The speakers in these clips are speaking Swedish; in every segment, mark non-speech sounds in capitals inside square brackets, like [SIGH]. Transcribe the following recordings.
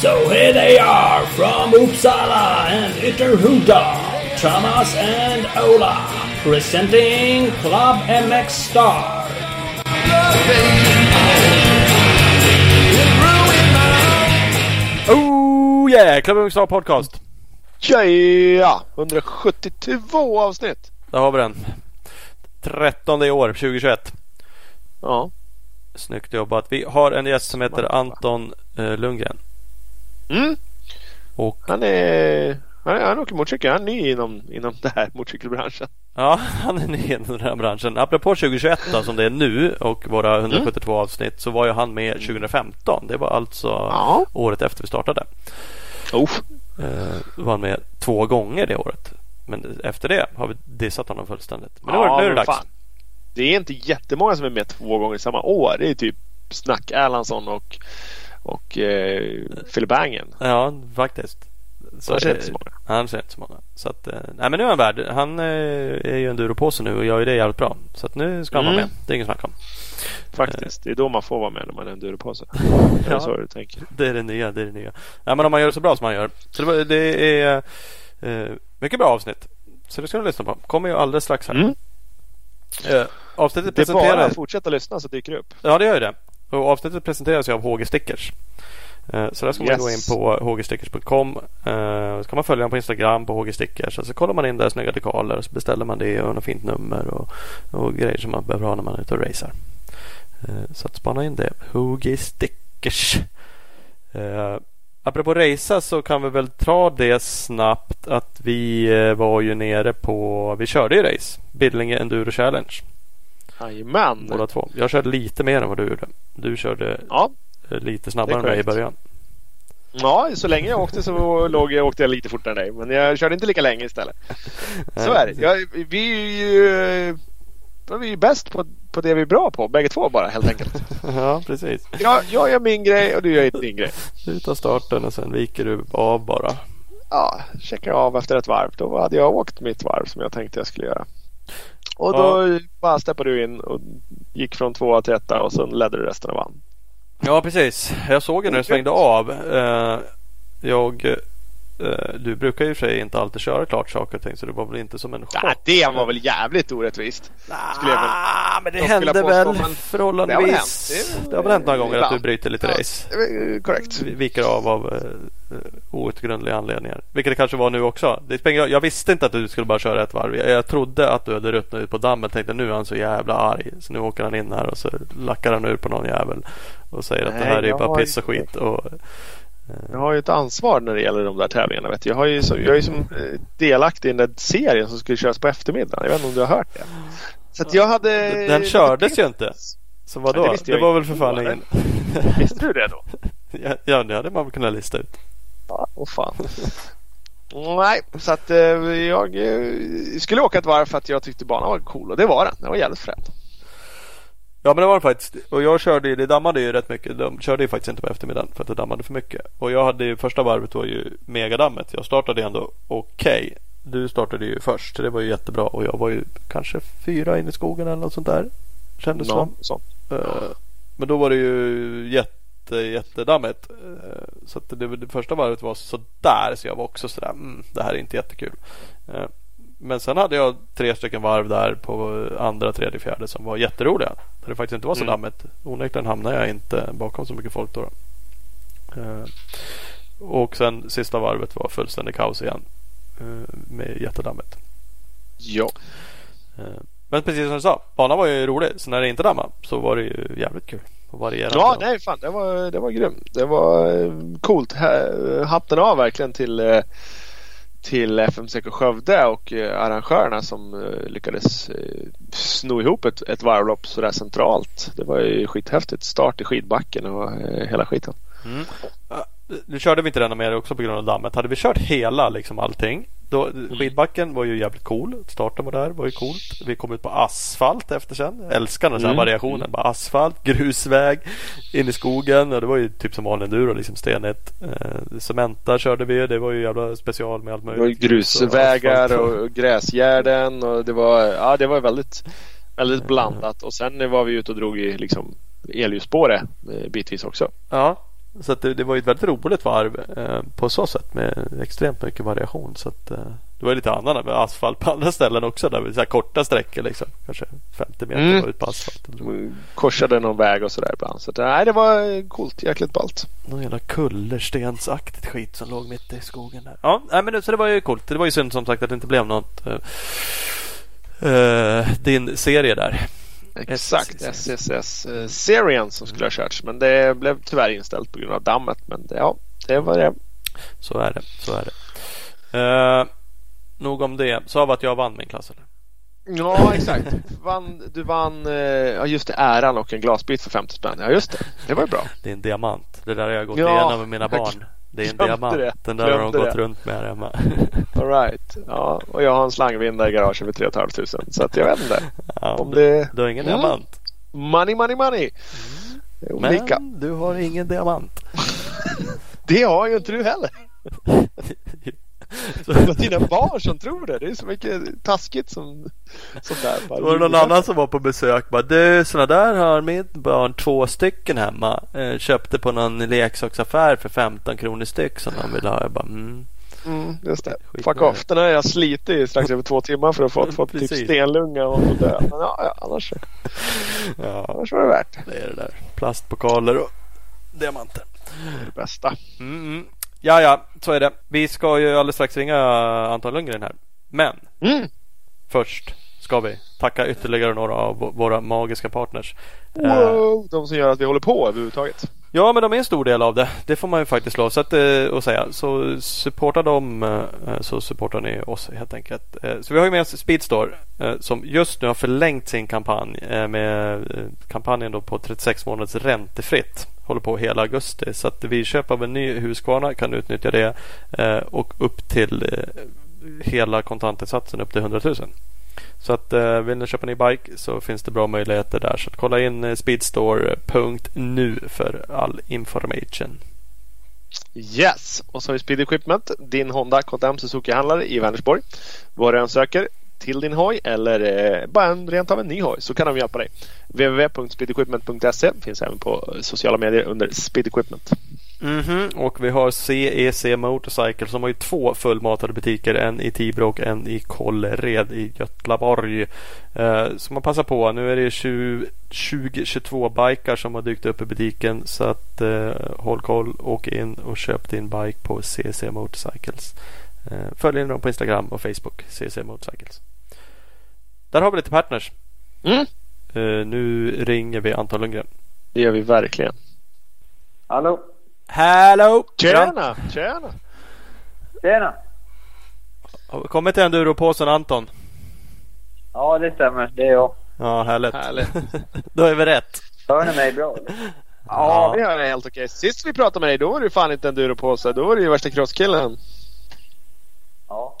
So here they are from Uppsala and Ytterhuda, Thomas and Ola, presenting Club MX Star. Oh yeah! Club Ungstar Podcast. Ja, ja, 172 avsnitt. Där har vi den. 13 i år, 2021. Ja. Snyggt jobbat. Vi har en gäst som heter Anton eh, Lundgren. Mm. Och Han är... Han, är, han åker motorcykel. Han är ny inom, inom den här motorcykelbranschen. ja, han är ny i den här branschen. Apropå 2021 då, som det är nu och våra 172 avsnitt så var ju han med 2015. Det var alltså Ja. året efter vi startade. Oh. Eh, var han med två gånger det året. Men efter det har vi dissat honom fullständigt. Men nu, Ja, nu är det dags. fan. Det är inte jättemånga som är med två gånger i samma år. Det är typ Snack Erlandsson och, och eh, Phil Bangen. Ja, faktiskt. Så Han ser inte så många. Han ser inte så många. Så att, eh, nej men nu är han värd. Han eh, är ju en duropåse nu och gör ju det jävligt bra. Så att nu ska han vara Mm. med. Det är inget snack om. Faktiskt. Det är då man får vara med när man [LAUGHS] är en duropåse. Är Ja. det så du tänker? Det är det nya. Det är det nya. Nej men om man gör det så bra som han gör. Så det, det är eh, mycket bra avsnitt. Så det ska du lyssna på. Kommer ju alldeles strax här. Mm. Eh, avsnittet Det är bara presenteras. att fortsätta lyssna så dyker det upp. Ja det gör ju det. Och avsnittet presenteras ju av HG Stickers. Eh, Så där ska man Yes. gå in på hgstickers.com. Eh, Så kan man följa dem på Instagram på HG Stickers. Och så kollar man in där snygga dekaler och så beställer man det och något fint nummer och, och grejer som man behöver ha när man är ute och racear. Eh, Så att spana in det. HG Stickers. Eh, Apropå racea så kan vi väl ta det snabbt att vi eh, var ju nere på, vi körde ju race. Billinge Enduro Challenge. Jajamän. Båda två. Jag körde lite mer än vad du gjorde. Du körde Ja. eh, lite snabbare än mig i början. ja, så länge jag åkte så [LAUGHS] låg jag, åkte jag lite fortare än dig. Men jag körde inte lika länge istället. [LAUGHS] Så är det. Jag, vi är ju vi är ju bäst på, på det vi är bra på. Bägge två bara helt enkelt. [LAUGHS] Ja, precis. Jag, jag gör min grej och du gör din grej. Du tar starten och sen viker du av bara. Ja, checkar av efter ett varv. Då hade jag åkt mitt varv som jag tänkte jag skulle göra. Och då bara steppade du in och gick från tvåa till etta och sen ledde du resten och vann. Ja, precis. Jag såg ju när du svängde av. Eh, Jag, du brukar ju för sig inte alltid köra klart saker och ting så det var väl inte som en chock. Ja, det var väl jävligt orättvist. jag väl- men det hände väl förhållandevis. Det har väl hänt. Det- Det har väl hänt några gånger att du bryter lite race. Eh, Korrekt. Vi- Viker av av uh, outgrundliga anledningar. Vilket det kanske var nu också. Det jag visste inte att du skulle bara köra ett varv. Jag, jag trodde att du hade ruttnat ut på dammen. Tänkte nu är han så jävla arg. Så nu åker han in här och så lackar han ur på någon jävel. Och säger att det Nej, här är bara piss och skit. Och, Jag har ju ett ansvar när det gäller de där tävlingarna. Vet du. Jag, har ju så, jag är som eh, delaktig i den där serien som skulle köras på eftermiddagen. Jag vet inte om du har hört det. Så jag hade... den kördes ju inte. Så vadå? Ja, det det, var väl för fan ingen... [LAUGHS] Visste du det då? [LAUGHS] ja, ja, det hade man väl kunnat lista ut. Ja, åh fan. Nej, så att eh, jag eh, skulle åka ett varv för att jag tyckte banan var cool och det var den. Den var jävligt frän. Ja men det var det faktiskt. Och jag körde ju, det dammade ju rätt mycket. De körde ju faktiskt inte på eftermiddagen för att det dammade för mycket. Och jag hade ju, första varvet var ju megadammet. Jag startade ändå okej. Du startade ju först, det var ju jättebra. Och jag var ju kanske fyra in i skogen eller något sånt där. Kändes Ja, som. Eh, Men då var det ju jätte, jättedammigt. Eh, Så att det, det första varvet var sådär. Så jag var också sådär, mm, det här är inte jättekul. Eh, Men sen hade jag tre stycken varv där på andra, tredje, fjärde som var jätteroliga. Där det faktiskt inte var så Mm. dammigt. Onekligen hamnade jag inte bakom så mycket folk då. Eh, Och sen sista varvet var fullständig kaos igen. eh, Med jättedammigt. Ja. Eh, Men precis som du sa, banan var ju rolig. Så när det inte dammade så var det ju jävligt kul. Och varierande. Ja, nej fan. Det var, det var grymt. Det var coolt. Ha- Hatten av verkligen till, till FMCK Skövde och eh, arrangörerna som eh, lyckades eh, sno ihop ett, ett varvlopp sådär centralt. Det var ju skithäftigt. Start i skidbacken och hela skiten. Mm. Nu körde vi inte denna mer också på grund av dammet. Hade vi kört hela liksom allting då, skidbacken var ju jävligt cool. Starten var där, var ju coolt. Vi kom ut på asfalt efter sen. Jag älskar den här Mm. variationen. Bara asfalt, grusväg, in i skogen. Och det var ju typ som vanlig enduro, liksom stenigt. Eh, Cementa körde vi. Det var ju jävla special med allt Det var möjligt. grusvägar Asfalt. och gräsgärden och det var, ja, det var väldigt, väldigt blandat. Och sen var vi ute och drog i liksom elljusspåret eh, bitvis också. Ja, så att det, det var ju ett väldigt roligt varv eh, på så sätt med extremt mycket variation. Så att, eh, det var ju lite annorlunda med asfalt på andra ställen också. Där, så här korta sträckor liksom. Kanske 50 meter Mm. ut på asfalt. Korsade någon väg och sådär ibland. Så att, nej, det var coolt. Jäkligt ballt. Någon jävla kullerstensaktigt skit som låg mitt i skogen där. Ja, nej, men det, så det var ju coolt. Det var ju synd som sagt att det inte blev något eh, eh, din serie där. Exakt, SSS. SSS-serien som skulle ha körts. Men det blev tyvärr inställt på grund av dammet. Men det, ja, det var det. Så är det. Så är det. Eh, nog om det. Sa vi att jag vann min klass eller? Ja, exakt. Vann, du vann, eh, ja just det, äran och en glasbit för 50 spänn. Ja, just det. Det var ju bra. Det är en diamant. Det där har jag gått Ja, igenom med mina barn. Det är en glömde diamant. det. Den där har de Glömde gått det. runt med här hemma. [LAUGHS] All right. Ja, och jag har en slangvinda i garaget för 3 500. Så att jag vet inte. Ja, Om det... du har ingen Mm. diamant. Money, money, money. Det är olika. Men du har ingen diamant. [LAUGHS] Det har ju inte du heller. [LAUGHS] Så, Det var dina barn som tror det. Det är så mycket taskigt som sånt där. Bara, var det någon annan som var på besök. Bara, du, såna där har mitt barn två stycken hemma. Eh, köpte på någon leksaksaffär för 15 kronor styck som de ville ha. Jag bara, mm. Mm, just det. Skit Fuck off. Den har jag slitit i strax över två timmar för att få, få typ stenlunga och dö. Men ja, ja, annars, Ja, annars var det värt det. det är det där. Plastpokaler och diamanter. Det är det bästa. Mm, mm. Ja, ja, så är det. Vi ska ju alldeles strax ringa Anton Lundgren här. Men Mm. först ska vi tacka ytterligare några av våra magiska partners. Eh, Wow, de som gör att vi håller på överhuvudtaget. Ja, men de är en stor del av det. Det får man ju faktiskt lov att, eh, att säga. Så supporta dem eh, så supportar ni oss helt enkelt. Eh, Så vi har ju med oss Speedstore eh, som just nu har förlängt sin kampanj eh, med eh, kampanjen då på 36 månaders räntefritt. Håller på hela augusti. Så att vid köp av en ny Husqvarna kan du utnyttja det eh, och upp till eh, hela kontantinsatsen upp till 100 000. Så att eh, vill ni köpa en ny bike så finns det bra möjligheter där. Så att kolla in eh, speedstore.nu för all information. Yes, och så har vi Speed Equipment, din Honda KTM Suzuki-handlare i Vänersborg. Vad du än söker till din hoj eller eh, bara en, rent av en ny hoj så kan de hjälpa dig. www.speedequipment.se finns även på sociala medier under Speed Equipment. Mhm, Och vi har CEC Motorcycle som har ju två fullmatade butiker. En i Tibro och en i Kållered i Götlaborg. Eh, så man passar på. Nu är det 20-22 bikar som har dykt upp i butiken. Så att eh, håll koll. Åk in och köp din bike på CEC Motorcycles. Eh, följ dem på Instagram och Facebook. CEC Motorcycles. Där har vi lite partners. Mm. Eh, nu ringer vi Anton Lundgren. Det gör vi verkligen. Hallå? Hallå! Tjena! Tjena! Tjena! Har vi kommit till enduropåsen Anton? Ja, det stämmer. Det är jag. Ja, härligt. Härligt. [LAUGHS] Då är vi rätt. Hör ni mig bra? eller? Ja, vi hör det helt okej. Sist vi pratade med dig då var du fan inte en duropåse. Då var du ju värsta crosskillen. Ja.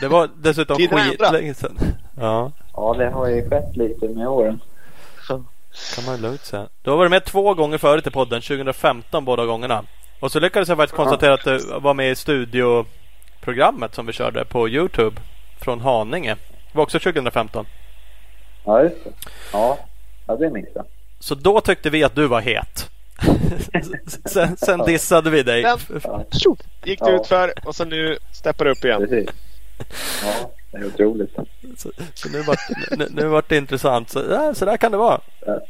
Det var dessutom skitlänge sedan. Ja, ja, det har ju skett lite med åren. kan man lugnt säga. Du har varit med två gånger förut i podden, 2015 båda gångerna. Och så lyckades jag faktiskt konstatera att du var med i studioprogrammet som vi körde på Youtube från Haninge. Det var också 2015. Ja, just det. Ja, ja det minns jag. Så då tyckte vi att du var het. [LAUGHS] sen, sen dissade vi dig. Den gick du Ja. ut för och så nu steppar du upp igen. precis. Ja, det är otroligt. Så, så nu vart nu, nu vart det intressant. Så, ja, så där kan det vara. Ja,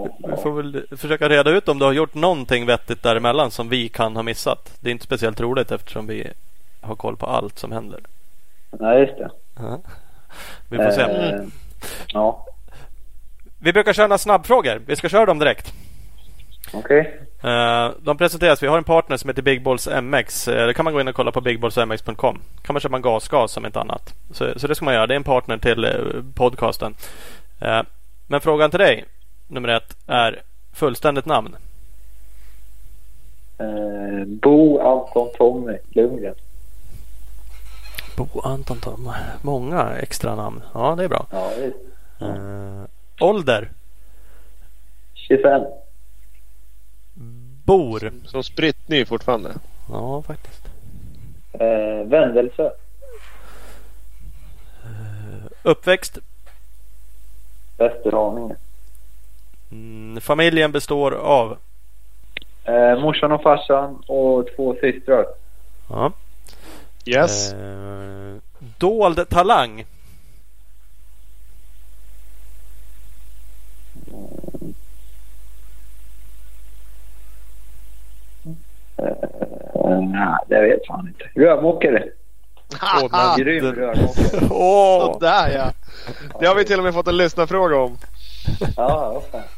Vi ja. får väl försöka reda ut om du har gjort någonting vettigt däremellan som vi kan ha missat. Det är inte speciellt roligt eftersom vi har koll på allt som händer. Nej, just det. Ja. Vi får se. Eh, ja, Vi brukar köra några snabbfrågor. Vi ska köra dem direkt. okej. Eh, De presenteras. Vi har en partner som heter Big Balls MX. Eh, Det kan man gå in och kolla på bigballsmx.com. kan man köpa en gasgas som inte annat. Så, så det ska man göra. Det är en partner till eh, podcasten. Eh, Men frågan till dig, nummer ett, är fullständigt namn. Eh, Bo Anton Tommy Lundgren. Bo Anton Tom. Många extra namn. Ja, det är bra. Ja, visst. Eh, ålder? 25. Bor? Som spritt ny fortfarande. Ja, faktiskt. Eh, Vändelsö. Uppväxt? Västerhaninge. Mm, familjen består av? Eh, morsan och farsan och två systrar. Ja. Yes. Eh, dold talang? Eh, nej, det vet fan inte. Rörmokare. Grym det- rörmokare. [LAUGHS] Åh! Sådär ja. Det har vi till och med fått en lyssnarfråga om. Ja, vad fan.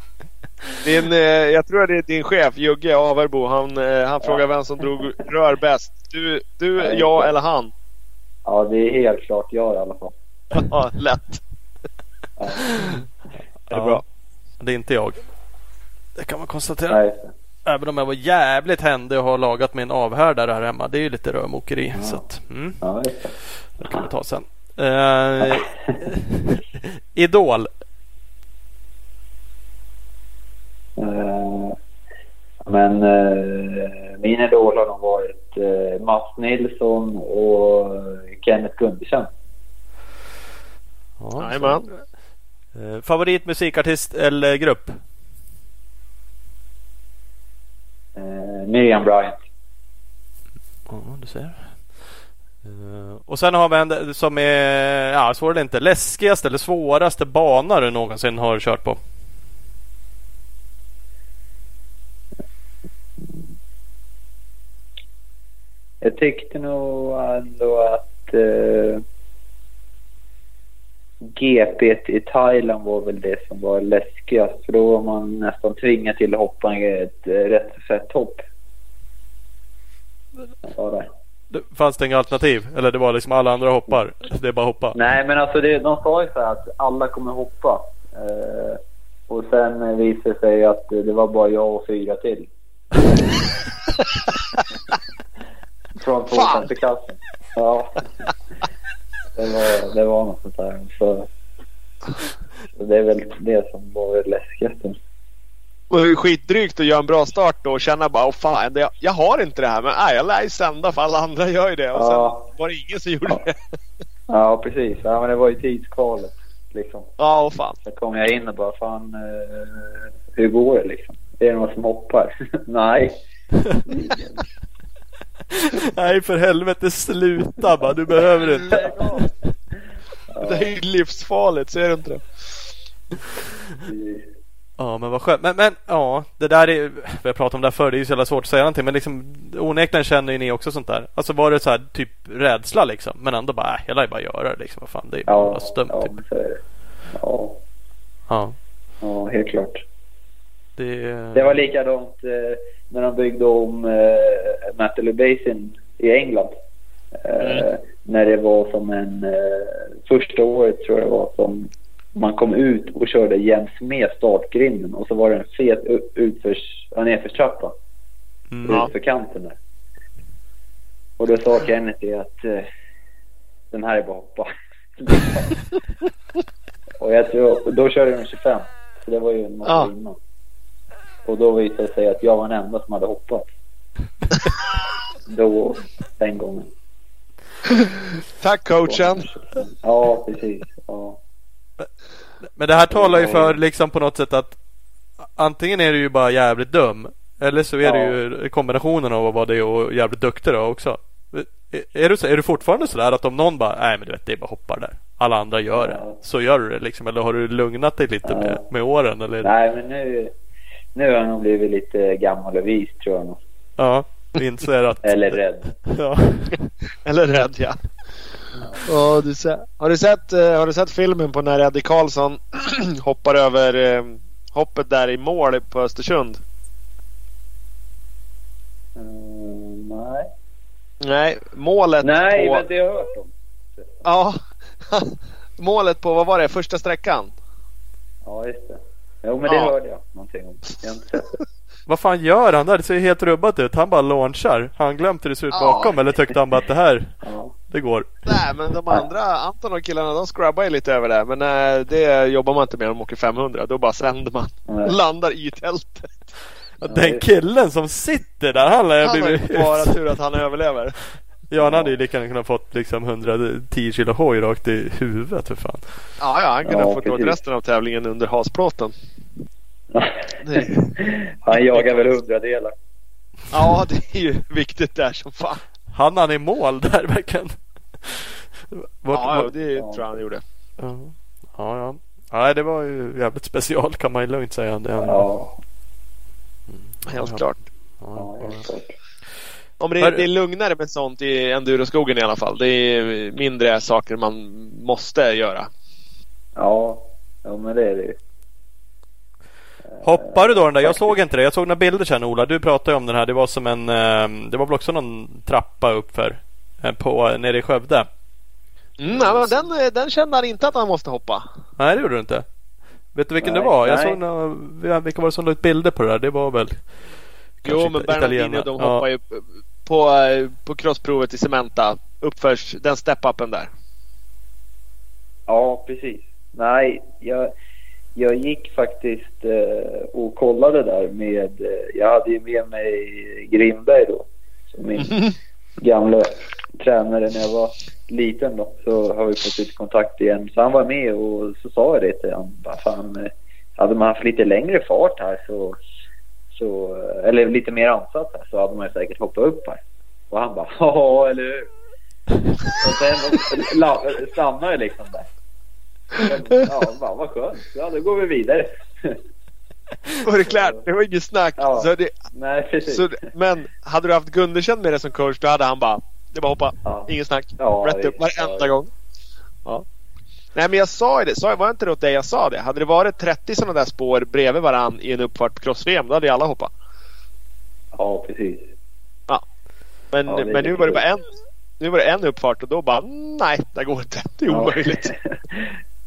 Din, eh, jag tror att det är din chef Jugge Averbo. Han, eh, han frågar vem som drog rör bäst. Du, du jag eller han? Ja, det är helt klart jag i alla fall. [LAUGHS] Ja, lätt. Ja. Är det bra? Det är inte jag. Det kan man konstatera. Nej. Även om jag var jävligt händig och har lagat min avhärdare här hemma. Det är ju lite rörmokeri. Så att, mm, Ja, det. det kan vi ta sen. Eh, [LAUGHS] Idol. Eh, Men eh, min idol har nog varit eh, Mats Nilsson och Kenneth Gundersen. Ja, Jajamän. Eh, Favorit musikartist eller grupp? Eh, Miriam Bryant. Ja, du ser. Eh, och sen har vi en som är, ja svår eller inte, läskigaste eller svåraste bana du någonsin har kört på. Jag tyckte nog ändå att eh, GP i Thailand var väl det som var läskigast. För då var man nästan tvingad till att hoppa ett eh, rätt fett hopp. Ja, det. Det- Fanns det inga alternativ? Eller det var liksom alla andra hoppar? Det är bara att hoppa? Nej, men alltså det, de sa ju så här att alla kommer hoppa. Eh, och sen visade det sig att det var bara jag och fyra till. [LAUGHS] Från två Fan! klassen. Ja. Det var, det var något sånt där. Så, så det är väl det som var. Och det är skitdrygt att göra en bra start då och känna bara åh fan, det, jag har inte det här men nej, jag lär ju sända för alla andra gör ju det. Och Ja. sen var det ingen som gjorde det. Ja, precis. Ja, men det var ju tidskvalet. Liksom. Ja, åh fan. Så kom jag in och bara, fan, eh, hur går det liksom? Är det någon som hoppar? [LAUGHS] Nej. [LAUGHS] [LAUGHS] Nej för helvete sluta bara, du behöver inte. Det är ju livsfarligt, ser du inte det? Ja men vad skönt. Men, men ja, det där är, vi har pratat om det här förr, det är ju så jävla svårt att säga någonting. Men liksom onekligen känner ju ni också sånt där. Alltså var det så här typ rädsla liksom. Men ändå bara, äh, jag lär ju bara göra det liksom. Vad fan, det är bara Ja, stumt ja, typ. men så är det. Ja, Ja, ja, helt klart. Det, Det var likadant eh, när de byggde om eh, Matterley Basin i England. Eh, När det var som en... Eh, första året tror jag det var som man kom ut och körde jäms med startgrinden och så var det en fet utförs, ja, nedförstrappa Mm. Ja. ut för kanten där. Och då sa Kenneth att eh, den här är bara hoppa. [LAUGHS] och jag tror, då körde de 25. Så det var ju en massa Ja. innan. Och då visade det sig att jag var den enda som hade hoppat. då, den gången. Tack coachen. Ja, precis. Ja. Men det här talar ju för liksom på något sätt att antingen är du ju bara jävligt dum. Eller så är det ju kombinationen av att vara det och jävligt duktig då också. Är- du, så, är du fortfarande sådär att om någon bara, nej men du vet det är bara hoppar där. Alla andra gör det. Ja. Så gör du det liksom. Eller har du lugnat dig lite Ja. med, med åren? Eller? Nej, men nu, nu har jag nog blivit lite gammal och vis tror jag nog. Ja, inser att... Eller rädd. Ja. [LAUGHS] Eller rädd ja. Ja, du ser. Har, du sett, eh, har du sett filmen på när Eddie Karlsson [CLEARS THROAT] hoppar över eh, hoppet där i mål på Östersund? Mm, nej. Nej, målet Nej, på... men det har jag hört om. Ja. [LAUGHS] målet på, vad var det, första sträckan? Ja, just det. Jo, men det Ja. hörde jag någonting om. Jag. [LAUGHS] Vad fan gör han där? Det ser ju helt rubbat ut. Han bara launchar. Har han glömt hur det ser ut Ja. bakom? Eller tyckte han bara att det här... Ja. det går. Nej, men de andra, Anton och killarna, de scrubbar ju lite över det. Men nej, det jobbar man inte med om de åker 500. Då bara sänder man. Nej. Landar i tältet. Den killen som sitter där, han lär Han har blivit ju bara [LAUGHS] tur att han överlever. Ja, han hade ju lika gärna kunnat fått liksom 110 kilo hoj rakt i huvudet för fan. Ja, ja han kunde Ja, ha fått åt precis. resten av tävlingen under hasplåten. [LAUGHS] Han jagar väl hundradelar. Ja, det är ju viktigt där som fan. Han han i mål där verkligen. Vart, Ja, vart, det tror jag han gjorde. ja, ja, ja. Nej, det var ju jävligt special kan man ju lugnt säga. Det, ja, Ja, Helt ja, klart. ja, Ja, helt klart. Om det, Hör- det är lugnare med sånt i enduroskogen i alla fall. Det är mindre saker man måste göra. Ja, ja men det är det ju. Hoppar du då den där? Jag såg inte det. Jag såg några bilder sen Ola. Du pratade ju om den här. Det var som en... eh, Det var väl också någon trappa uppför. eh, På, nere i Skövde. Mm, nej, men den, den kände han inte att han måste hoppa. Nej, det gjorde du inte. Vet du vilken Nej, det var? Jag nej. såg några, vilka var det som la ut bilder på det där? Det var väl... Jo, men Bernardino de Ja. hoppar ju på, på crossprovet i Cementa. Uppförs den step-upen där. Ja, precis. Nej, jag, jag gick faktiskt eh, och kollade där med... Eh, jag hade ju med mig Grimberg då. Som min gamla tränare när jag var liten då. Så har vi fått lite kontakt igen. Så han var med och så sa jag det till honom. Fan, eh, hade man haft lite längre fart här så... så eller lite mer ansatt här så hade man ju säkert hoppat upp här. Och han bara ja, eller hur? Och sen stannade jag liksom där. Ja, bara, vad skönt. Ja, då går vi vidare. Var det klart? Det var inget snack. Ja. Så det, Nej, precis. så, men hade du haft Gundersen med dig som coach då hade han bara Det bara hoppa. Ja. Inget snack. Ja, Rätt upp varenda Ja. gång. Ja. Nej men jag sa ju det. Sa, var det inte åt dig jag sa det? Hade det varit 30 sådana där spår bredvid varann i en uppfart på cross-VM då hade ju alla hoppat. Ja, precis. Men, Ja, det är men nu var det bara en. Nu var det en uppfart och då bara nej, det går inte. Det är omöjligt. Ja,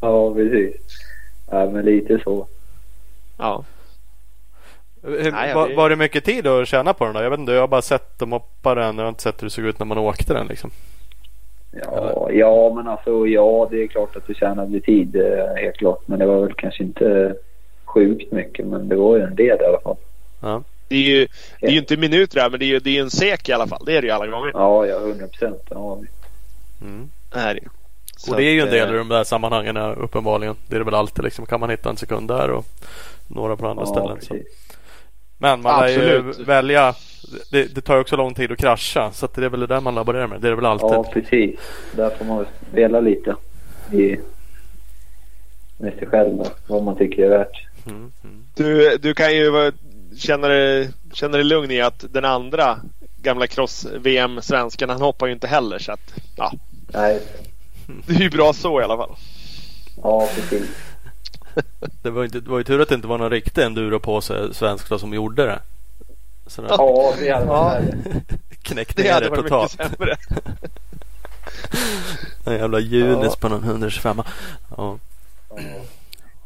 [LAUGHS] ja precis. Ja, men lite så. Ja. Nej, var, det- var det mycket tid att tjäna på den då? Jag vet inte, jag har bara sett dem hoppa den. Jag har inte sett hur det såg ut när man åkte den liksom. Ja, ja, men alltså ja, det är klart att du tjänade tid. eh, Helt klart. Men det var väl kanske inte sjukt mycket. Men det var ju en del i alla fall. Ja. Det är ju, det är ju inte minuter där men det är ju det är en sek i alla fall. Det är det ju alla gånger. Ja, ja, 100 procent. Ja, Mm. Det är det Och det är ju en del eh, i de där sammanhangen uppenbarligen. Det är det väl alltid liksom. Kan man hitta en sekund där och några på andra ja ställen. Så. Men man lär ju Absolut. välja. Det, det tar ju också lång tid att krascha. Så att det är väl det där man laborerar med. Det är det väl alltid. Ja, precis. Där får man spela lite i, med sig själv då, vad man tycker är värt. Mm, mm. Du, du kan ju känna dig, känna dig lugn i att den andra gamla cross-VM-svensken han hoppar ju inte heller. Så att, ja, Nej, det är ju bra så i alla fall. ja precis. [LAUGHS] Det, var inte, det var ju tur att det inte var någon riktig enduro på sig svensk då, som gjorde det. Så den Ja, det hade varit värre. [LAUGHS] knäckte [LAUGHS] Det ner det totalt. mycket sämre. En jävla Junis Ja. på någon 125. Ja. Ja.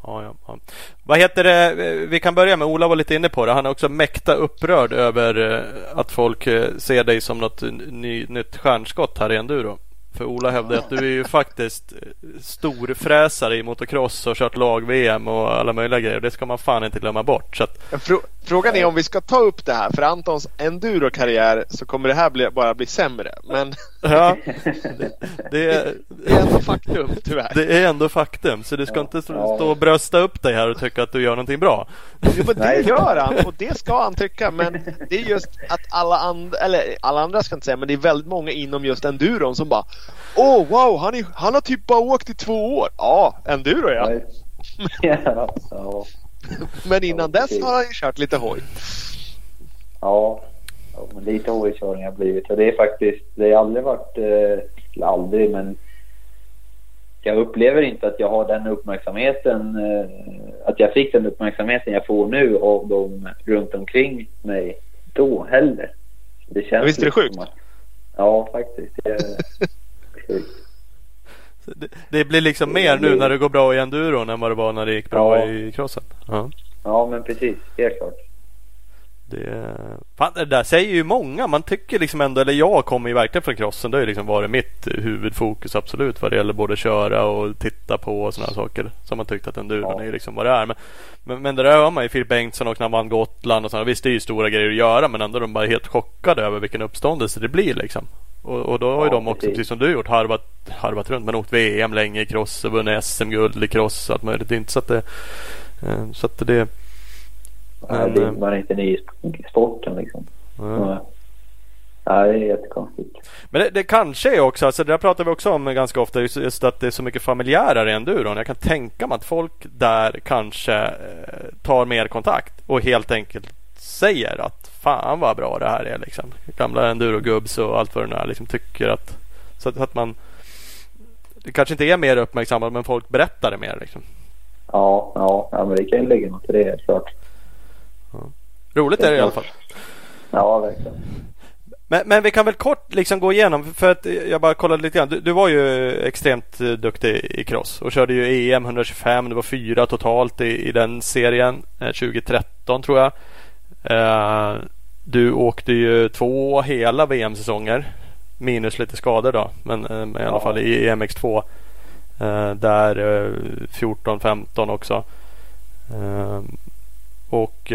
Ja, ja, ja. Vad heter det? Vi kan börja med Ola var lite inne på det. Han är också mäkta upprörd över eh, att folk eh, ser dig som något ny, nytt stjärnskott här i enduro. För Ola hävdar att du är ju faktiskt eh, storfräsare i motocross och kört lag-VM och alla möjliga grejer. Det ska man fan inte glömma bort. Så att, Frågan är om vi ska ta upp det här. För Antons enduro-karriär så kommer det här bli, bara bli sämre. Men ja, [LAUGHS] det, det, är, det är ändå faktum tyvärr. det är ändå faktum. Så du ska Ja, inte stå ja. stå och brösta upp dig här och tycka att du gör någonting bra. Jo, men det gör han och det ska han tycka. Men det är just att alla andra, eller alla andra ska jag inte säga, men det är väldigt många inom just enduron som bara Åh oh, wow, han, är, han har typ bara åkt i två år. Ja, enduro ja. [LAUGHS] Ja, ja, [LAUGHS] Men innan Ja, dess har han ju kört lite hoj. ja. ja lite hojkörning har blivit. Och det är faktiskt, det har aldrig varit, eh, eller aldrig men jag upplever inte att jag har den uppmärksamheten, eh, att jag fick den uppmärksamheten jag får nu av dem runt omkring mig då heller. Det känns Visst är det sjukt? Att, ja, faktiskt. Det är [LAUGHS] sjukt. Det, det blir liksom mer nu när det går bra i enduron än vad det var när det gick bra Ja. i crossen. Ja. Ja, men precis. Helt klart. Det, fan, det där säger ju många. Man tycker liksom ändå, eller jag kommer ju verkligen från crossen. Det har ju liksom varit mitt huvudfokus absolut vad det gäller både köra och titta på och sådana saker. Som man tyckt att enduron ja. är liksom vad det är. Men, men, men det där hör man ju Filip Bengtsson och när han vann Gotland och sådana. Visst det är ju stora grejer att göra men ändå de bara helt chockade över vilken uppståndelse det blir liksom. Och, och då har ju ja, de också precis. precis som du gjort harvat, harvat runt men åkt VM länge i cross och vunnit SM-guld i cross och allt möjligt. Det är inte så att det, eh, så att det men, det, man är inte ny i sporten liksom. Ja. det är jättekonstigt. Men det, det kanske är också, alltså det där pratar vi också om ganska ofta, just, just att det är så mycket familjärare i enduron. Jag kan tänka mig att folk där kanske eh, tar mer kontakt och helt enkelt säger att fan vad bra det här är liksom. Gamla endurogubbs och allt vad det nu är liksom tycker att så att, att man det kanske inte är mer uppmärksammat men folk berättar det mer liksom. Ja, ja, ja men det kan ju ligga något i det helt klart. Roligt är det i alla fall. Ja, verkligen. Men, men, vi kan väl kort liksom gå igenom för att jag bara kollade lite grann. Du, du var ju extremt eh, duktig i cross och körde ju EM 125. Det var fyra totalt i, i den serien. 2013 eh, tror jag. Uh, du åkte ju två hela VM-säsonger. Minus lite skador då. Men uh, i alla fall i EMX2. Uh, där 14-15 också. och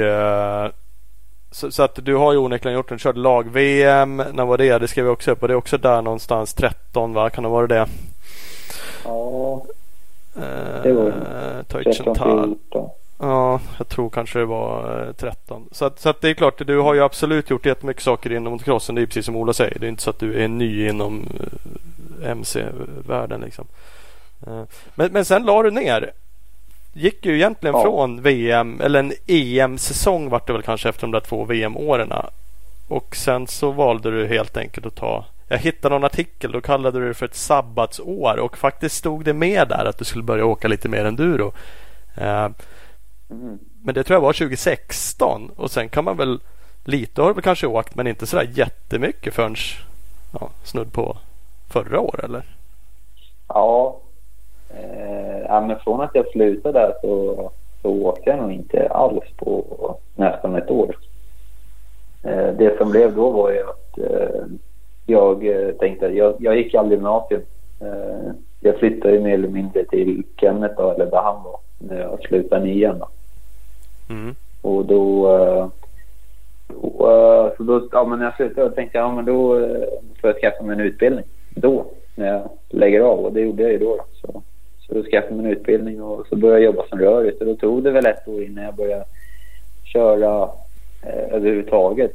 så, så, att du har ju onekligen gjort en körd lag-VM. När var det? Det skrev jag också upp och det är också där någonstans 13 va? Kan det vara det? Ja. Det var uh, 13, 14. Ja, jag tror kanske det var 13. Eh, så, att, så att det är klart, du har ju absolut gjort jättemycket saker inom motocrossen. Det är precis som Ola säger. Det är inte så att du är ny inom eh, MC-världen liksom. Eh, men, men sen la du ner gick ju egentligen ja. från VM eller en EM-säsong vart det väl kanske efter de där två VM-åren. Och sen så valde du helt enkelt att ta jag hittade någon artikel, då kallade du det för ett sabbatsår och faktiskt stod det med där att du skulle börja åka lite mer enduro. Uh, mm. Men det tror jag var 2016 och sen kan man väl lite har du väl kanske åkt men inte sådär jättemycket förrän ja, snudd på förra året eller? Ja, Eh, men från att jag slutade där så, så åkte jag nog inte alls på nästan ett år. Eh, det som blev då var ju att eh, jag eh, tänkte, jag, jag gick aldrig gymnasium. Eh, jag flyttade ju mer eller mindre till Kenneth då, eller där han var, när jag slutade nian. Då. Mm. Och då, eh, då, eh, så då, ja men när jag slutade tänkte jag, ja men då eh, får jag skaffa mig en utbildning. Då, när jag lägger av och det gjorde jag ju då. så så då skaffade jag mig en utbildning och så började jag jobba som röris. Och då tog det väl ett år innan jag började köra eh, överhuvudtaget.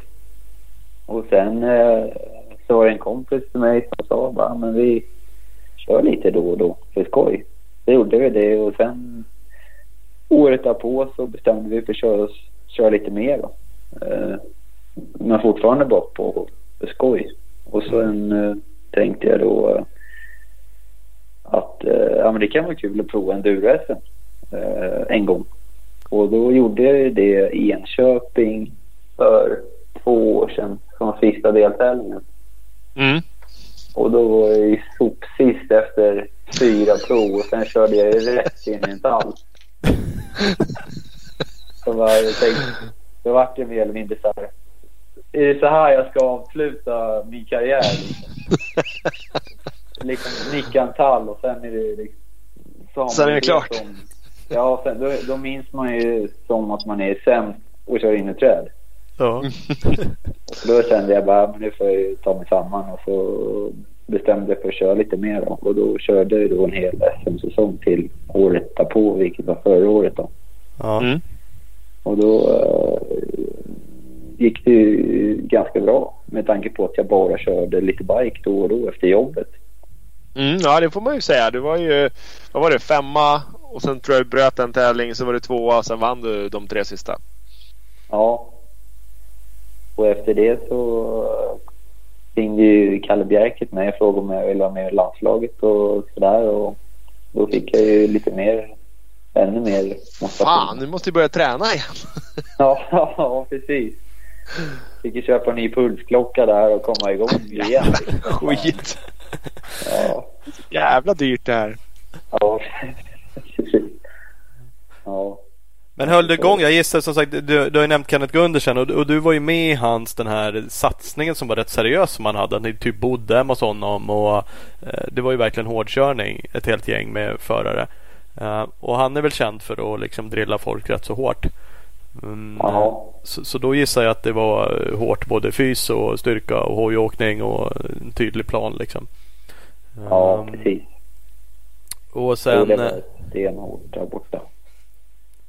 Och sen eh, så var det en kompis till mig som sa bara, men vi kör lite då och då för skoj. Så gjorde vi det och sen året därpå så bestämde vi för att köra, köra lite mer då. Eh, men fortfarande bara på skoj. Och sen eh, tänkte jag då eh, att ja, men det kan vara kul att prova enduro-SM eh, en gång. Och då gjorde jag det i Enköping för två år sedan som sista deltävlingen. Mm. Och då var jag ju sopsist efter fyra prov och sen körde jag rätt in i en tall. [LAUGHS] [LAUGHS] var jag tänkte, då vart det mer eller mindre så här. Är det så här jag ska avsluta min karriär? [LAUGHS] Liksom? liksom tall och sen är det liksom... Sen är det klart. Som, ja, sen, då, då minns man ju som att man är sämst och kör in i träd. Ja. då kände jag bara, men nu får jag ta mig samman och så bestämde jag för att köra lite mer då. Och då körde jag då en hel SM-säsong till året därpå, vilket var förra året då. Ja. Mm. Och då uh, gick det ju ganska bra med tanke på att jag bara körde lite bike då och då efter jobbet. Mm, ja det får man ju säga. Du var ju vad var det, femma och sen tror jag du bröt en tävling. Så var det tvåa och sen vann du de tre sista. Ja. Och efter det så ringde ju Kalle Bjerket mig och frågade om jag ville vara med i landslaget och sådär. Och då fick jag ju lite mer, ännu mer motivation. Fan, nu måste du börja träna igen. [LAUGHS] ja, ja, precis. Fick ju köpa en ny pulsklocka där och komma igång [LAUGHS] igen. Skit. Ja. Jävla dyrt det här. Ja. [LAUGHS] ja. Men höll det igång? Jag gissar som sagt, du, du har ju nämnt Kenneth Gundersen och, och, du var ju med i hans den här satsningen som var rätt seriös som han hade. Ni typ bodde hemma hos honom och eh, det var ju verkligen hårdkörning. Ett helt gäng med förare. Uh, och han är väl känd för att liksom drilla folk rätt så hårt. Mm, så, så, då gissar jag att det var hårt både fys och styrka och hojåkning och en tydlig plan liksom. Ja, um, precis. Och sen... det var stenhårt där borta.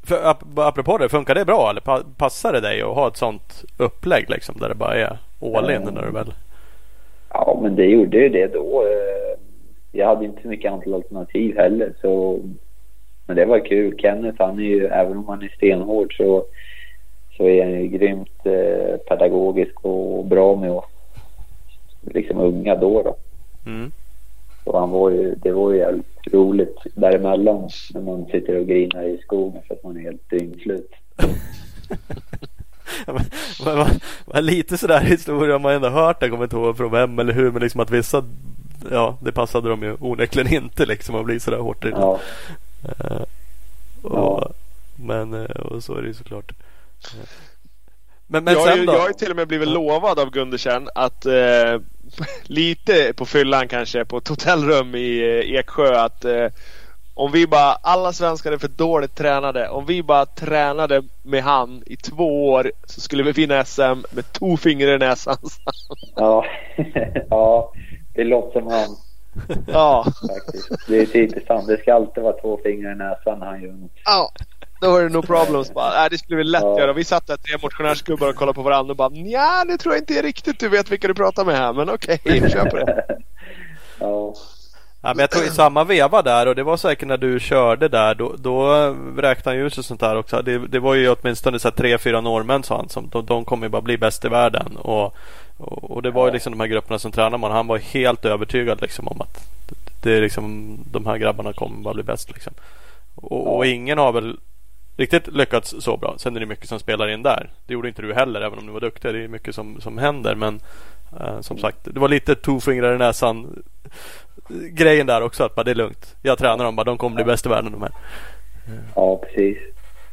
För, ap apropå det, funkar det bra eller pa passar det dig att ha ett sånt upplägg liksom där det bara är all in när du väl? Ja, men det gjorde ju det då. Eh, jag hade inte så mycket alternativ heller så men det var kul. Kenneth han är ju, även om han är stenhård så, så är han ju grymt eh, pedagogisk och bra med oss liksom unga då. då. Mm. Så han var ju, det var ju jävligt roligt däremellan när man sitter och grinar i skogen för att man är helt dyngslut. [LAUGHS] ja, men, lite sådär historia man ändå hört. Jag kommer inte ihåg från vem eller hur. Men liksom att vissa, ja det passade de ju onekligen inte liksom att bli sådär hårt ja. Uh, och, ja. Men uh, och så är det ju såklart. Men, men jag, sen då? jag har till och med blivit lovad av Gundersen att eh, [LAUGHS] lite på fyllan kanske på ett hotellrum i eh, Eksjö att eh, om vi bara, alla svenskar är för dåligt tränade. Om vi bara tränade med han i två år så skulle vi vinna SM med två fingrar i näsan. ja, [LAUGHS] ja, det låter som han. Ja. Faktiskt. Det är typiskt han. Det ska alltid vara två fingrar i näsan han gör något. Ja. Då var det no problems bara. Äh, det skulle vi lätt ja. göra. Vi satt där tre motionärsgubbar och kollade på varandra och bara ja, det tror jag inte är riktigt du vet vilka du pratar med här. Men okej, okay, kör på det. ja. Ja, men jag tror i samma veva där och det var säkert när du körde där då, då räknade han ut och sånt där också. Det, det var ju åtminstone så tre, fyra norrmän sa han. Som, de, de kommer ju bara bli bäst i världen. Och, och, och det var ju liksom de här grupperna som tränar man. Han var helt övertygad liksom om att det är liksom de här grabbarna kommer bara bli bäst. Liksom. Och, och ingen har väl riktigt lyckats så bra. Sen är det mycket som spelar in där. Det gjorde inte du heller även om du var duktig. Det är mycket som, som händer. Men eh, som sagt, det var lite tvåfingrar i näsan grejen där också. Att bara, det är lugnt. Jag tränar dem bara. De kommer bli bäst i världen de här. Ja, precis.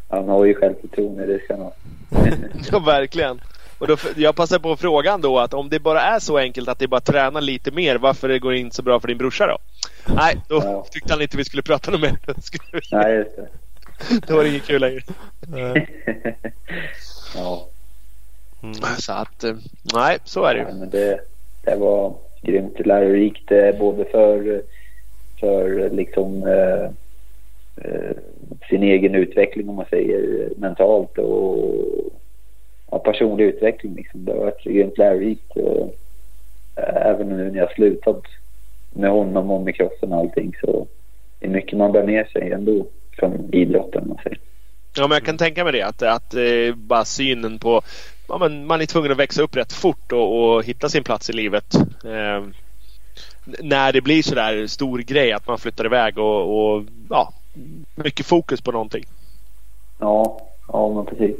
Han har ju självförtroende. Det ska han ha. [LAUGHS] ja, verkligen. Och då, jag passar på frågan då att om det bara är så enkelt att det bara tränar lite mer. Varför det går inte så bra för din brorsa då? Nej, då ja. tyckte han inte vi skulle prata något mer. [LAUGHS] Nej, just det. Då var det inget kul längre. ja. Mm. Så att, eh, nej, så är det ju. det, det var grymt lärorikt eh, både för, för liksom eh, eh, sin egen utveckling om man säger mentalt och ja, personlig utveckling. Liksom. Det har varit grymt lärorikt. Och, även nu när jag slutat med honom och med crossen och allting så det är mycket man bär med sig ändå från idrotten. Man säger. Ja, men jag kan tänka mig det. Att, att eh, bara synen på... Ja, men man är tvungen att växa upp rätt fort och, och hitta sin plats i livet. Eh, när det blir sådär stor grej att man flyttar iväg och, och ja, mycket fokus på någonting. Ja, ja men precis.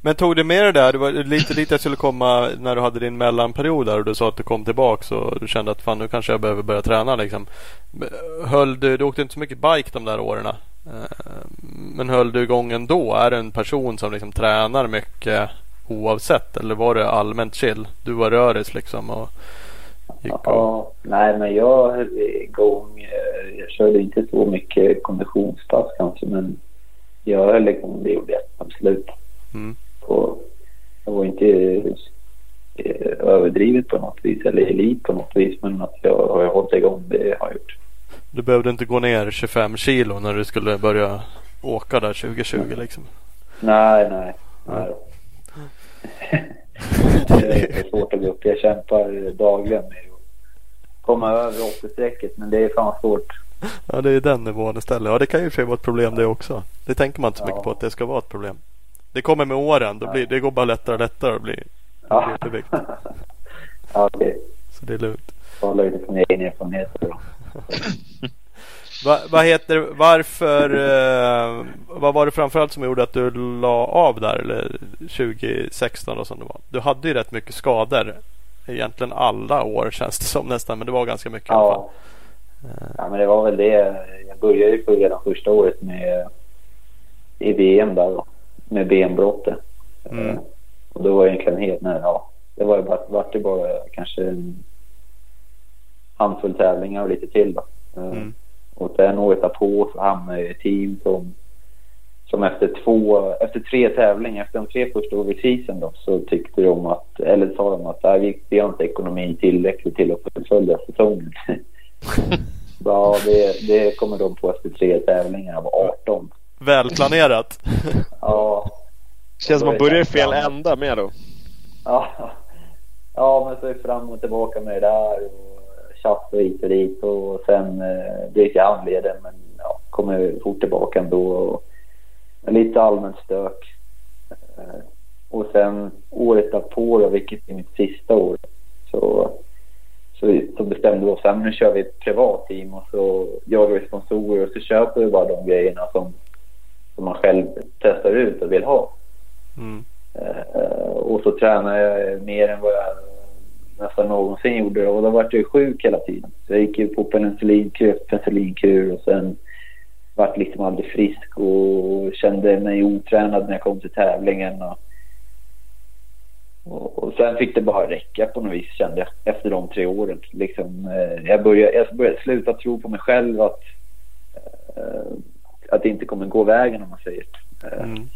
Men tog du med det där? Det var lite dit jag skulle komma när du hade din mellanperiod där och du sa att du kom tillbaka och du kände att fan nu kanske jag behöver börja träna liksom. Höll du, du åkte inte så mycket bike de där åren. Eh, men höll du igång ändå? Är du en person som liksom tränar mycket oavsett eller var det allmänt chill? Du var röris liksom och gick och... Ja, nej men jag höll igång. Eh, jag körde inte så mycket konditionspass kanske men jag höll igång det gjorde jag absolut. Mm. Och jag var inte eh, överdrivet på något vis eller elit på något vis men att jag har hållit igång det har jag gjort. Du behövde inte gå ner 25 kilo när du skulle börja åka där 2020 liksom? Nej, nej. nej. [LAUGHS] det är svårt att gå upp. Jag kämpar dagligen med att komma över 80-strecket men det är fan svårt. Ja, det är den nivån istället. Ja, det kan ju för vara ett problem det också. Det tänker man inte så mycket på att det ska vara ett problem. Det kommer med åren. Då blir, det går bara lättare och lättare att bli ja. jättevikt. [LAUGHS] ja, okay. Så det är lugnt. Hålla lite från egen erfarenhet. [LAUGHS] Va, vad heter Varför? Eh, vad var det framförallt som gjorde att du la av där? Eller 2016 och som det var. Du hade ju rätt mycket skador. Egentligen alla år [LAUGHS] känns det som nästan. Men det var ganska mycket ja. i alla fall. Ja men det var väl det. Jag började ju redan första året med i VM där då, med benbrottet. Mm. Eh, och då var det egentligen helt nära. Ja, det var bara, vart det bara kanske en handfull tävlingar och lite till då. Eh, Mm. Och sen året därpå så hamnade jag i ett team som, som efter två, efter tre tävlingar, efter de tre första overseason då, så tyckte de att, eller sa de att "Nej, vi, vi har inte ekonomin tillräckligt till att fullfölja säsongen. [LAUGHS] ja, det, det kommer de på efter tre tävlingar av 18. Välplanerat. Ja, Känns som man börjar i fel ända med då. Ja, ja men så är fram och tillbaka med det där och tjafs och hit och dit och sen eh, byter jag handleden men ja, kommer fort tillbaka ändå och lite allmänt stök. Eh, och sen året därpå då, vilket är mitt sista år, så, så, så bestämde vi oss att nu kör vi ett privat team och så jagar vi sponsorer och så köper vi bara de grejerna som, som man själv testar ut och vill ha. Mm. Eh, och så tränade jag mer än vad jag nästan någonsin gjorde och då vart jag ju sjuk hela tiden. Så jag gick ju på penicillinkur, penicillinkur och sen vart liksom aldrig frisk och kände mig otränad när jag kom till tävlingen. Och, och, och sen fick det bara räcka på något vis kände jag efter de tre åren. Liksom, eh, jag, började, jag började sluta tro på mig själv att, eh, att det inte kommer gå vägen om man säger. Eh, Mm.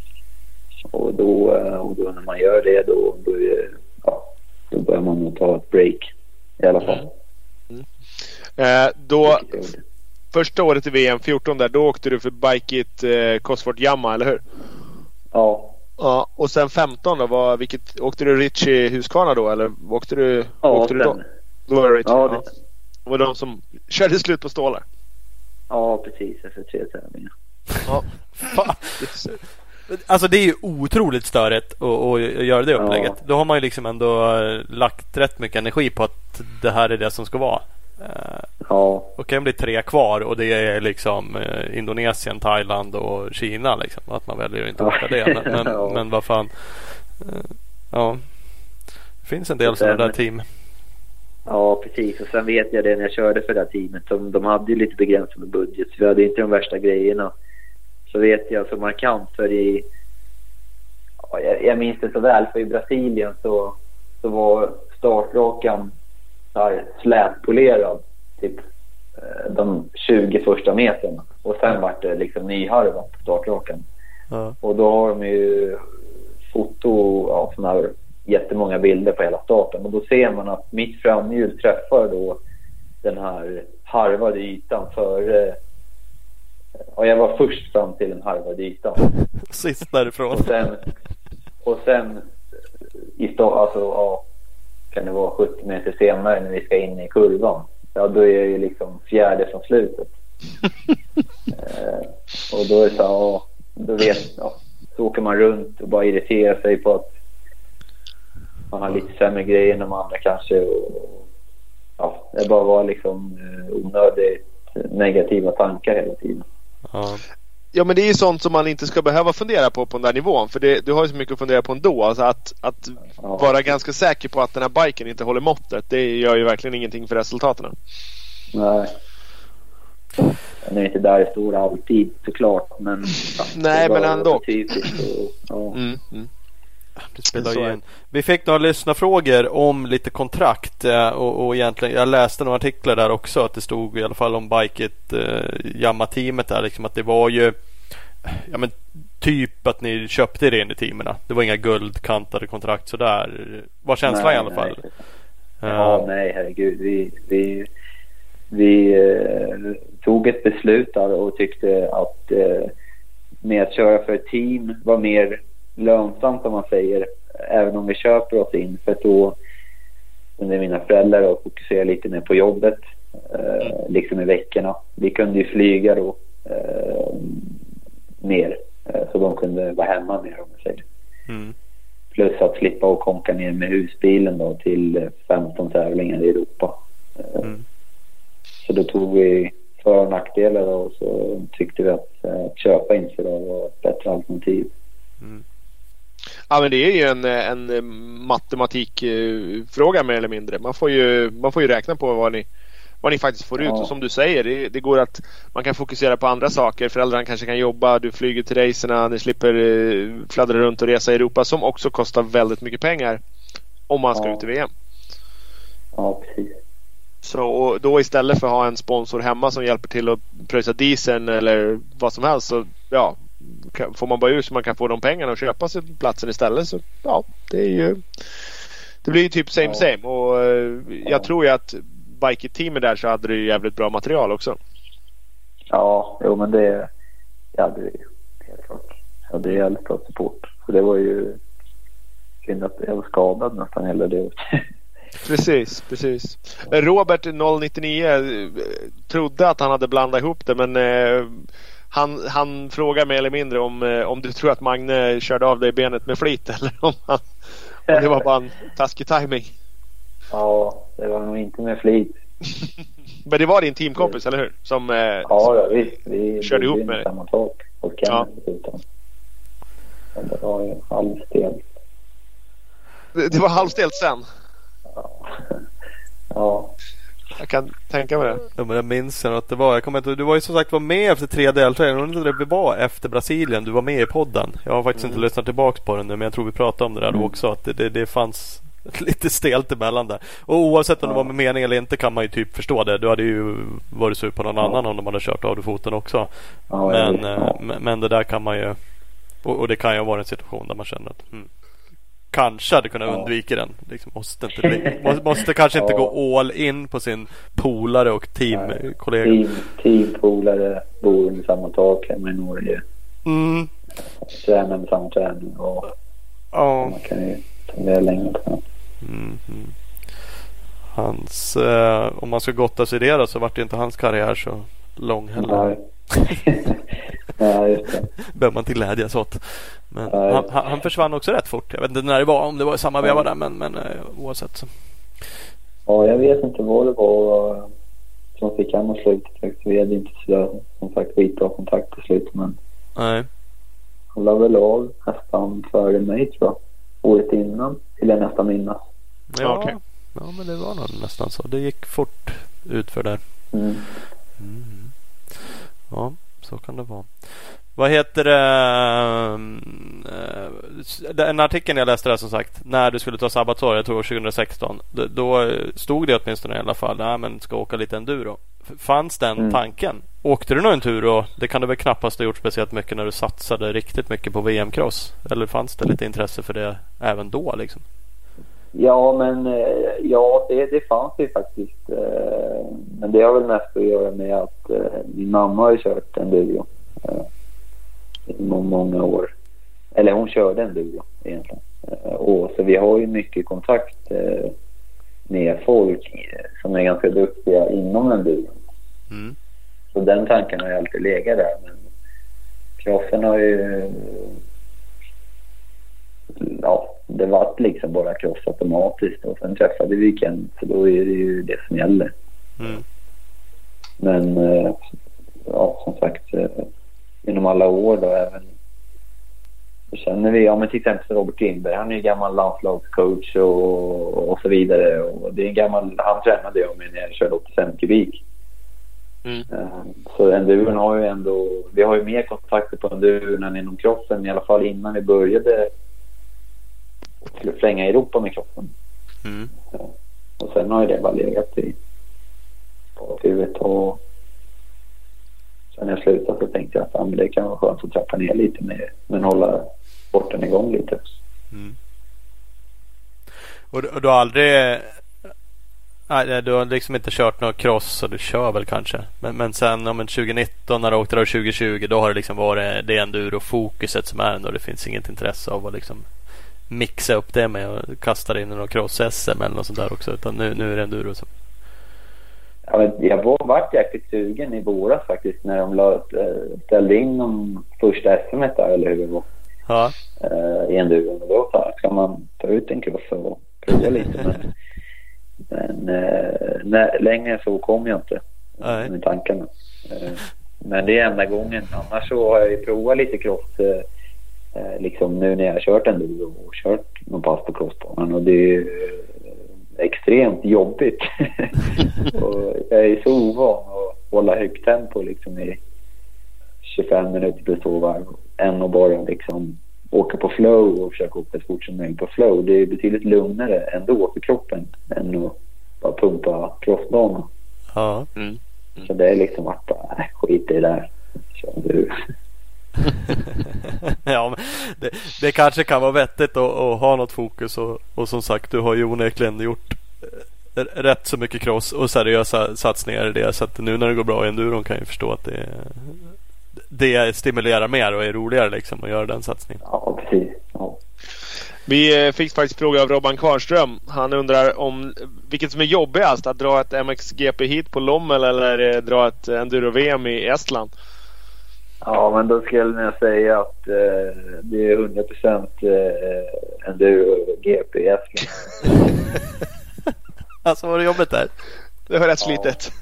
och då, eh, och då när man gör det då, då, ja, då börjar man nog ta ett break i alla fall. Eh, då, Vilket jag gjorde. första året i VM, 14 där, då åkte du för Bike It eh, Cosworth Yamaha, eller hur? Ja, Ja, och sen 15 då, var, vilket, åkte du Richie Husqvarna då eller åkte du, ja åkte du då? Då var det ja, Ja, det, Det var de som [LAUGHS] körde slut på stålar. ja, precis efter tre tävlingar. Fan. Alltså det är ju otroligt störigt att, göra det upplägget. Ja. Då har man ju liksom ändå eh, lagt rätt mycket energi på att det här är det som ska vara. Eh, Ja, Och kan bli tre kvar och det är liksom eh, Indonesien, Thailand och Kina liksom. Att man väljer att inte åka det. Men, men, [LAUGHS] Ja. men vad fan. Ja. Det finns en del sådana där team. ja, precis. Och sen vet jag det när jag körde för det här teamet. De, de hade ju lite begränsad med budget så vi hade inte de värsta grejerna. Så vet jag så markant för i... Ja, jag, jag minns det så väl för i Brasilien så, så var startrakan här slätpolerad typ eh, de 20 första meterna. Och sen vart det liksom nyharvat på startrakan. Ja. Och då har de ju foto av sådana här jättemånga bilder på hela starten. Och då ser man att mitt framhjul träffar då den här harvade ytan före... Ja, jag var först fram till den harvade ytan. [LAUGHS] Sist därifrån. Och sen, och sen i stå, alltså, ja, kan det vara 70 meter senare när vi ska in i kurvan. Ja, då är jag ju liksom fjärde från slutet. [LAUGHS] eh, och då är det så ja, då vet ja, så åker man runt och bara irriterar sig på att man har lite sämre grejer än de andra kanske. Och, ja, det bara var liksom eh, onödigt negativa tankar hela tiden. Ja. Ja men det är ju sånt som man inte ska behöva fundera på på den där nivån. För det, du har ju så mycket att fundera på ändå. Alltså att, att Ja. vara ganska säker på att den här biken inte håller måttet. Det gör ju verkligen ingenting för resultaten. Nej. Den är inte där det står alltid såklart men... Nej, men ändå. Typiskt och, ja. Mm, mm. Det spelar ju in. Vi fick några lyssnarfrågor om lite kontrakt eh, och, och egentligen, jag läste några artiklar där också att det stod i alla fall om Bikeit eh, Jamma-teamet där liksom att det var ju ja men typ att ni köpte er in i teamen. Det var inga guldkantade kontrakt sådär. Var känslan Nej, i alla fall. nej. Eh, Ja, nej herregud. Vi, vi, vi eh, tog ett beslut där och tyckte att eh, med att köra för ett team var mer lönsamt om man säger. Även om vi köper oss in. För då kunde mina föräldrar och fokusera lite mer på jobbet. Eh, liksom i veckorna. Vi kunde ju flyga då eh, mer. Eh, så de kunde vara hemma mer om man säger. Mm. Plus att slippa och konka ner med husbilen då till eh, 15 tävlingar i Europa. Eh, Mm. Så då tog vi för och nackdelar och så tyckte vi att, eh, att köpa in sig då var ett bättre alternativ. Ja men det är ju en, en matematikfråga mer eller mindre. Man får ju, man får ju räkna på vad ni, vad ni faktiskt får ut. Ja. Och som du säger, det, det, går att man kan fokusera på andra saker. Föräldrarna kanske kan jobba, du flyger till racerna, ni slipper eh, fladdra runt och resa i Europa som också kostar väldigt mycket pengar om man ska Ja. ut i VM. Ja, precis. Så och då istället för att ha en sponsor hemma som hjälper till att pröjsa dieseln eller vad som helst så ja, kan- får man bara ur så man kan få de pengarna och köpa sig platsen istället så ja, det är ju det blir ju typ same Ja. same och eh, jag Ja. tror ju att Bike-teamet där så hade ju jävligt bra material också. Ja, jo men det, ja, det är ju helt klart. Ja, det är jävligt bra support. Så det var ju synd att jag var skadad nästan hela det. [LAUGHS] Precis, precis. Robert 099 eh, trodde att han hade blandat ihop det men eh, han, han frågar mer eller mindre om, eh, om du tror att Magne körde av dig benet med flit [LAUGHS] eller om, han, om det var bara en taskig timing. Ja, det var nog inte med flit. [LAUGHS] Men det var din teamkompis, eller hur? Som, eh, Ja, ja visst. Vi Körde ihop med dig. samma tak hos Ja. Dessutom. Det var ju halvstelt. det, det var halvstelt sen. Ja. [LAUGHS] ja. Jag kan tänka mig det. Ja, men jag minns att det var. Jag kommer inte, du var ju som sagt var med efter tre deltävlingar. Jag undrar det var efter Brasilien. Du var med i podden. Jag har faktiskt inte lyssnat tillbaks på den nu. Men jag tror vi pratade om det där Mm. också. Att det, det, det fanns [LAUGHS] lite stelt emellan där. Och oavsett om det Ja. var med mening eller inte kan man ju typ förstå det. Du hade ju varit sur på någon Ja. annan om de hade kört av dig foten också. Ja, men, eh, men, men det där kan man ju. Och, och det kan ju vara en situation där man känner att hmm, kanske hade kunnat Ja. undvika den. Liksom måste, inte, [LAUGHS] måste, måste kanske inte Ja. gå all in på sin polare och teamkollega. Team, teampolare, bor i samma tak hemma i Norge. Mm. Tränar med samma träning. Och Ja. man kan ju fundera länge på det. Mm, mm. Hans, eh, om man ska gotta sig i det då, så vart ju inte hans karriär så lång heller. Nej. [LAUGHS] Nej, just det. Behöver man inte glädjas åt. Men Nej. han, han, han försvann också rätt fort. Jag vet inte när det var, om det var i samma veva där. Men, men eh, oavsett så. Ja, jag vet inte vad det var eh, som fick han att sluta. faktiskt. Vi hade inte sådär, som sagt, skitbra kontakt på slutet. Men Nej. han la väl av nästan före mig tror jag. Året innan, vill jag nästan minnas. Ja, Okej. ja, men det var nog nästan så. Det gick fort ut för där. Mm. Mm. Ja, så kan det vara. Vad heter det? ehm, eh, Den artikeln jag läste där som sagt. När du skulle ta sabbatsår, jag tror det var 2016. Då, stod det åtminstone i alla fall. Nej men ska åka lite enduro. Fanns den Mm. tanken? Åkte du någon enduro? Det kan du väl knappast ha gjort speciellt mycket när du satsade riktigt mycket på VM-cross? Eller fanns det lite intresse för det även då liksom? Ja, men eh, ja, det, det fanns ju faktiskt. eh, Men det har väl mest att göra med att eh, min mamma har kört enduro eh, i må- många år. Eller hon körde enduro egentligen. Eh, Och så vi har ju mycket kontakt med folk som är ganska duktiga inom enduro. Mm. Så den tanken har ju alltid legat där. Men crossen har ju... Ja, det var liksom bara cross automatiskt. Och sen träffade vi Ken, så då är det ju det som gäller. Mm. Men eh, ja, som sagt, eh, genom alla år då även så känner vi, ja men till exempel Robert Lindberg, han är ju gammal landslagscoach och, och så vidare. Och det är en gammal, han tränade jag med när jag körde 85 kubik. Mm. Eh, Så enduron har ju ändå, vi har ju mer kontakter på enduron än inom crossen, i alla fall innan vi började skulle flänga i Europa med crossen. Mm. Och sen har ju det bara legat i bakhuvudet och sen när jag slutade så tänkte jag att ja, det kan vara skönt att trappa ner lite mer men hålla sporten igång lite. Mm. Och, du- och du har aldrig... Nej, du har liksom inte kört någon cross och du kör väl kanske. Men, men sen om en 2019 när du åkte där 2020 då har det liksom varit det enduro-fokuset som är ändå. Det finns inget intresse av att liksom mixa upp det med och kasta in i någon cross-SM eller något sånt där också. Utan nu, nu är det enduro som... Ja, jag var, vart jäkligt sugen i våras faktiskt när de la, eh, ställde in de första SM där eller hur det var. Ja. eh, i enduron. Då jag, ska man ta ut en cross och prova lite? Men, men eh, när, längre så kom jag inte Nej. med tankarna. Men det är enda gången. Annars så har jag ju provat lite cross eh, eh, liksom nu när jag har kört enduro och kört någon pass på crossbanan. Och det är ju, extremt jobbigt. [LAUGHS] och jag är så ovan att hålla högt tempo liksom i 25 minuter plus två varv. Än att bara liksom åka på flow och försöka åka så fort som möjligt på flow. Det är betydligt lugnare ändå för kroppen än att bara pumpa crossbana. Ja. Mm. Så det är liksom att bara, äh, skit i det där. Kör du. Ja, det, det kanske kan vara vettigt att, att ha något fokus och, och som sagt du har ju onekligen gjort eh, rätt så mycket cross och seriösa satsningar i det så att nu när det går bra i enduron kan jag förstå att det, det stimulerar mer och är roligare liksom att göra den satsningen. Ja, precis. Ja. Vi eh, fick faktiskt fråga av Robban Kvarnström. Han undrar om vilket som är jobbigast. Att dra ett MXGP hit på Lommel eller eh, dra ett enduro-VM i Estland? Ja, men då skulle jag säga att eh, det är 100 procent eh, enduro GP i [LAUGHS] alltså var det jobbigt där? Det var rätt slitet.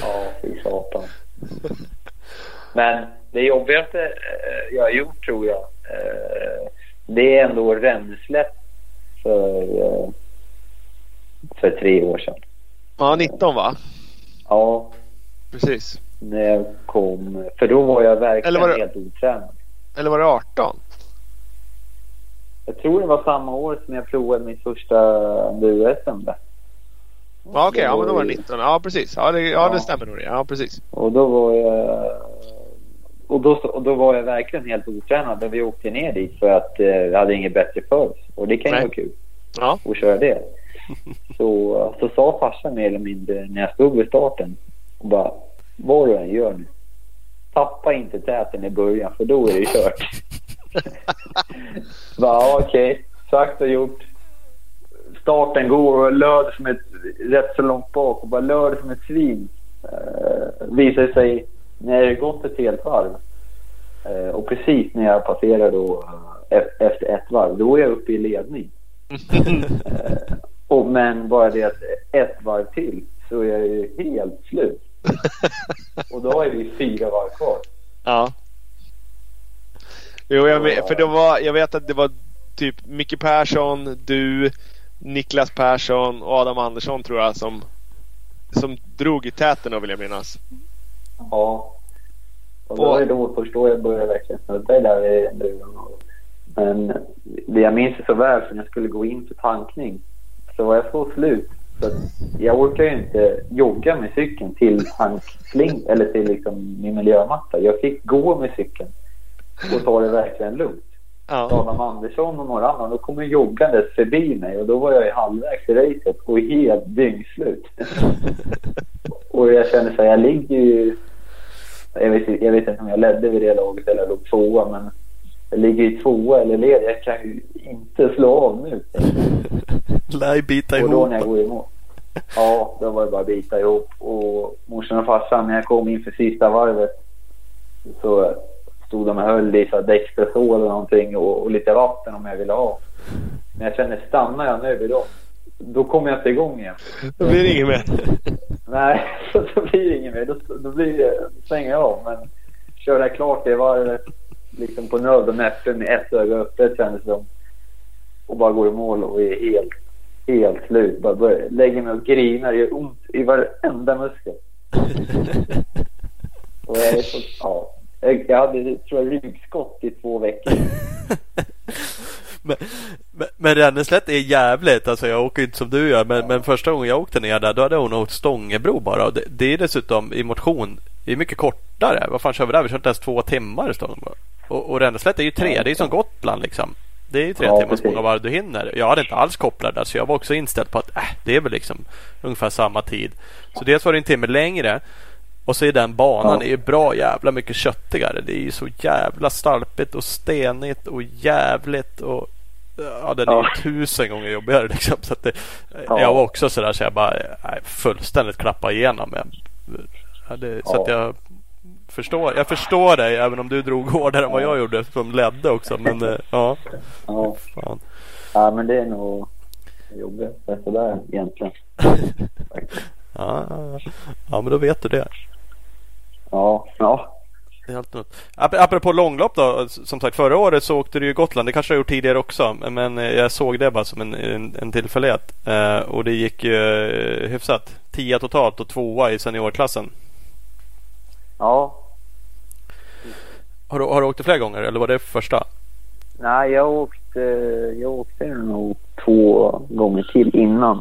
Ja, fy satan. Men det jobbigaste eh, jag har gjort tror jag, eh, det är ändå rensläpp för, eh, för tre år sedan. Ja, 19 va? Ja, Precis. När jag kom. För då var jag verkligen Eller var det- helt otränad. Eller var det 18? Jag tror det var samma år som jag provade mitt första enduro-SM där. Ja, Okej, ja, men då var det ju- 19. Ja, precis. Ja, det, ja, det Ja. stämmer nog. det. Ja, precis. Och då var jag... Och då, och då var jag verkligen helt otränad när vi åkte ner dit för att eh, vi hade inget bättre för oss. Och det kan ju vara kul Ja. att köra det. [LAUGHS] Så, så sa farsan mer eller mindre när jag stod vid starten och bara vad du än gör nu. Tappa inte täten i början för då är det kört. [LAUGHS] ja, okej, sagt och gjort. Starten går och löd som ett rätt så långt bak och bara löd som ett svin. Uh, visade sig när det gått ett helt varv eh, och precis när jag passerar då eh, efter ett varv, då är jag uppe i ledning. [LAUGHS] Eh, och, men bara det att ett varv till så är jag ju helt slut. [LAUGHS] Och då har vi fyra varv kvar. Ja. Jo, jag vet, för det var, jag vet att det var typ Micke Persson, du, Niklas Persson och Adam Andersson tror jag som, som drog i täten vill jag minnas. Ja. Och då var det då först då jag började verkligen snudda i där i enduron. Men det jag minns det så väl för när jag skulle gå in för tankning så var jag så slut så jag orkar ju inte jogga med cykeln till tanksling eller till liksom min miljömatta. Jag fick gå med cykeln och ta det verkligen lugnt. Ja. Adam Andersson och några andra, de kom joggandes förbi mig och då var jag i halvvägs i racet och helt dyngslut. [LAUGHS] och jag kände så här, jag ligger ju... Jag vet, jag vet inte om jag ledde vid det laget eller låg tvåa, men ligger ju tvåa eller led. Jag kan ju inte slå av nu. [LAUGHS] Lär bita Och då ihop. när jag går emot. Ja, då var det bara att bita ihop. Och morsan och farsan, när jag kom inför sista varvet så stod de och höll i Dextrosol eller någonting och, och lite vatten om jag ville ha. Men jag kände, stannar jag nu vid dem, då kommer jag inte igång igen. Då blir det inget mer. [LAUGHS] Nej, så [LAUGHS] då blir det inget mer. Då, då blir det, svänger jag av. Men kör jag klart det varvet liksom på nöd och näppe med ett öga öppet kändes det som. Och bara går i mål och är helt, helt slut. Bara börjar, lägger mig och grinar. Det gör ont i varenda muskel. [LAUGHS] Och jag är så, ja. Jag, hade, tror jag, ryggskott i två veckor. [LAUGHS] Men, men, men Ränneslätt är jävligt. Alltså jag åker inte som du gör. Men, men första gången jag åkte ner där då hade hon åkt Stångebro bara. Det, det är dessutom i motion. Det är mycket kortare. Vad fan kör vi där? Vi kör inte ens två timmar. Och, och Ränneslätt är ju tre. Det är som Gotland liksom. Det är ju tre Ja, timmar så många varv du hinner. Jag hade inte alls kopplat där så jag var också inställd på att äh, det är väl liksom ungefär samma tid. Så dels var det en timme längre. Och så är den banan Ja. är ju bra jävla mycket köttigare. Det är ju så jävla stalpigt och stenigt och jävligt och Ja, den är Ja. ju tusen gånger jobbigare liksom. Så det, Ja. Jag var också sådär så jag bara nej, fullständigt klappa igenom. Jag, ja, det, Så att jag förstår, jag förstår dig även om du drog hårdare än vad jag gjorde som ledde också. Men eh, ja, Ja, fan. ja men det är nog jobbigt. Sådär egentligen. [LAUGHS] Ja, ja, men då vet du det. Ja, ja. Något. Apropå långlopp då. Som sagt förra året så åkte du ju Gotland. Det kanske du har gjort tidigare också. Men jag såg det bara som en, en, en tillfällighet. Eh, och det gick ju eh, hyfsat. Tia totalt och tvåa i seniorklassen. Ja. Har du, har du åkt det flera gånger eller var det första? Nej, jag åkte, jag åkte nog två gånger till innan.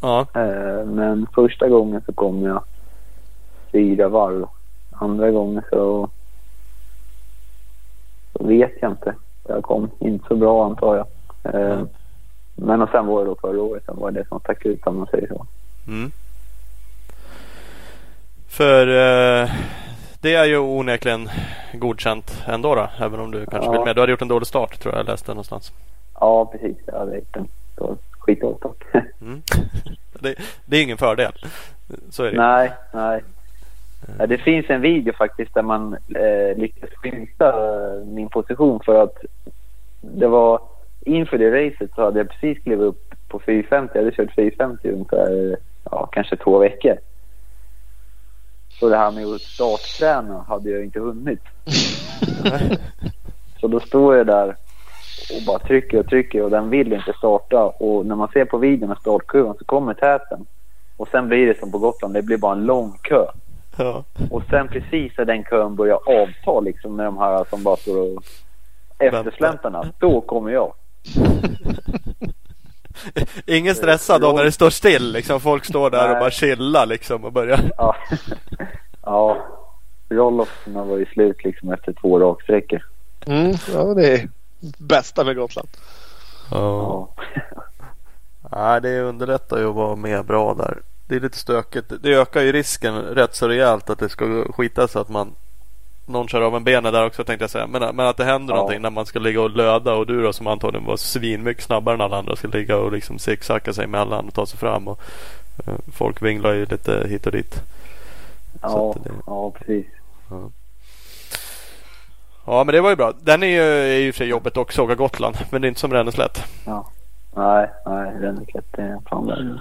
Ja. Eh, men första gången så kom jag fyra varv. Andra gången så, så vet jag inte. Jag kom inte så bra antar jag. Mm. Men och sen var det då förra året, sen var det som stack ut om man säger så. Mm. För eh, det är ju onekligen godkänt ändå då, även om du kanske ja. vill med. Du hade gjort en dålig start tror jag, jag läste någonstans. Ja, precis. Jag hade gjort en skitdålig start. [LAUGHS] mm. det, det, är ingen fördel. Så är det Nej, nej. Ja, det finns en video faktiskt där man eh, lyckas skymta min position för att det var inför det racet så hade jag precis klivit upp på 450. Jag hade kört 450 ungefär, ja, kanske två veckor. Så det här med att startträna hade jag inte hunnit. [LAUGHS] så då står jag där och bara trycker och trycker och den vill inte starta. Och när man ser på videon med startkurvan så kommer täten. Och sen blir det som på Gotland, det blir bara en lång kö. Ja. Och sen precis när den kön börjar avta liksom med de här som bara står och eftersläntarna, då kommer jag. [LAUGHS] [LAUGHS] Ingen stressad då när det står still liksom. Folk står där Nej. och bara chillar liksom och börjar. [LAUGHS] Ja. ja. Rollofferna var ju slut liksom efter två raksträckor. Mm, ja, det är bästa med Gotland. Ja. [LAUGHS] Nej, det underlättar ju att vara med bra där. Det är lite stökigt. Det ökar ju risken rätt så rejält att det ska skita så att man någon kör av en benen där också tänkte jag säga. Men, men att det händer ja. någonting när man ska ligga och löda och du då som antagligen var svinmycket snabbare än alla andra ska ligga och liksom zigzacka sig emellan och ta sig fram. Och, uh, folk vinglar ju lite hit och dit. Ja, det, ja precis. Ja. ja. men det var ju bra. Den är ju, är ju för sig jobbet också, åka Gotland. Men det är inte som Ränneslätt. Ja. Nej, nej, Ränneslätt är fan värre.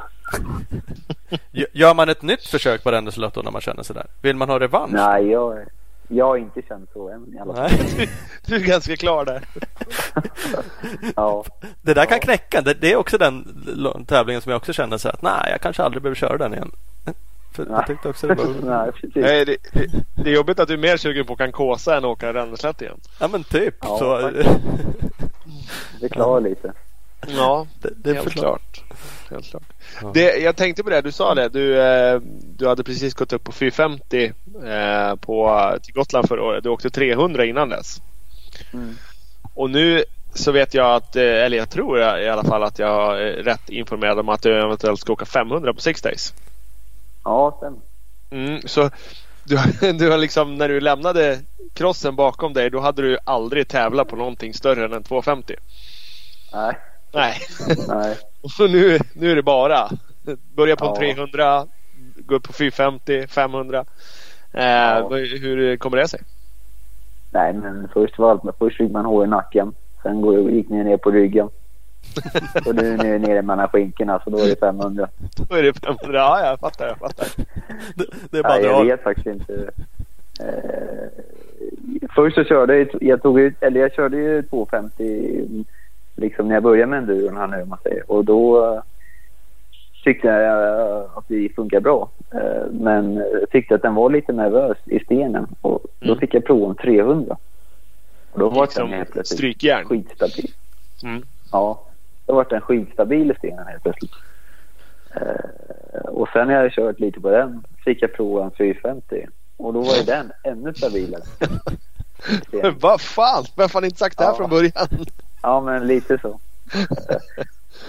[LAUGHS] Gör man ett nytt försök på Ränneslätt då när man känner sig där? Vill man ha revansch? Nej, jag, jag har inte känt så än i alla fall. du är ganska klar där. [LAUGHS] ja. Det där kan knäcka. Det, det, är också den tävlingen som jag också känner så att nej, jag kanske aldrig behöver köra den igen. För jag tyckte också det var... [LAUGHS] nej, nej, det, det, det, är jobbigt att du är mer sugen på att åka en kåsa än åka Ränneslätt igen. Ja men typ. Ja, så... det klarar [LAUGHS] lite. Ja, det, det är helt klart. Klart. Det, jag tänkte på det, du sa det. Du, eh, du hade precis gått upp på 450 eh, på, till Gotland förra året. Du åkte 300 innan dess. Mm. Och nu så vet jag att, eh, eller jag tror i alla fall att jag är rätt informerad om att du eventuellt ska åka 500 på Six Days. Ja, stämmer. Mm, så du, [LAUGHS] du har liksom, när du lämnade crossen bakom dig, då hade du aldrig tävlat på någonting större än en 250. Nej. Nej. Nej. [LAUGHS] Och nu, nu är det bara. Börja på ja. 300, gå upp på 450, 500. Eh, ja. Hur kommer det sig? Nej, men först var allt, först fick man hår i nacken. Sen gick ni ner på ryggen. [LAUGHS] och nu är ni nere mellan skinkorna så då är det 500. Då är det 500, ja jag fattar, jag fattar. det, det är bara Nej, jag vet faktiskt inte. Eh, först så körde jag, jag tog ut, eller jag körde ju 250 liksom när jag började med enduron här nu om man säger. Och då uh, tyckte jag uh, att det funkar bra. Uh, men jag tyckte att den var lite nervös i stenen och då mm. fick jag prova en 300. Och då var liksom den helt plötsligt strykjärn. skitstabil. Mm. Ja, då var den skitstabil i stenen helt plötsligt. och sen när jag kört lite på den fick jag prova en 450 och då var ju den ännu stabilare. [LAUGHS] Vad fan, varför har ni inte sagt det här ja. från början? Ja, men lite så. [LAUGHS]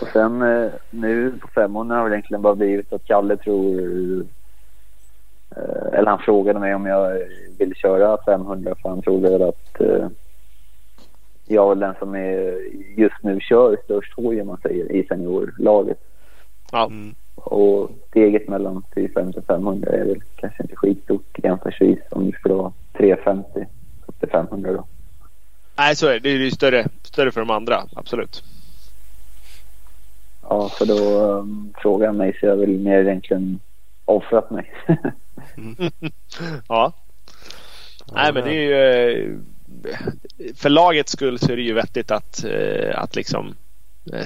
och sen eh, nu på femmorna har det egentligen bara blivit att Kalle tror... Eh, eller han frågade mig om jag vill köra 500 för han trodde väl att eh, jag är den som är, just nu kör störst hoj om man säger i seniorlaget. Ja. Mm. Och steget mellan 450 och 500 är väl kanske inte skitstort jämförelsevis om du skulle ha 350 upp till 500 då. Nej, så är det. Det är ju större, större för de andra, absolut. Ja, för då um, frågar han mig så jag vill mer egentligen offrat mig. mm. [LAUGHS] ja. Nej men det är ju för lagets skull så är det ju vettigt att, att liksom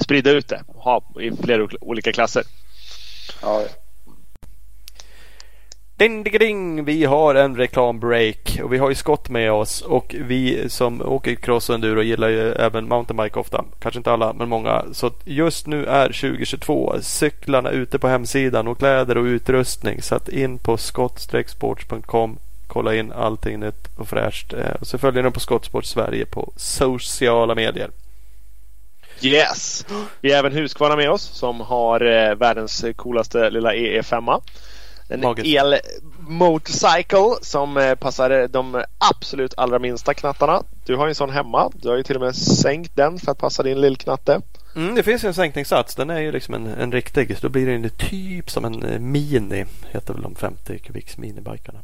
sprida ut det. Ha i flera olika klasser. Ja. Ding, ding, ding. Vi har en reklambreak och vi har ju Scott med oss och vi som åker cross och enduro gillar ju även mountainbike ofta. Kanske inte alla men många. Så just nu är 2022 cyklarna ute på hemsidan och kläder och utrustning. Så att in på skott-sports.com. Kolla in allting nytt och fräscht. Eh, och så följer ni på Skottsport Sverige på sociala medier. Yes! Vi har även Husqvarna med oss som har eh, världens coolaste lilla EE5. En el-motorcycle som eh, passar de absolut allra minsta knattarna. Du har ju en sån hemma. Du har ju till och med sänkt den för att passa din lillknatte. Mm, det finns ju en sänkningssats. Den är ju liksom en, en riktig. Så då blir den typ som en mini. Heter väl de 50 kubiks minibikarna.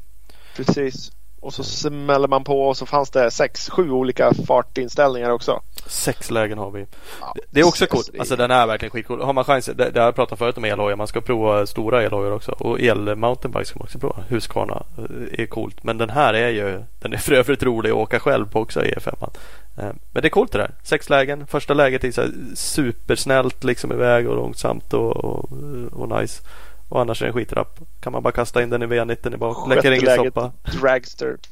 Precis. Och så smäller man på och så fanns det sex, sju olika fartinställningar också. Sex lägen har vi. Ja, det är också coolt. Alltså den är verkligen skitcool. Har man chans, det, det har jag pratat förut om elhojar. Man ska prova stora elhojar också. Och el-mountainbike ska man också prova. Husqvarna eh, är coolt. Men den här är ju, den är för övrigt rolig att åka själv på också E5. Eh, men det är coolt det där. Sex lägen. Första läget är så supersnällt liksom iväg och långsamt och, och, och nice. Och annars är den skitrapp. Kan man bara kasta in den i V90 i bak. Läcker ingen soppa. Dragster. [LAUGHS]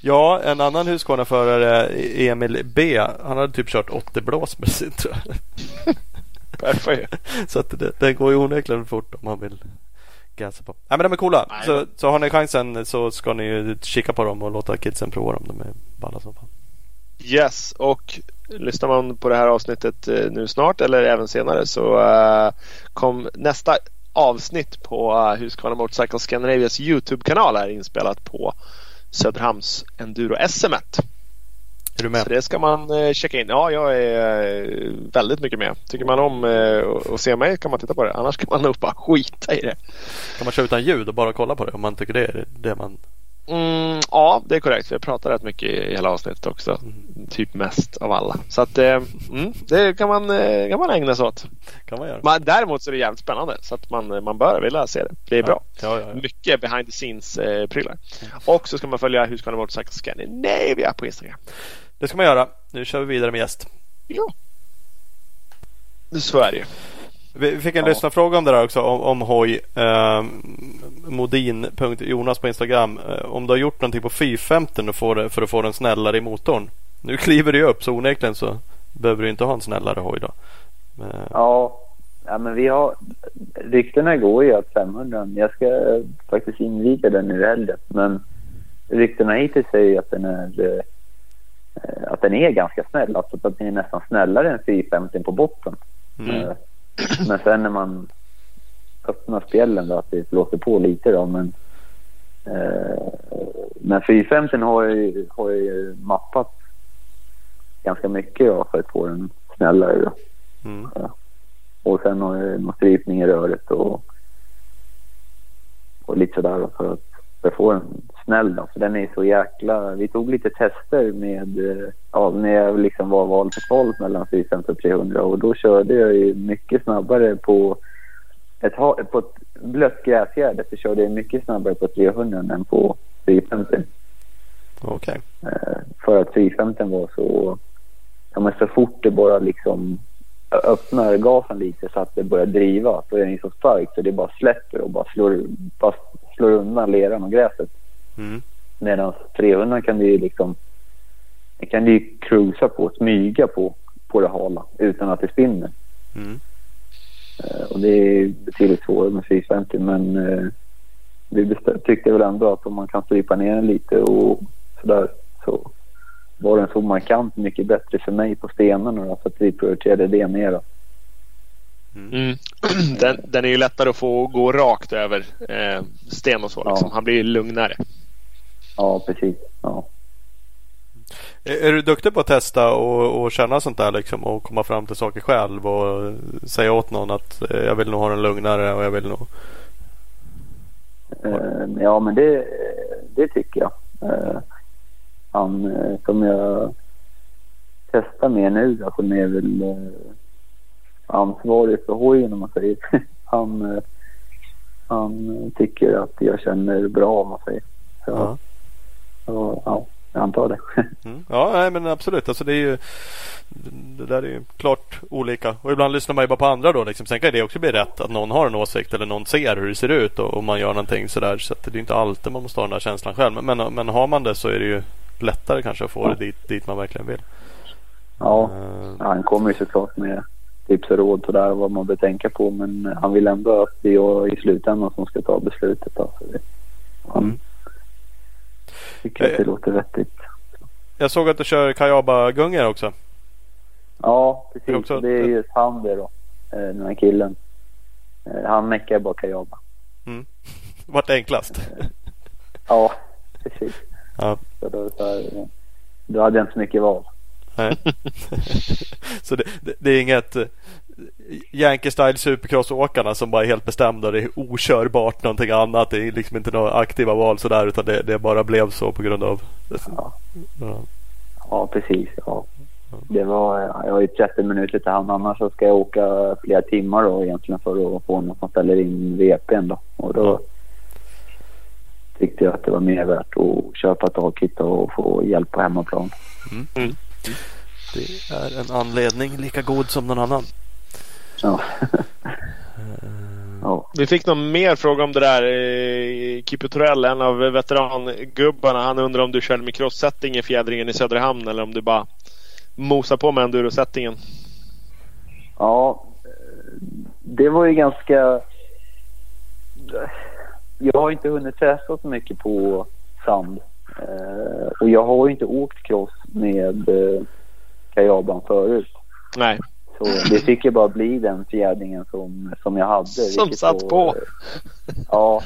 Ja, en annan Husqvarna-förare, Emil B. Han hade typ kört 80 blås med sin tror jag. [LAUGHS] [LAUGHS] så att det, det går ju onekligen fort om man vill gasa på. Nej men de är coola. så, så har ni chansen så ska ni ju kika på dem och låta kidsen prova dem. De är balla som fan. Yes, och lyssnar man på det här avsnittet eh, nu snart eller även senare så uh, kom nästa avsnitt på uh, Husqvarna Motorcycle Scandinavias Youtube-kanal är inspelat på Söderhamns Enduro SM. Är du med? Så det ska man uh, checka in. Ja, jag är uh, väldigt mycket med. Tycker man om att se mig kan man titta på det. Annars kan man nog bara [LAUGHS] skita i det. Kan man köra utan ljud och bara kolla på det om man tycker det är det man Mm, ja, det är korrekt. Vi pratar rätt mycket i hela avsnittet också. Mm. Typ mest av alla. Så att eh, mm, det kan man, eh, kan man ägna sig åt. Kan man göra. Men däremot så är det jävligt spännande. Så att man, man bör vilja se det. Det är ja. bra. Ja, ja, mycket behind the scenes eh, prylar. Och så ska man följa Husqvarna Motorcycle Scandinavia på Instagram. Det ska man göra. Nu kör vi vidare med gäst. Ja. Så är det vi fick en ja. lyssnarfråga om det där också om, om hoj. Eh, Modin.jonas på Instagram. Eh, om du har gjort någonting på 450 för, för att få den snällare i motorn. Nu [LAUGHS] kliver det ju upp så onekligen så behöver du inte ha en snällare hoj då. Eh. Ja, ja, men vi har ryktena går ju att 500. Jag ska faktiskt inviga den nu i helgen. Men ryktena hittills säger att den är eh, att den är ganska snäll. Alltså att den är nästan snällare än 450 på botten. Mm. [CLEARS THROAT] Men sen när man öppnar spjällen då, att det låter på lite då. Men, eh, men 450 har jag, ju, har jag ju mappat ganska mycket då, för att få den snällare. Då. Mm. Ja. Och sen har jag någon strypning i röret och, och lite sådär då, för att, för att få den snäll. Då. För den är så jäkla... Vi tog lite tester med... Eh, ja, när jag liksom var val för kval mellan 450 och 300 och då körde jag ju mycket snabbare på ett, på ett blött gräsgärde så körde jag mycket snabbare på 300 än på 450. Okej. Okay. Eh, för att 450 var så... Ja, men så fort det bara liksom öppnar gasen lite så att det börjar driva så är den så stark så det bara släpper och bara slår, bara slår undan leran och gräset. Mm. Medan 300 kan du ju liksom det kan du ju cruisa på, smyga på, på det hala utan att det spinner. Mm. Uh, och det är betydligt svårare med 450 men uh, vi tyckte väl ändå att om man kan strypa ner den lite och sådär så var den så markant mycket bättre för mig på stenarna då, så att vi prioriterade det mer. Då. Mm. mm. [CLEARS THROAT] Den, den, är ju lättare att få gå rakt över eh, sten och så. Liksom. Ja. Han blir lugnare. Ja, precis. Ja. Är, du duktig på att testa och, och känna sånt där liksom och komma fram till saker själv och säga åt någon att eh, jag vill nog ha den lugnare och jag vill nog... Uh, ja, men det, det tycker jag. Uh, han som jag testar med nu, alltså som är väl uh, ansvarig för hojen om man säger. [LAUGHS] han, han tycker att jag känner bra om man säger. Så, Så ja, jag antar det. [LAUGHS] Mm. Ja, nej, men absolut. Alltså, det, är ju, det där är ju klart olika. Och ibland lyssnar man ju bara på andra då. Liksom. Sen kan det också bli rätt att någon har en åsikt eller någon ser hur det ser ut och, och man gör någonting sådär. Så det är inte alltid man måste ha den där känslan själv. Men, men, men har man det så är det ju lättare kanske att få det dit, dit man verkligen vill. Ja, ja han kommer ju såklart med tips och råd sådär vad man bör tänka på. Men han vill ändå att det är jag i slutändan som ska ta beslutet. Då. Så det, han Mm. Tycker att det Eh. låter vettigt. Jag såg att du kör Kayaba-gungor också. Ja, Det är precis. också- Det är just han det då. eh, Den här killen. Eh, Han meckar bara kajaba. [LAUGHS] Vart enklast? Ja, precis. Ja. Så då, så här, då hade jag inte så mycket val. Nej. [LAUGHS] så det, det, det är inget Yankee Style Supercross-åkarna som bara är helt bestämda. Det är okörbart någonting annat. Det är liksom inte några aktiva val sådär utan det, det bara blev så på grund av Ja, ja. ja precis. Ja. Det var, jag har ju 30 minuter till hamn annars så ska jag åka flera timmar då egentligen för att få någon som ställer in VPn då. Och då Ja. tyckte jag att det var mer värt att köpa ett och få hjälp på hemmaplan. Det är en anledning lika god som någon annan. Ja. ja. Vi fick någon mer fråga om det där. Eh, Kippo Torell, en av veterangubbarna. Han undrar om du körde med cross-setting i fjädringen i Söderhamn eller om du bara mosar på med enduro-settingen. Ja, eh, det var ju ganska... Jag har inte hunnit testa så mycket på sand. Eh, Och jag har ju inte åkt cross med eh, kajaban förut. Nej. Så det fick ju bara bli den fjädringen som, som jag hade. Som satt var, på. Ja.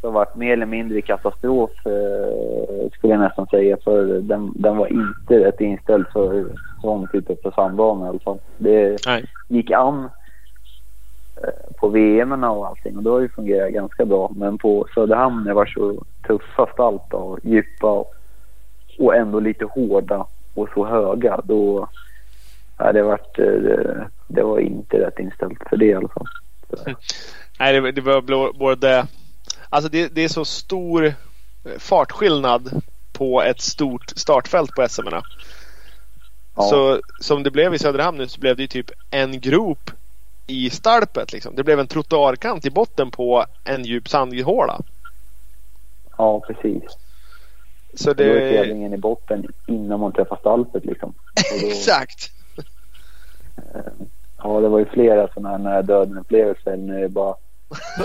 Det har varit mer eller mindre katastrof eh, skulle jag nästan säga. För den, den var inte rätt inställd för sån typ av sandbana i alla fall. Det Nej. gick an eh, på VM och allting och då har det fungerat ganska bra. Men på Söderhamn det var så tuffa spalt och djupa och, och ändå lite hårda och så höga. Då ja, det, varit, eh, det, det var inte rätt inställt för det i alla fall. [LAUGHS] Nej, det, det var både... Alltså det, det är så stor eh, fartskillnad på ett stort startfält på SM. Ja. Så som det blev i Söderhamn nu så blev det ju typ en grop i stalpet. Liksom. Det blev en trottoarkant i botten på en djup sandhåla. Ja, precis. Så Det... Då är det... tävlingen i botten innan man träffar stallpet liksom. [LAUGHS] Då, Exakt! Ja, det var ju flera sådana här nära döden-upplevelser när det bara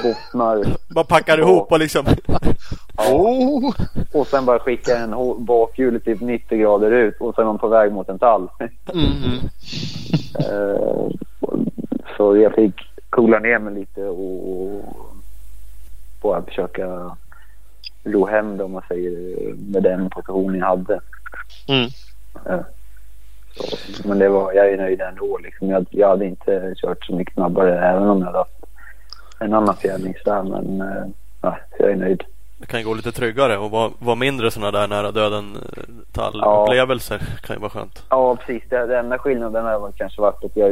bottnar Bara packar ihop och liksom ja, Oh. och sen bara skickar en bakhjulet typ 90 grader ut och sen är man på väg mot en tall. Mm. Eh, Så jag fick coola ner mig lite och bara försöka ro hem det om man säger med den positionen jag hade. Mm. Eh, men det var, jag är nöjd ändå. Liksom. Jag, jag hade inte kört så mycket snabbare även om jag hade haft en annan fjädringsstär. Men eh, ja, jag är nöjd. Det kan ju gå lite tryggare och vara, vara mindre sådana där nära döden eh, Ja. kan ju vara skönt. Ja, precis. Den enda skillnaden har kanske varit att jag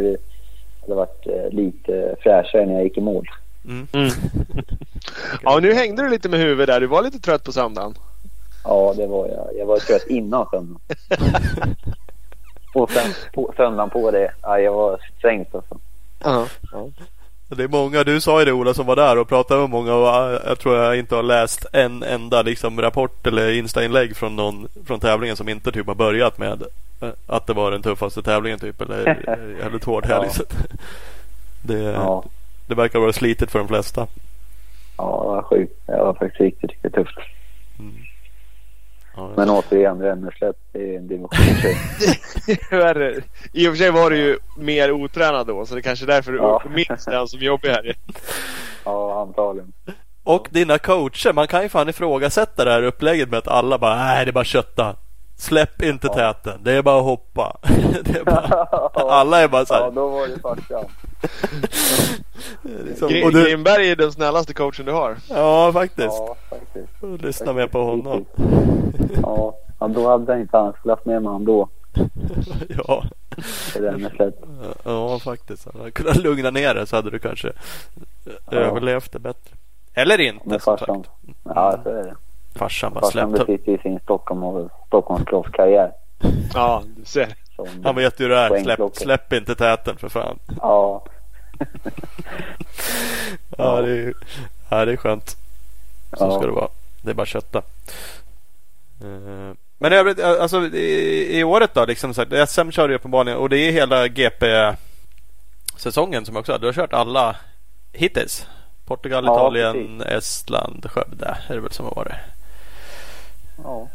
hade varit eh, lite fräschare när jag gick i mål. Mm. Mm. [LAUGHS] Ja, nu hängde du lite med huvudet där. Du var lite trött på söndagen. Ja, det var jag. Jag var trött innan söndagen. [LAUGHS] Och sen på, söndagen på det. Ja, jag var sänkt alltså. Ja. Det är många, du sa ju det Ola som var där och pratade med många och eh, jag tror jag inte har läst en enda liksom, rapport eller instainlägg från någon från tävlingen som inte typ har börjat med eh, att det var den tuffaste tävlingen typ eller [LAUGHS] jävligt hård helg. Ja. Det, Ja, det verkar vara slitigt för de flesta. ja det var sjukt. Det var faktiskt riktigt, riktigt tufft. Ja, Men återigen, Ränneslätt det är en division tjej. [LAUGHS] Värre. I och för sig var du ju mer otränad då, så det är kanske är därför du Ja. [LAUGHS] minns den som jobbig här. Ja, antagligen. Och dina coacher, man kan ju fan ifrågasätta det här upplägget med att alla bara nej det är bara kötta. Släpp inte Ja. täten, det är bara att hoppa. [LAUGHS] det är bara, [LAUGHS] alla är bara så här, Ja, då var det farsan. liksom, Gr- du, Grimberg är den snällaste coachen du har. Ja faktiskt. Ja, faktiskt. Lyssna mer på honom. Ja, ja då hade jag inte annars haft med mig honom då. [LAUGHS] Ja, ja faktiskt. Hade jag kunnat lugna ner det så hade du kanske överlevt det bättre. Eller inte som sagt. Ja, så är det. Farsan bara Farsan släppte. besitter ju sin Stockholm och. Ja, du ser. som Han vet ju hur det är. Släpp, släpp inte täten för fan. Ja, [LAUGHS] Ja, det är, ja, det är skönt. Så Ja. ska det vara. Det är bara kötta. Eh, Men i övrigt, eh, alltså i, i året då, liksom så här, SM kör du uppenbarligen och det är hela GP-säsongen som också har. Du har kört alla hittills. Portugal, Ja, Italien, Estland, Skövde är det väl som har varit. Ja.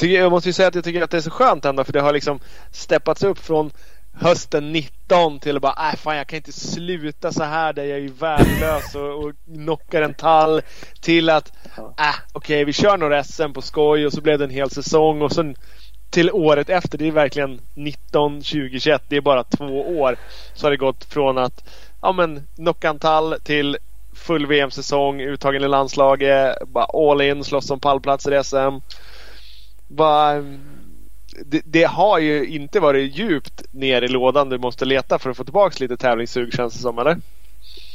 Jag måste ju säga att jag tycker att det är så skönt ändå för det har liksom steppats upp från hösten 19 till att bara äh, fan jag kan inte sluta så här där jag är värdelös och, och knockar en tall till att äh, okej vi kör några SM på skoj och så blev det en hel säsong och sen till året efter. Det är verkligen 19, 20, 21. Det är bara två år. Så har det gått från att ja men knocka en tall till full VM-säsong, uttagen i landslaget, bara all in, slåss om pallplatser i SM. Bara, det, det har ju inte varit djupt ner i lådan du måste leta för att få tillbaka lite tävlingssug känns det som eller?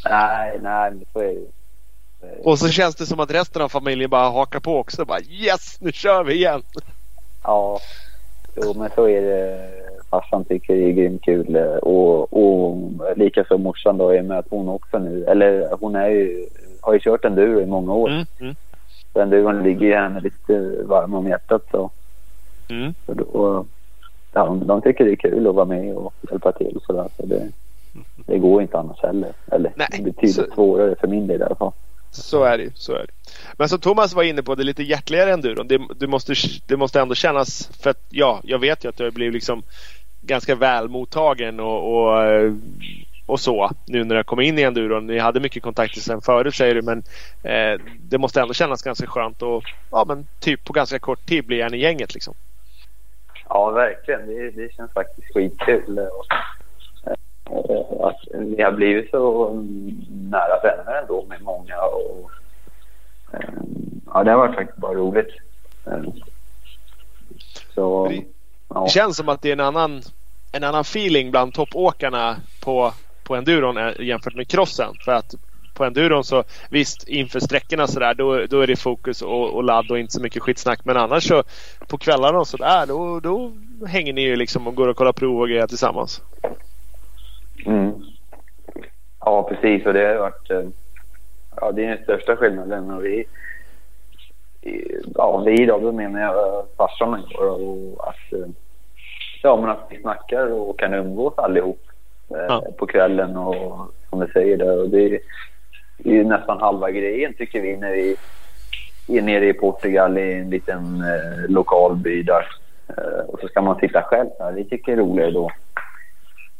Nej, nej, men så är det ju. Så är det. Och så känns det som att resten av familjen bara hakar på också. Bara yes, nu kör vi igen! Ja, jo, men så är det. Farsan tycker det är grymt kul och, och likaså morsan då i och med att hon också nu, eller hon är ju, har ju kört enduro i många år. Mm, mm, Så enduron ligger ju henne lite varm om hjärtat så, mm. så då, de, de tycker det är kul att vara med och hjälpa till och sådär. Så det, det går inte annars heller. Eller Nej, betydligt så- svårare för min del i alla fall. Så är det ju. Så är det. Men som Thomas var inne på, det är lite hjärtligare enduron. Det, det, måste, det måste ändå kännas, för att ja, jag vet ju att du har blivit liksom ganska väl mottagen och, och, och så nu när du kommer in i enduron. Ni hade mycket kontakter sen förut säger du men eh, det måste ändå kännas ganska skönt och ja men typ på ganska kort tid blir en i gänget liksom. Ja, verkligen. Det, det känns faktiskt skitkul. Eh, att vi har blivit så nära vänner ändå med många. Och, eh, ja, det har varit faktiskt bara roligt. Eh, Så, Det- ja. Det känns som att det är en annan, en annan feeling bland toppåkarna på, på enduron ä- jämfört med crossen. För att på enduron så visst inför sträckorna sådär då, då är det fokus och, och ladd och inte så mycket skitsnack. Men annars så på kvällarna och sådär då, då hänger ni ju liksom och går och kollar prov och grejer tillsammans. Mm. Ja, precis. Och det har varit... eh, Ja, det är den största skillnaden. Och vi, ja, vi då, då menar jag eh, farsan och jag. Och att, eh, ja, men att vi snackar och kan umgås allihop Ja. på kvällen. Och som du säger där. Och det är det är ju nästan halva grejen tycker vi när vi är nere i Portugal i en liten eh, lokal by där. Eh, och så ska man sitta själv där. Vi tycker det är roligare då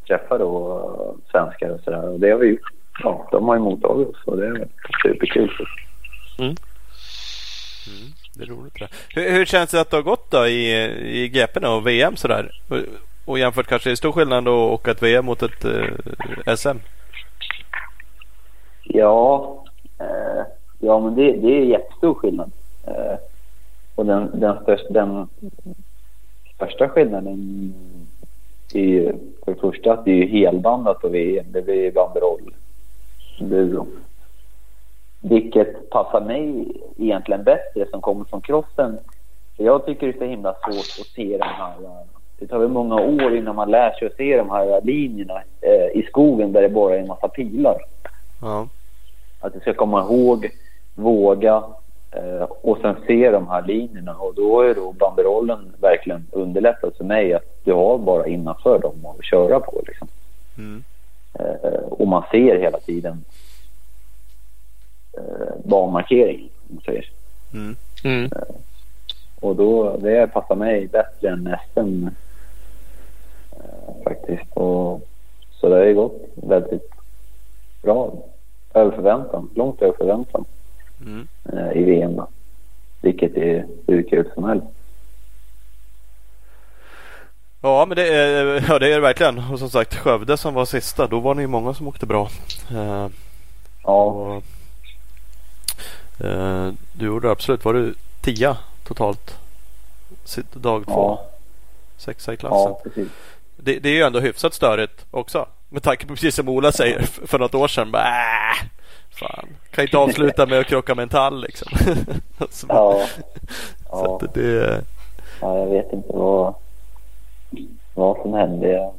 träffa då svenskar och sådär. Och det har vi gjort. Ja, de har ju mottagit oss och det är superkul. Det är roligt det. Hur, hur känns det att det har gått då i, i GP och VM sådär? Och, och jämfört kanske, är det stor skillnad då att åka ett VM mot ett eh, SM? Ja, eh, ja men det, det är jättestor skillnad. Eh, och den, den, största, den största skillnaden är ju för det första att det är ju helbandat på VM. Det blir banderoll. Buro. Vilket passar mig egentligen bättre som kommer från crossen. För jag tycker det är så himla svårt att se de här... Det tar väl många år innan man lär sig att se de här linjerna eh, i skogen där det bara är en massa pilar. Ja. Att du ska komma ihåg, våga och sen se de här linjerna. Och då är då banderollen verkligen underlättat för mig att du har bara innanför dem att köra på. Liksom. Mm. Eh, och man ser hela tiden eh, banmarkeringen. Om man säger. Mm. Mm. Och då, det passar mig bättre än eh, faktiskt. Och, så det har ju gått väldigt bra. Över förväntan. Långt över förväntan Mm. eh, i VM. Då. Vilket är hur kul som helst. Ja men det är, ja, det är det verkligen. Och som sagt Skövde som var sista. Då var det ju många som åkte bra. Eh, Ja, och, eh, du gjorde absolut. Var du tia totalt? Sitt- Dag två. ja, Sexa i klassen. ja precis. Det, det är ju ändå hyfsat störigt också. Med tanke på precis som Ola säger för något år sedan. Bara, äh, Fan, kan inte avsluta med att krocka med en tall liksom. [LAUGHS] [LAUGHS] så, ja. så ja. det... Ja, jag vet inte vad, vad som hände. Jag,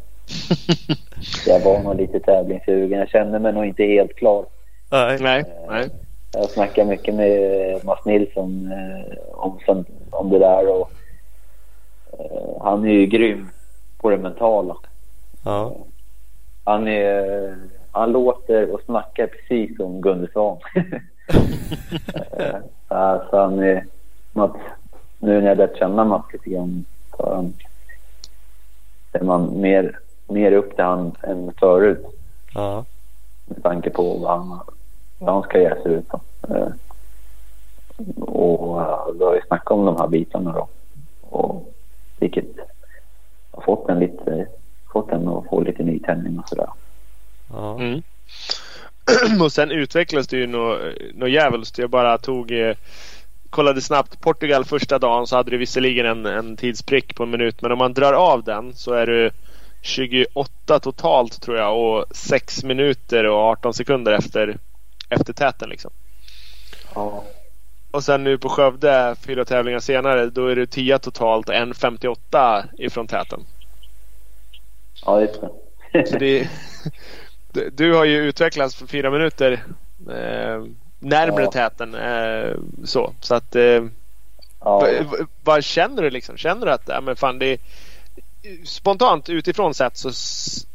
jag var nog lite tävlingssugen. Jag kände mig nog inte helt klar. Nej. Nej. Nej. Jag snackade mycket med Mats Nilsson om, om det där och han är ju grym på det mentala. Ja. Han, är, han låter och snackar precis som Gunde Svan. alltså [LAUGHS] [LAUGHS] han är, Mats, nu när jag lärt känna Mats lite grann så han, är man mer, mer upp till han än förut. Ja. Med tanke på vad, han, vad hans karriär ser ut som. Eh, och då har vi snackat om de här bitarna då. Och vilket har fått en lite fått den att få lite nytändning och sådär. Ja. Mm. [CLEARS THROAT] och sen utvecklades det ju något, djävulskt. Jag bara tog eh, kollade snabbt. Portugal första dagen så hade du visserligen en, en tidsprick på en minut. Men om man drar av den så är du 28 totalt tror jag och 6 minuter och 18 sekunder efter, efter täten liksom. Ja. Och sen nu på Skövde, fyra tävlingar senare, då är det 10 totalt och 1.58 ifrån täten. Ja, just det. Så det [LAUGHS] du har ju utvecklats för fyra minuter eh, närmre ja. täten. Eh, så så att eh, ja. vad känner du liksom? Känner du att ja, men fan, det spontant utifrån sett så,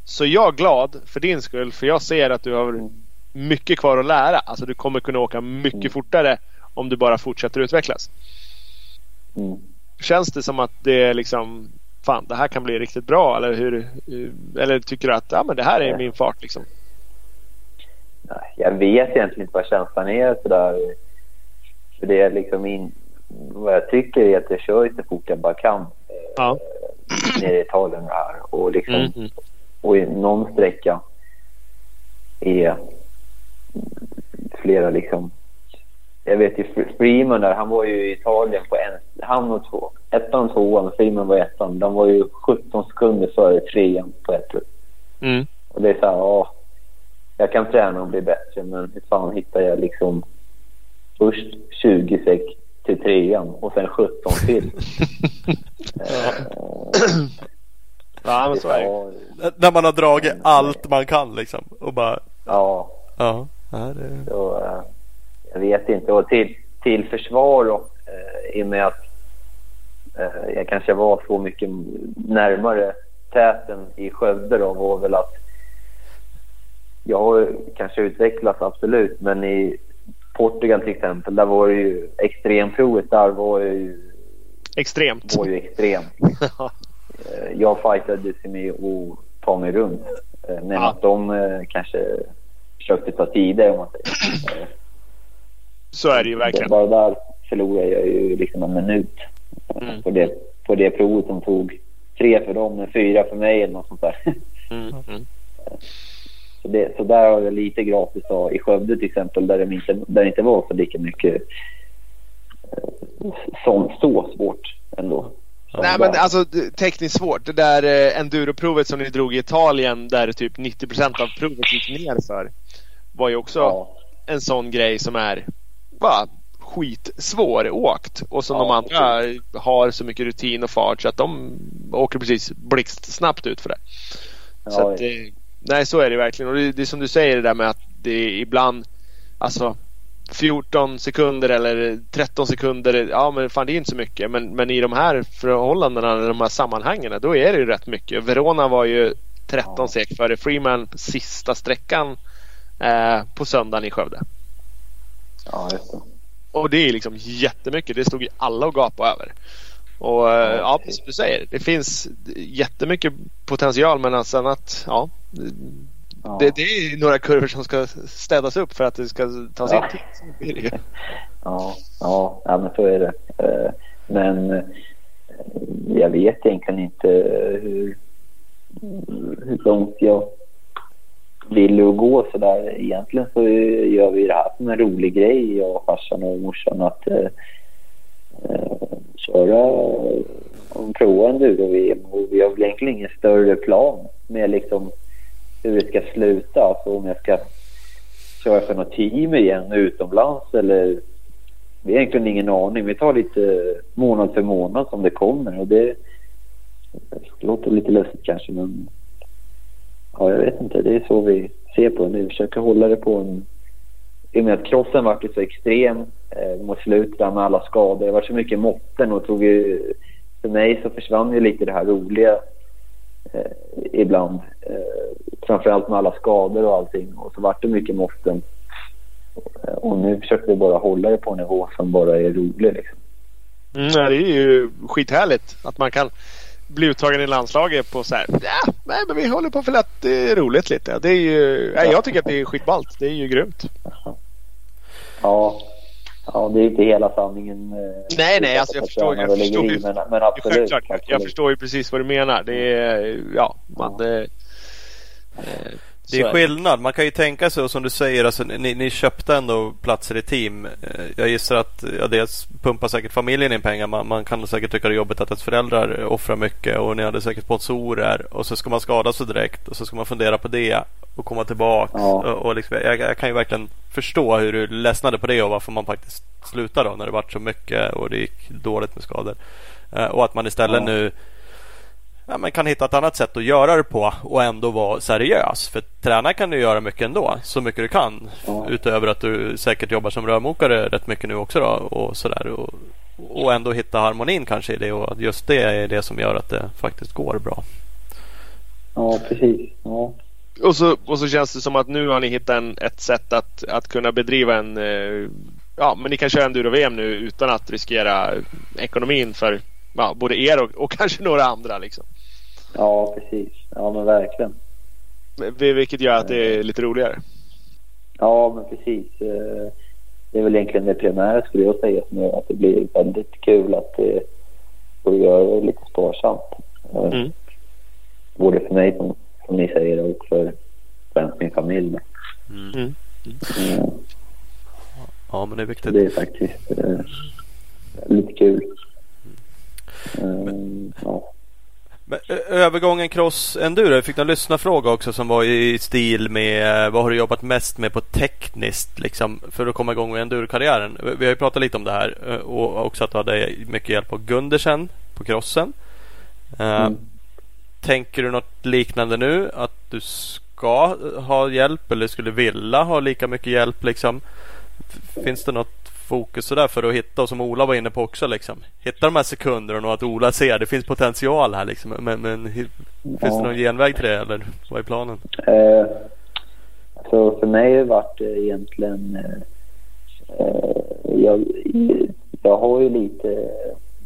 så är jag glad för din skull. För jag ser att du har mycket kvar att lära. Alltså du kommer kunna åka mycket mm. fortare om du bara fortsätter utvecklas. Mm. Känns det som att det är liksom fan det här kan bli riktigt bra eller hur? Eller tycker du att ja, men det här är min fart liksom? Jag vet egentligen inte vad känslan är sådär. För det är liksom in, vad jag tycker är att jag kör så fort jag bara kan. Ja. Eh, nere i Italien här och liksom mm -hmm. och i någon sträcka är flera liksom jag vet ju Freeman där, han var ju i Italien på en, han och två, ettan och tvåan, Freeman var ettan. De var ju 17 sekunder före trean på ett mm. Och det är så här, ja, jag kan träna och bli bättre men hur fan hittar jag liksom först 20 sek till trean och sen 17 till. [LAUGHS] ja, men så är det. När man har dragit allt man kan liksom och bara... Ja. Ja. ja det... Så, uh, jag vet inte. Och till, till försvar då, eh, i och med att eh, jag kanske var så mycket närmare täten i Skövde då var väl att jag har kanske utvecklats absolut men i Portugal till exempel där var det ju extremprovet där var ju extremt. Var ju extremt. [LAUGHS] Eh, jag fightade med att ta mig runt. Eh, men ja. att de eh, kanske försökte ta tider om man säger. [CLEARS THROAT] Så är det ju verkligen. Bara där förlorade jag ju liksom en minut mm. på, det, på det provet som tog tre för dem, och fyra för mig eller något sånt där. Mm. [LAUGHS] Mm. Så, det, så där har jag lite gratis då, i Skövde till exempel där det inte, där det inte var så lika mycket eh, som, så svårt ändå. Nej men alltså tekniskt svårt. Det där eh, enduroprovet som ni drog i Italien där typ 90% av provet gick ner för var ju också ja. en sån grej som är bara skitsvåråkt och som ja, de andra precis. har så mycket rutin och fart så att de åker precis blixtsnabbt ut för det. Ja, så att, nej, så är det verkligen. Och det, det är som du säger det där med att det ibland, alltså 14 sekunder eller 13 sekunder, ja men fan det är inte så mycket. Men, men i de här förhållandena, de här sammanhangen, då är det ju rätt mycket. Verona var ju 13 ja. sek före Freeman sista sträckan eh, på söndagen i Skövde. Ja, just det. Och det är liksom jättemycket. Det stod ju alla och gapade över. Och ja, ja som du säger, det finns jättemycket potential men alltså att ja, ja. Det, det, är några kurvor som ska städas upp för att det ska ta sin ja. tid. [LAUGHS] ja, ja, ja, men så är det. Eh, men eh, jag vet egentligen inte hur, hur långt jag vill att gå så där. Egentligen så gör vi det här som en rolig grej, jag och farsan och morsan, att eh, eh köra och prova enduro-VM. Vi har väl egentligen ingen större plan med liksom hur det ska sluta. Alltså om jag ska köra för något team igen utomlands eller vi har egentligen ingen aning. Vi tar lite månad för månad som det kommer och det, det låter lite lustigt kanske men ja, jag vet inte. Det är så vi ser på det. Vi försöker hålla det på en... I och med att crossen vart så extrem eh, mot slutet med alla skador. Det var så mycket måtten och tog ju, för mig så försvann ju lite det här roliga eh, ibland. Eh, framförallt med alla skador och allting. Och så vart det mycket måtten. Eh, och nu försöker vi bara hålla det på en nivå som bara är rolig. Liksom. Mm, det är ju skithärligt att man kan bli uttagen i landslaget på så här. Ja, nej, men vi håller på för att det är roligt lite. Det är ju, nej, jag tycker att det är skitballt. Det är ju grymt. Ja, ja det är inte hela sanningen. Eh, nej, nej, alltså jag förstår, jag förstår ju. Men, men absolut, absolut, Jag förstår ju precis vad du menar. Det är, ja, man, det, eh, det är skillnad. Man kan ju tänka sig, och som du säger, alltså, ni, ni köpte ändå platser i team. Eh, jag gissar att ja, dels pumpar säkert familjen in pengar. Man, man kan säkert tycka det är jobbigt att ens föräldrar offrar mycket och ni hade säkert sponsorer. Och så ska man skada sig direkt och så ska man fundera på det och komma tillbaka. Ja. Och, och liksom, jag, jag, kan ju verkligen förstå hur du ledsnade på det och varför man faktiskt slutade då när det vart så mycket och det gick dåligt med skador. Uh, och att man istället ja. nu ja, man kan hitta ett annat sätt att göra det på och ändå vara seriös. För träna kan du göra mycket ändå, så mycket du kan. Ja. Utöver att du säkert jobbar som rörmokare rätt mycket nu också. Då, och, sådär. Och, och ändå hitta harmonin kanske i det och just det är det som gör att det faktiskt går bra. Ja, precis. Ja. Och, så, och så känns det som att nu har ni hittat en, ett sätt att, att kunna bedriva en eh, Ja, men ni kan köra enduro-VM nu utan att riskera ekonomin för ja, både er och, och kanske några andra. Liksom. Ja, precis. Ja, men verkligen. Vilket gör att det är lite roligare. Ja, men precis. Eh, det är väl egentligen det primära skulle jag säga som gör att det blir väldigt kul att det får göra det lite sparsamt. Eh, mm. Både för mig som, som ni säger och för främst min familj. Mm. Mm. Mm. Ja, men det är viktigt. Det är faktiskt eh, lite kul. Men, ja. Övergången cross enduro. Jag fick en lyssnarfråga också som var i stil med vad har du jobbat mest med på tekniskt liksom, för att komma igång med endurokarriären. Vi har ju pratat lite om det här eh, och också att du hade mycket hjälp av Gundersen på crossen. Eh, mm. Tänker du något liknande nu? Att du ska ha hjälp eller skulle vilja ha lika mycket hjälp liksom? Finns det något fokus sådär för att hitta och som Ola var inne på också liksom. Hitta de här sekunderna och att Ola ser det finns potential här liksom. Men, men finns ja. det någon genväg till det eller vad är planen? Eh, alltså för mig har det varit egentligen eh, jag, jag har ju lite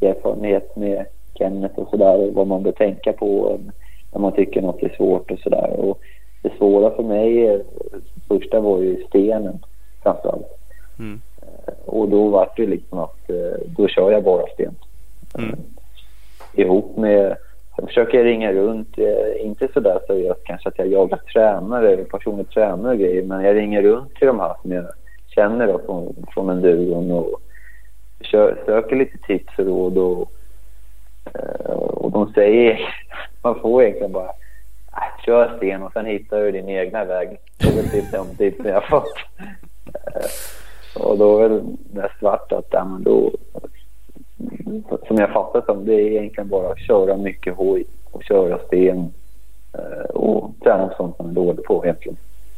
erfarenhet med Kenneth och sådär vad man bör tänka på när man tycker något är svårt och sådär. det svåra för mig, första var ju stenen framförallt. Mm. Och då var det liksom att eh, då kör jag bara sten. Mm. Eh, ihop med, sen försöker jag ringa runt, eh, inte så där seriöst kanske att jag jagar tränare, personlig tränare och grejer, men jag ringer runt till de här som jag känner då från, från enduron och kör, söker lite tips och råd och, och de säger, [LAUGHS] man får egentligen bara äh, kör sten och sen hittar du din egna väg. Det är väl typ de tips jag fått. [LAUGHS] Och då är det mest varit att ja, men då, som jag fattar som, det är egentligen bara att köra mycket hoj och köra sten eh, och träna sånt man är dålig på egentligen.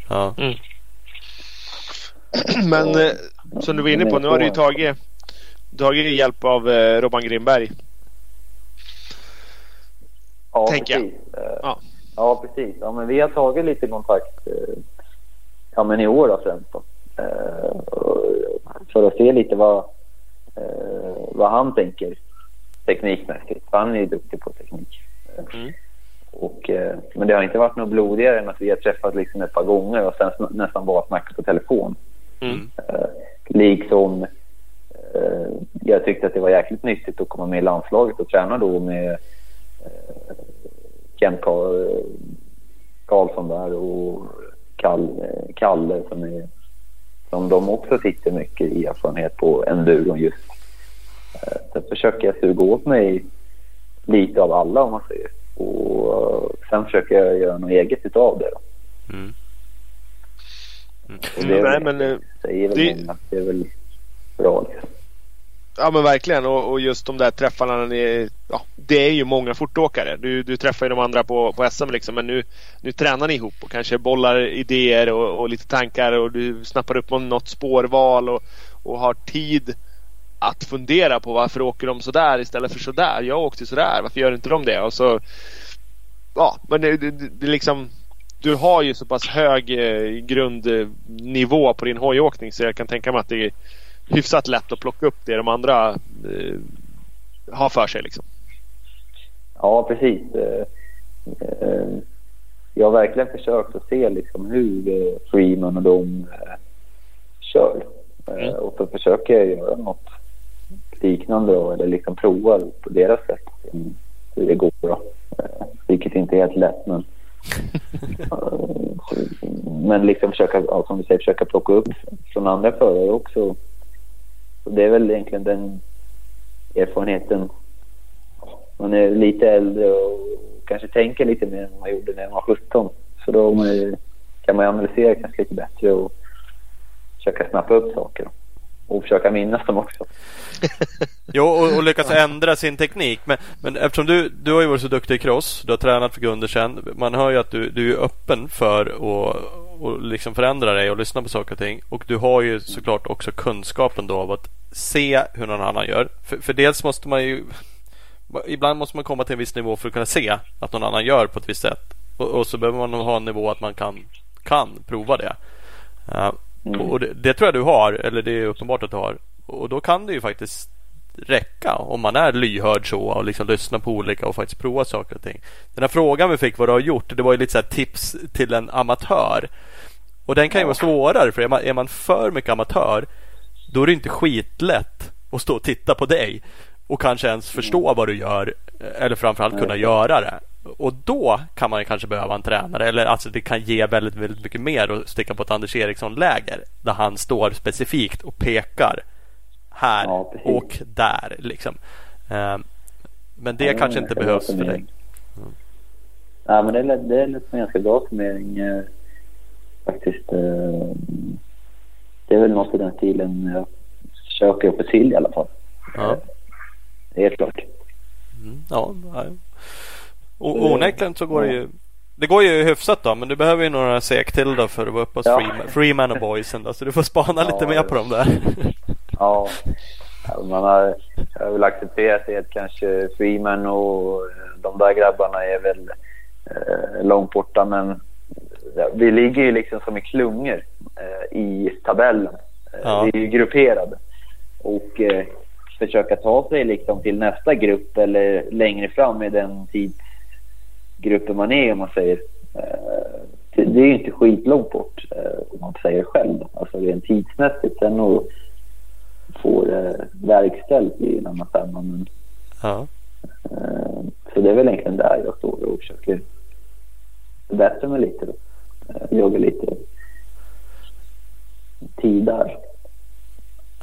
Ja. Mm. Men så, eh, som du var inne på, nu har du ju tagit, tagit hjälp av eh, Robban Grimberg. Ja, Tänker precis. Jag. Ja. ja, precis. Ja, men vi har tagit lite kontakt ja, men i år då främst. Då. Eh, för att se lite vad, eh, vad han tänker teknikmässigt. Han är ju duktig på teknik. Mm. Och, eh, men det har inte varit något blodigare än att vi har träffat liksom ett par gånger och sen nästan bara snackat på telefon. Mm. liksom jag tyckte att det var jäkligt nyttigt att komma med i landslaget och träna då med Kent Karlsson där och Kalle som är som de också sitter mycket i erfarenhet på enduron just. Eh, så försöker jag suga åt mig lite av alla om man säger. Och eh, sen försöker jag göra något eget utav det. Mm. Mm. Det, Nej, men, eh, det... att det är väl bra. Ja men verkligen och, och, just de där träffarna. När ni, ja, det är ju många fortåkare. Du, du träffar ju de andra på, på SM liksom. Men nu, nu tränar ni ihop och kanske bollar idéer och, och lite tankar och du snappar upp något spårval och, och har tid att fundera på varför åker de sådär istället för sådär. Jag åkte sådär. Varför gör inte de det? Och så, ja, men det, det, det liksom du har ju så pass hög eh, grundnivå på din hojåkning så jag kan tänka mig att det är hyfsat lätt att plocka upp det de andra eh, har för sig. Liksom. Ja, precis. Eh, eh, jag har verkligen försökt att se liksom hur eh, Freeman och de kör. Mm. Och så försöker jag göra något liknande då, eller liksom prova på deras sätt hur det går. Då. Vilket inte är helt lätt men [LAUGHS] men liksom försöka, ja, som du säger, försöka plocka upp från andra förare också. Så det är väl egentligen den erfarenheten. Man är lite äldre och kanske tänker lite mer än man gjorde när man var 17. Så då kan man analysera kanske lite bättre och försöka snappa upp saker. Och försöka minnas dem också. [LAUGHS] jo, och, och, lyckas ändra sin teknik. Men, men eftersom du, du har ju varit så duktig i cross, du har tränat för Gundersen. Man hör ju att du, du är öppen för att och liksom förändra dig och lyssna på saker och ting. Och du har ju såklart också kunskapen då av att se hur någon annan gör. För, för dels måste man ju Ibland måste man komma till en viss nivå för att kunna se att någon annan gör på ett visst sätt. Och, och så behöver man ha en nivå att man kan, kan prova det. Uh. Och det, det, tror jag du har, eller det är uppenbart att du har. Och då kan det ju faktiskt räcka om man är lyhörd så och liksom lyssnar på olika och faktiskt provar saker och ting. Den här frågan vi fick vad du har gjort, det var ju lite så tips till en amatör. Och den kan ju vara svårare för är man, är man för mycket amatör då är det inte skitlätt att stå och titta på dig och kanske ens förstå vad du gör eller framförallt kunna göra det. Och då kan man kanske behöva en tränare eller alltså det kan ge väldigt, väldigt mycket mer att sticka på ett Anders Eriksson-läger där han står specifikt och pekar här ja, och där. Liksom. Ehm, men det ja, kanske inte behövs för dig. Mm. Ja, men det är, det är en ganska bra summering eh, faktiskt. Eh, det är väl något i den stilen jag försöker få till i alla fall. Ja. Är helt klart. Mm, ja, och onekligen så går det ju det går ju hyfsat då, men du behöver ju några sek till då för att vara uppe hos ja. Freeman, Freeman och Boysen då, så du får spana ja, lite mer på dem där. Ja, man har, jag har väl accepterat det att kanske Freeman och de där grabbarna är väl eh, långt borta, men vi ligger ju liksom som i klungor eh, i tabellen. Eh, ja. Vi är ju grupperade. Och eh, försöka ta sig liksom till nästa grupp eller längre fram i den tidsgruppen man är om man säger. Eh, det är ju inte skitlångt bort eh, om man säger själv. Alltså rent tidsmässigt. Sen att få det verkställt i en annan femma. Men, ja. Eh, så det är väl egentligen där jag står och försöker förbättra mig lite. Då. Jogga lite tid där.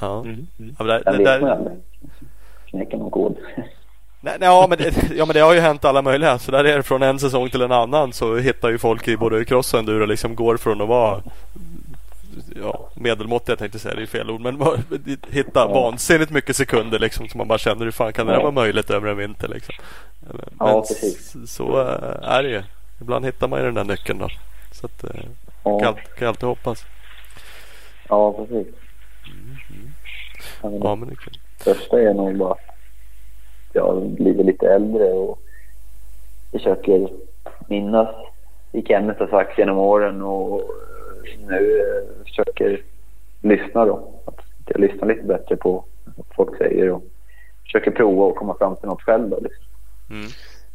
Ja. Mm. Mm. ja det, det, där... Knäcka någon kod. Nej, nej, ja, men det, ja men det har ju hänt alla möjliga. Så där är det från en säsong till en annan så hittar ju folk i både cross och enduro liksom går från att vara ja, medelmåttiga jag tänkte säga, det är fel ord. Men [LAUGHS] hitta ja. vansinnigt mycket sekunder liksom så man bara känner hur fan kan det här vara möjligt över en vinter liksom. Men, ja, precis. Så äh, är det ju. Ibland hittar man ju den där nyckeln då. Så att, äh, ja. kan, kan alltid hoppas. Ja, precis. Mm. Ja, men det är kul. Första är nog bara att jag blir lite äldre och försöker minnas det Kenneth har sagt genom åren och nu eh, försöker lyssna då. Att jag lyssnar lite bättre på vad folk säger och försöker prova och komma fram till något själv. Då, liksom. mm.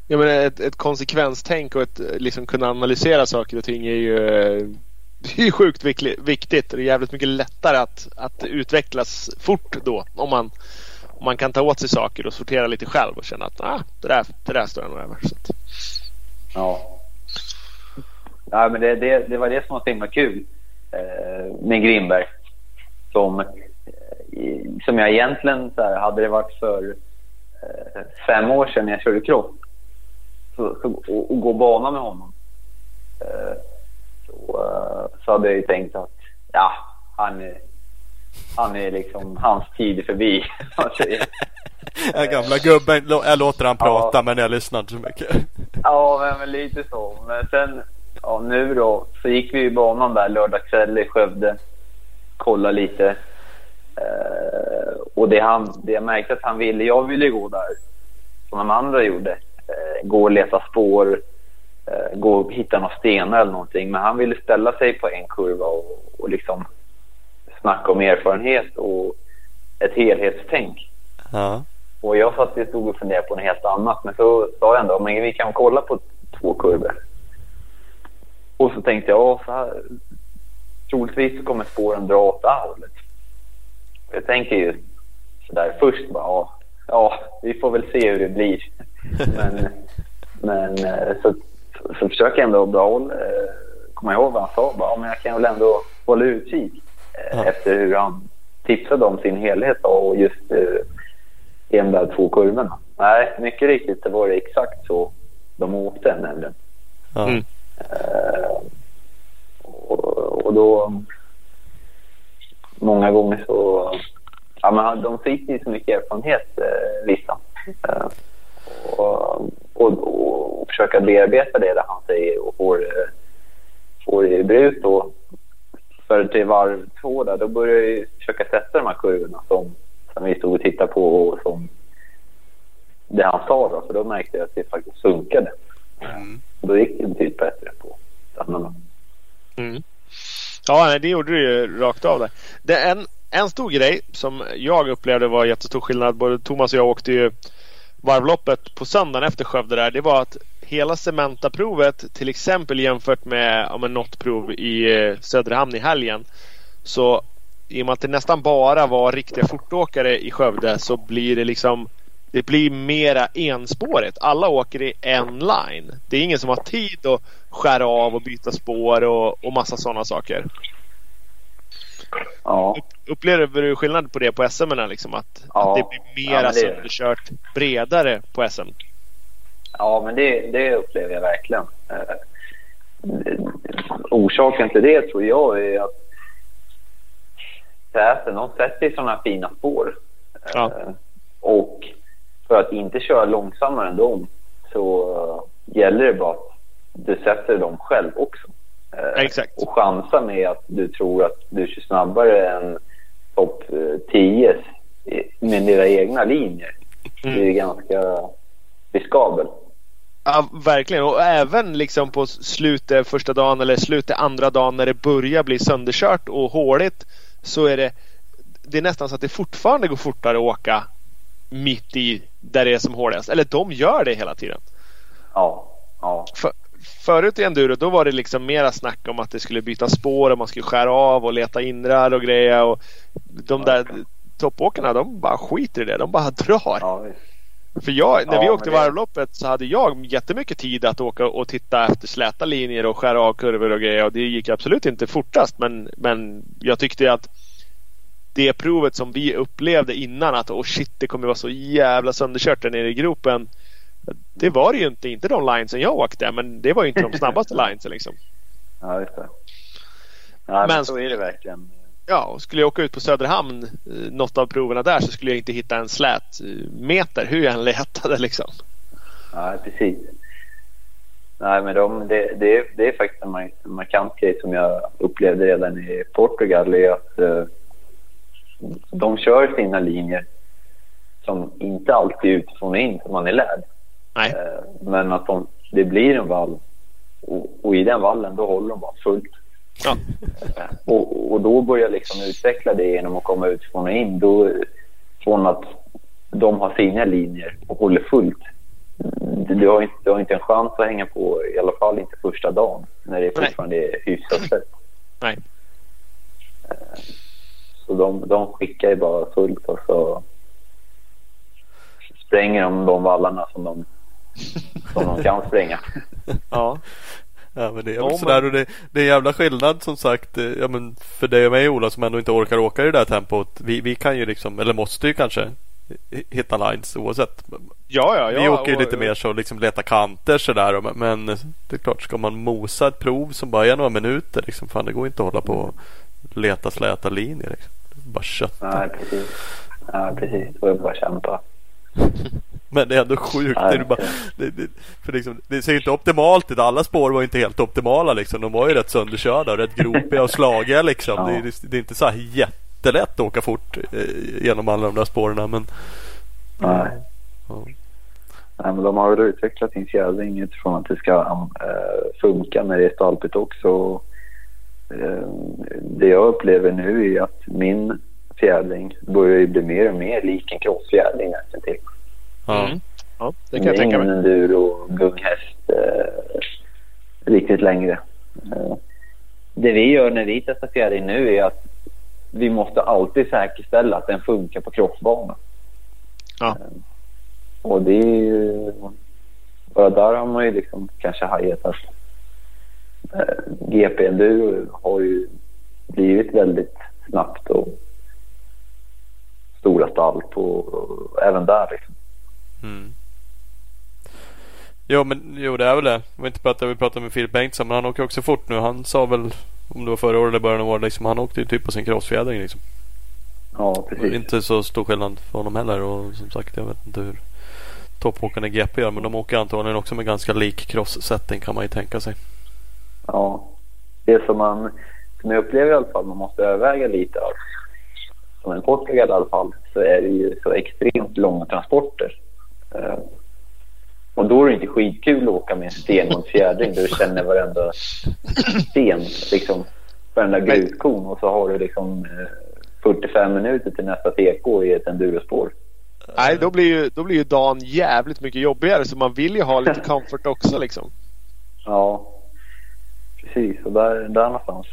Ja, men ett, ett konsekvenstänk och ett liksom kunna analysera saker och ting är ju eh, [LAUGHS] det är sjukt viktigt. Det är jävligt mycket lättare att, att utvecklas fort då om man, om man kan ta åt sig saker och sortera lite själv och känna att ah, det, där, det där står jag nog över. Så att... Ja. Ja men det, det, det var det som var så himla kul eh, med Grimberg. Som, eh, som jag egentligen, så här, hade det varit för eh, fem år sedan när jag körde cross så, så, och, och gå bana med honom eh, så, eh, så hade jag ju tänkt att ja, han är, han är liksom, hans tid är förbi. [LAUGHS] [LAUGHS] Den gamla gubben, jag låter han prata Ja. men jag lyssnar inte så mycket. Ja, men, men lite så. Men sen, ja, nu då, så gick vi i banan där lördag kväll i Skövde. Kolla lite. Eh, och det, han, det jag märkte att han ville, jag ville gå där som de andra gjorde. Eh, gå och leta spår, eh, gå och hitta några stenar eller någonting. Men han ville ställa sig på en kurva och, och liksom snacka om erfarenhet och ett helhetstänk. Ja. Och jag satt och stod och funderade på något helt annat. Men så sa jag ändå, men vi kan kolla på två kurvor. Och så tänkte jag, ja, så här, troligtvis så kommer spåren dra åt det här hållet. Jag tänker ju sådär först bara, ja, ja, vi får väl se hur det blir. [LAUGHS] Men, men eh, så, så försöker jag ändå behålla, eh, komma ihåg vad han sa. Bara, ja, men jag kan väl ändå hålla utkik eh, Ja. efter hur han tipsade om sin helhet då, och just eh, i de där två kurvorna. Nej, mycket riktigt, det var det exakt så de åkte nämligen. Ja. Mm. Och, och då... Många gånger så... Ja, men de fick ju så mycket erfarenhet, eh, vissa. Eh, och, och, och försöka bearbeta det där han säger och får, eh, får i bruk då. För till varv två där, då började jag försöka sätta de här kurvorna som, som vi stod och tittade på och som det han sa då. För då märkte jag att det faktiskt funkade. Mm. Och då gick det betydligt bättre på stannarna. Mm. Ja, det gjorde du ju rakt av där. Det är en, en stor grej som jag upplevde var jättestor skillnad. Både Thomas och jag åkte ju varvloppet på söndagen efter Skövde där. Det var att hela Cementa-provet till exempel jämfört med ja, men något prov i eh, Söderhamn i helgen. Så i och med att det nästan bara var riktiga fortåkare i Skövde så blir det liksom det blir mera enspårigt. Alla åker i en line. Det är ingen som har tid att skära av och byta spår och, och massa sådana saker. Ja, Upp- Upplever du skillnad på det på SM? Liksom? Att, Ja. att det blir mera Ja, det- sönderkört bredare på SM? ja men det, det upplever jag verkligen. Eh, orsaken till det tror jag är att Säten, de sätter sådana fina spår. Ja. Eh, och för att inte köra långsammare än dem så eh, gäller det bara att du sätter dem själv också. Eh, Exakt. Och chansa med att du tror att du kör snabbare än topp eh, 10 med dina egna linjer. Det är ju ganska riskabelt. Ja, verkligen. Och även liksom på slutet första dagen eller slutet andra dagen när det börjar bli sönderkört och håligt så är det det är nästan så att det fortfarande går fortare att åka mitt i där det är som hårdast. Eller de gör det hela tiden. Ja, ja, För, förut i enduro då var det liksom mera snack om att det skulle byta spår och man skulle skära av och leta inrar och grejer. Och de där toppåkarna de bara skiter i det. De bara drar. ja. För jag, när Ja, vi åkte det- varvloppet så hade jag jättemycket tid att åka och titta efter släta linjer och skära av kurvor och grejer. Och det gick absolut inte fortast. Men, men jag tyckte att det provet som vi upplevde innan att oh shit det kommer vara så jävla sönderkört där nere i gropen. Det var det ju inte. Inte de linesen jag åkte. Men det var ju inte de snabbaste [LAUGHS] linesen liksom. Ja, just det. Ja, men, Men- så är det verkligen. Ja, skulle jag åka ut på Söderhamn eh, något av proverna där så skulle jag inte hitta en slät eh, meter hur jag än letade liksom. Ja, precis. Nej, men de, det, det, är, det är faktiskt en mar- markant grej som jag upplevde redan i Portugal. Är att eh, de kör sina linjer som inte alltid är utifrån och in som man är lärd. Nej. Eh, men att de, det blir en vall och, och i den vallen då håller de bara fullt. Ja. Eh, Och, och då börjar jag liksom utveckla det genom att komma utifrån och in. Då, från att de har sina linjer och håller fullt. Du har, inte, du har inte en chans att hänga på, i alla fall inte första dagen, när det Nej. fortfarande är hyfsat tätt. Nej. Så de, de skickar ju bara fullt och så spränger de de vallarna som de, som de kan spränga. [LAUGHS] Ja. Ja men det är väl sådär och det, det är en jävla skillnad som sagt. eh, Ja men för dig och mig Ola som ändå inte orkar åka i det där tempot. Vi, vi kan ju liksom, eller måste ju kanske hi- hitta lines oavsett. Ja, ja, ja. vi åker ju lite mer så liksom leta kanter sådär. Men det är klart ska man mosa ett prov som bara är några minuter liksom. Fan det går inte att hålla på och leta släta linjer. Liksom. Bara kött. Nej, precis. Ja, precis. Då är det bara kämpa. [LAUGHS] Men det är ändå sjukt. Nej, det, bara, det, det, för liksom, det ser inte optimalt ut. Alla spår var inte helt optimala. Liksom. De var ju rätt sönderkörda och rätt gropiga och slagiga. Liksom. Ja. Det, är- det är inte så här jättelätt att åka fort eh, genom alla de där spåren. Men Nej. ja. Nej, men de har väl utvecklat sin fjädring utifrån att det ska eh, funka när det är stalpigt också. Eh, det jag upplever nu är att min fjädring börjar ju bli mer och mer lik en crossfjädring nästan till. Ja. Mm. Ja, det kan Det jag är tänka ingen mig. enduro gunghäst eh, riktigt längre. Eh, det vi gör när vi testar fjädring nu är att vi måste alltid säkerställa att den funkar på crossbana. Ja. Eh, och det är ju... Bara där har man ju liksom kanske hajat att eh, GP enduro har ju blivit väldigt snabbt och stora stall på även där liksom. Mm. Jo men jo det är väl det. Jag vet inte prata, vi pratade med Filip Bengtsson men han åker också fort nu. Han sa väl om det var förra året eller början av året liksom. Han åkte ju typ på sin crossfjädring liksom. Ja, precis. Inte så stor skillnad för honom heller och som sagt jag vet inte hur toppåkarna i GP gör men de åker antagligen också med ganska lik cross-setting kan man ju tänka sig. Ja. Det som man, som jag upplever i alla fall, man måste överväga lite av. Som en Portugal i alla fall, så är det ju så extremt långa transporter. Eh, och då är det inte skitkul att åka med en stenhård fjädring där du känner varenda sten, liksom, varenda gruskon och så har du liksom eh, 45 minuter till nästa TK i ett endurospår. Nej, då blir, ju, då blir ju dagen jävligt mycket jobbigare så man vill ju ha lite [LAUGHS] comfort också liksom. Ja, precis. Och där, där någonstans.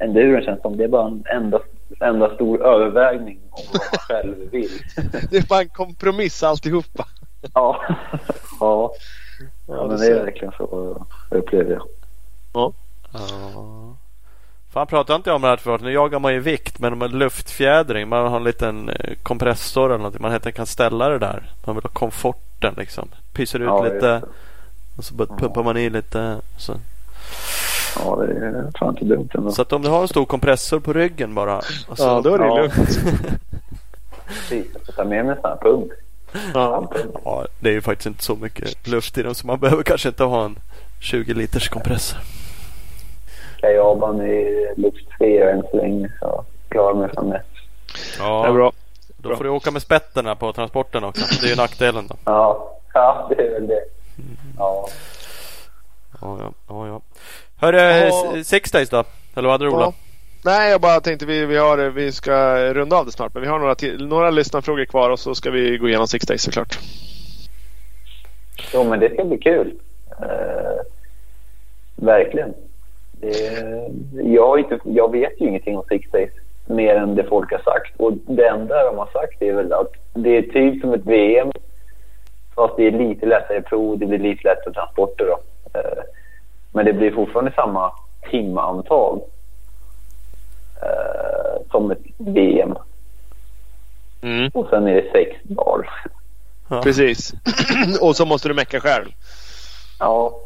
Enduron känns som det är bara en enda, enda stor övervägning om vad man [LAUGHS] själv vill. [LAUGHS] Det är bara en kompromiss alltihopa. [LAUGHS] ja. ja. Ja, men det är ser- verkligen så upplever jag. Ja. Fan pratade inte jag om det här förut. Nu jagar man ju vikt men med luftfjädring. Man har en liten eh, kompressor eller någonting. Man helt enkelt kan ställa det där. Man vill ha komforten liksom. Pyser ut Ja, lite. Och så bara pumpar man i lite. Så. Ja, det är fan inte dumt ändå. så att om du har en stor kompressor på ryggen bara. och så- Ja, då är det Ja. lugnt. Precis. Jag får ta med mig en sån här pump. Ja. Ja, det är ju faktiskt inte så mycket luft i dem så man behöver kanske inte ha en 20 liters kompressor. Kajaban är luftfri än så länge så klarar mig från det. Det är Ja, bra. då får du åka med spetterna på transporten också. Det är ju nackdelen då. Ja, ja det är väl det. Ja. Ja, ja, ja, ja. Hörru, Ja. s- Six Days då? Eller vad hade du Ola? Ja. Nej, jag bara tänkte vi, vi, har, vi ska runda av det snart. Men vi har några, till, några lyssnarfrågor kvar och så ska vi gå igenom Six Days såklart. Jo, men det ska bli kul. Eh, verkligen. Det, jag, har inte, jag vet ju ingenting om Six Days mer än det folk har sagt. Och det enda de har sagt är väl att det är typ som ett VM fast det är lite lättare prov, det blir lite lättare transporter. Då. Eh, men det blir fortfarande samma timantal eh, som ett VM. Mm. Och sen är det sex dagar. Ja. Precis. [CLEARS THROAT] och så måste du mecka själv. Ja.